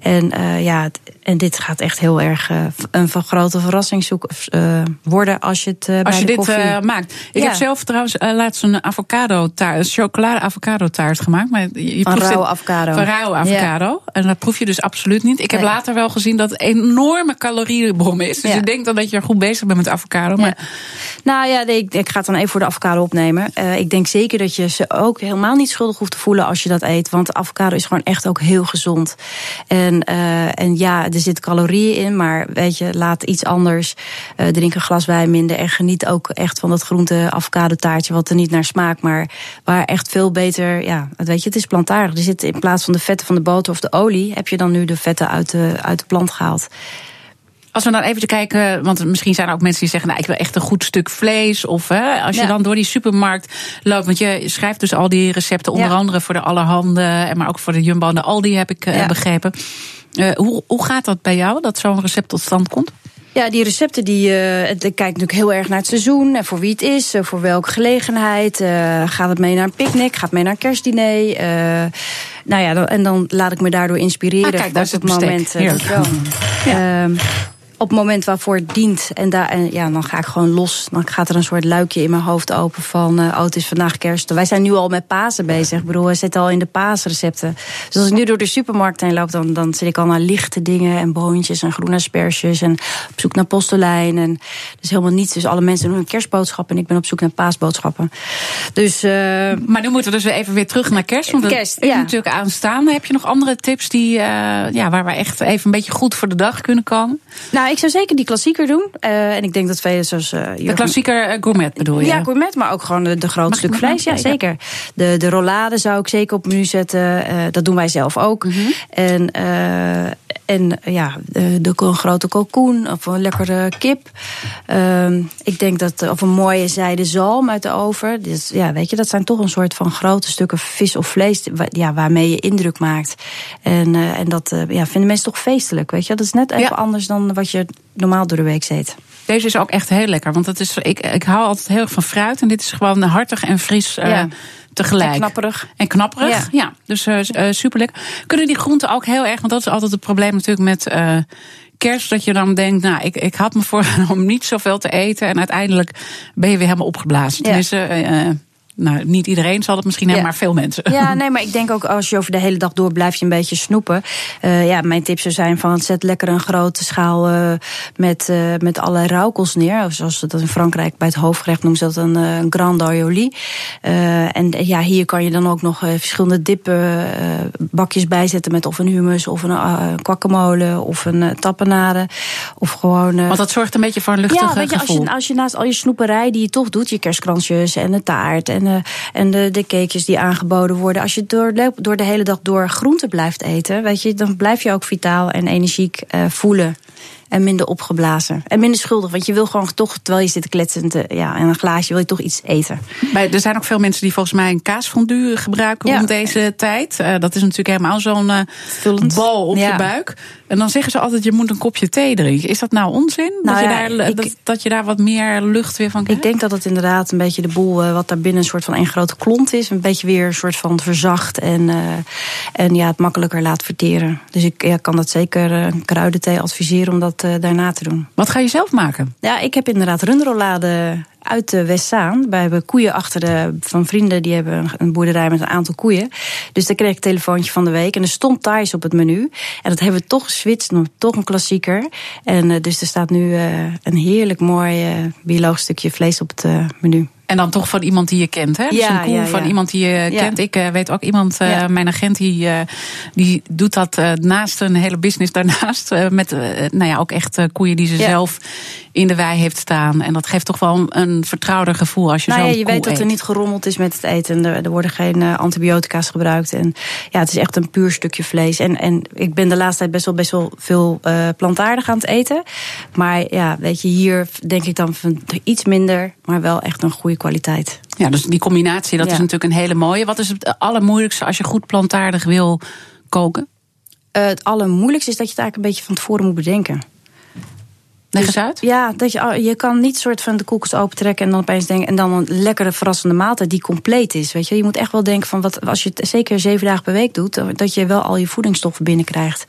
En uh, ja, en dit gaat echt heel erg uh, een grote verrassing zoeken, uh, worden als je het als bij je de dit koffie... maakt. Ik Ja. heb zelf trouwens laatst een avocado taart, een chocolade avocado taart gemaakt. Maar je Van proeft rauwe avocado. Van rauwe avocado. En dat proef je dus absoluut niet. Ik heb later wel gezien dat het een enorme caloriebom is. Dus ik denk dan dat je er goed bezig bent met avocado. Maar Nou ja, nee, ik, ik ga dan even voor de avocado opnemen. Uh, ik denk zeker dat je ze ook helemaal niet schuldig hoeft te voelen als je dat eet. Want avocado is gewoon echt ook heel gezond. En, uh, en ja, er zit calorieën in, maar weet je, laat iets anders. Uh, drink een glas wijn minder en geniet ook echt van dat groente avocado taartje, wat er niet naar smaakt, maar waar echt veel beter, ja, weet je, het is plantaardig. Er zit in plaats van de vetten van de boter of de olie, heb je dan nu de vetten uit de, uit de plant gehaald. Als we dan even te kijken, want misschien zijn er ook mensen die zeggen: Nou, ik wil echt een goed stuk vlees. Of hè, als je Ja. dan door die supermarkt loopt. Want je schrijft dus al die recepten, onder Ja. andere voor de Allerhande. En maar ook voor de Jumbo en de Aldi, heb ik eh, Ja. begrepen. Eh, hoe, hoe gaat dat bij jou, dat zo'n recept tot stand komt? Ja, die recepten, die, uh, het kijkt natuurlijk heel erg naar het seizoen. En voor wie het is, uh, voor welke gelegenheid. Uh, gaat het mee naar een picknick, gaat het mee naar een kerstdiner. Nou ja, dan, en dan laat ik me daardoor inspireren. Ah, kijk, op is het moment. Heerlijk. wel. Ehm, op het moment waarvoor het dient. En, daar, en ja, dan ga ik gewoon los. Dan gaat er een soort luikje in mijn hoofd open van... Uh, oh, het is vandaag kerst. Wij zijn nu al met Pasen bezig. Ik bedoel, we zitten al in de paasrecepten. Dus als ik nu door de supermarkt heen loop... dan, dan zit ik al naar lichte dingen en boontjes en groene asperges... en op zoek naar postolijn. En dus helemaal niets. Dus alle mensen doen een kerstboodschap... en ik ben op zoek naar paasboodschappen. Dus, uh, maar nu moeten we dus even weer terug naar kerst. Want kerst, is ja. natuurlijk aanstaande. Heb je nog andere tips die, uh, ja, waar we echt even een beetje goed voor de dag kunnen komen? Nou, ik zou zeker die klassieker doen. Uh, en ik denk dat velen zoals... Uh, de klassieker gourmet bedoel je? Ja, gourmet, maar ook gewoon de, de groot stuk vlees. Ja, zeker. De, de rollade zou ik zeker op menu zetten. dat doen wij zelf ook. Mm -hmm. En en ja, de, de, een grote kalkoen of een lekkere kip. Uh, ik denk dat, of een mooie zijde zalm uit de oven. Dus ja, weet je, dat zijn toch een soort van grote stukken vis of vlees ja, waarmee je indruk maakt. En, uh, en dat uh, ja, vinden mensen toch feestelijk, weet je. Dat is net even ja. anders dan wat je normaal door de week eet. Deze is ook echt heel lekker, want het is, ik, ik hou altijd heel erg van fruit. En dit is gewoon hartig en fris. Uh, ja tegelijk. En knapperig. En knapperig, ja. ja dus uh, uh, super lekker. Kunnen die groenten ook heel erg, want dat is altijd het probleem natuurlijk met uh, kerst. Dat je dan denkt, nou, ik, ik had me voorgenomen om niet zoveel te eten. En uiteindelijk ben je weer helemaal opgeblazen. Ja. Tenminste, nou, niet iedereen zal het misschien hebben, ja. maar veel mensen. Ja, nee, maar ik denk ook als je over de hele dag door blijft je een beetje snoepen. Uh, ja, mijn tips zou zijn van zet lekker een grote schaal uh, met, uh, met alle rauwkels neer. Of zoals ze dat in Frankrijk bij het hoofdgerecht noemen ze dat een, een grand aioli. en ja, hier kan je dan ook nog verschillende dippen bakjes bijzetten met of een hummus of een guacamole of een tapenade. Of gewoon. Want dat zorgt een beetje voor een luchtig ja, weet je, gevoel. Als je, als je naast al je snoeperij die je toch doet, je kerstkransjes en de taart en en de, de cakejes die aangeboden worden. Als je door, door de hele dag door groente blijft eten, weet je, dan blijf je ook vitaal en energiek uh, voelen. En minder opgeblazen. En minder schuldig. Want je wil gewoon toch, terwijl je zit kletsend ja, en een glaasje, wil je toch iets eten. Maar er zijn ook veel mensen die volgens mij een kaasfondue gebruiken ja. rond deze tijd. Uh, dat is natuurlijk helemaal zo'n uh, bal op ja. je buik. En dan zeggen ze altijd, je moet een kopje thee drinken. Is dat nou onzin? Nou dat, ja, je daar, ik, dat, dat, je daar wat meer lucht weer van krijgt? Ik denk dat het inderdaad een beetje de boel uh, wat daar binnen een soort van één grote klont is. Een beetje weer een soort van verzacht en, en ja, het makkelijker laat verteren. Dus ik ja, kan dat zeker kruidenthee adviseren om dat uh, daarna te doen. Wat ga je zelf maken? Ja, ik heb inderdaad runrollade uit de Westzaan. Wij hebben koeien achter de, van vrienden, die hebben een boerderij met een aantal koeien. Dus daar kreeg ik een telefoontje van de week. En er stond Thais op het menu. En dat hebben we toch geswitcht, toch een klassieker. En uh, dus er staat nu uh, een heerlijk mooi biologisch stukje vlees op het menu. En dan toch van iemand die je kent, hè? Dus ja, een koe ja, van iemand die je kent. Ik uh, weet ook iemand, uh, mijn agent, die, uh, die doet dat naast een hele business daarnaast. met, nou ja, ook echt koeien die ze zelf in de wei heeft staan. En dat geeft toch wel een vertrouwder gevoel als je nou zo ja, je weet dat er niet gerommeld is met het eten. Er, er worden geen antibiotica's gebruikt. En ja, het is echt een puur stukje vlees. En, en ik ben de laatste tijd best wel, best wel veel plantaardig aan het eten. Maar ja, weet je, hier denk ik dan van iets minder, maar wel echt een goede kwaliteit. Ja, dus die combinatie, dat ja. is natuurlijk een hele mooie. Wat is het allermoeilijkste als je goed plantaardig wil koken? Uh, het allermoeilijkste is dat je het eigenlijk een beetje van tevoren moet bedenken. Leg eens uit. Ja, dat je, je kan niet soort van de koelkast opentrekken en dan opeens denken. En dan een lekkere verrassende maaltijd die compleet is. Weet je, je moet echt wel denken van wat als je het zeker zeven dagen per week doet, dat je wel al je voedingsstoffen binnenkrijgt.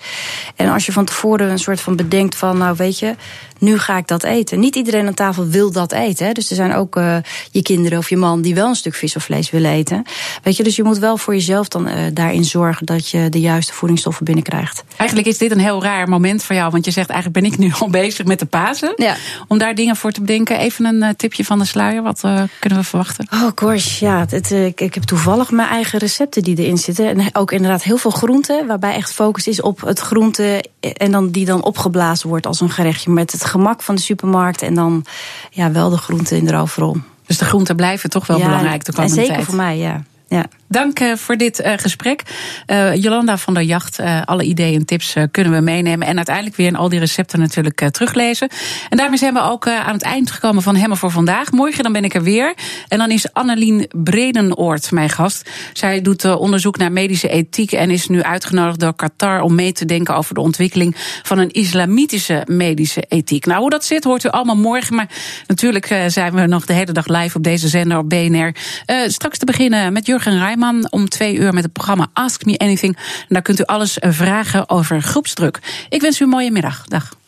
En als je van tevoren een soort van bedenkt van, nou weet je, nu ga ik dat eten. Niet iedereen aan tafel wil dat eten. Hè? Dus er zijn ook uh, je kinderen of je man die wel een stuk vis of vlees willen eten. Weet je, dus je moet wel voor jezelf dan uh, daarin zorgen dat je de juiste voedingsstoffen binnenkrijgt. Eigenlijk is dit een heel raar moment voor jou, want je zegt eigenlijk ben ik nu al bezig met de Pasen. Ja. Om daar dingen voor te bedenken. Even een uh, tipje van de sluier. Wat kunnen we verwachten? Oh, gosh. Ja, het, ik, ik, heb toevallig mijn eigen recepten die erin zitten. En ook inderdaad heel veel groenten. Waarbij echt focus is op het groente. En dan, die dan opgeblazen wordt als een gerechtje. Met het gemak van de supermarkt. En dan ja, wel de groenten in de. Dus de groenten blijven toch wel ja, belangrijk de komende en zeker tijd. voor mij, ja. Ja. Dank uh, voor dit uh, gesprek. Uh, Jolanda van der Jacht, alle ideeën en tips kunnen we meenemen. En uiteindelijk weer in al die recepten natuurlijk teruglezen. En daarmee zijn we ook aan het eind gekomen van Hemmen voor vandaag. Morgen dan ben ik er weer. En dan is Annelien Bredenoord mijn gast. Zij doet onderzoek naar medische ethiek en is nu uitgenodigd door Qatar om mee te denken over de ontwikkeling van een islamitische medische ethiek. Nou, hoe dat zit, hoort u allemaal morgen. Maar natuurlijk zijn we nog de hele dag live op deze zender op BNR. straks te beginnen met Jurgen Rijman om twee uur met het programma Ask Me Anything. En daar kunt u alles vragen over groepsdruk. Ik wens u een mooie middag. Dag.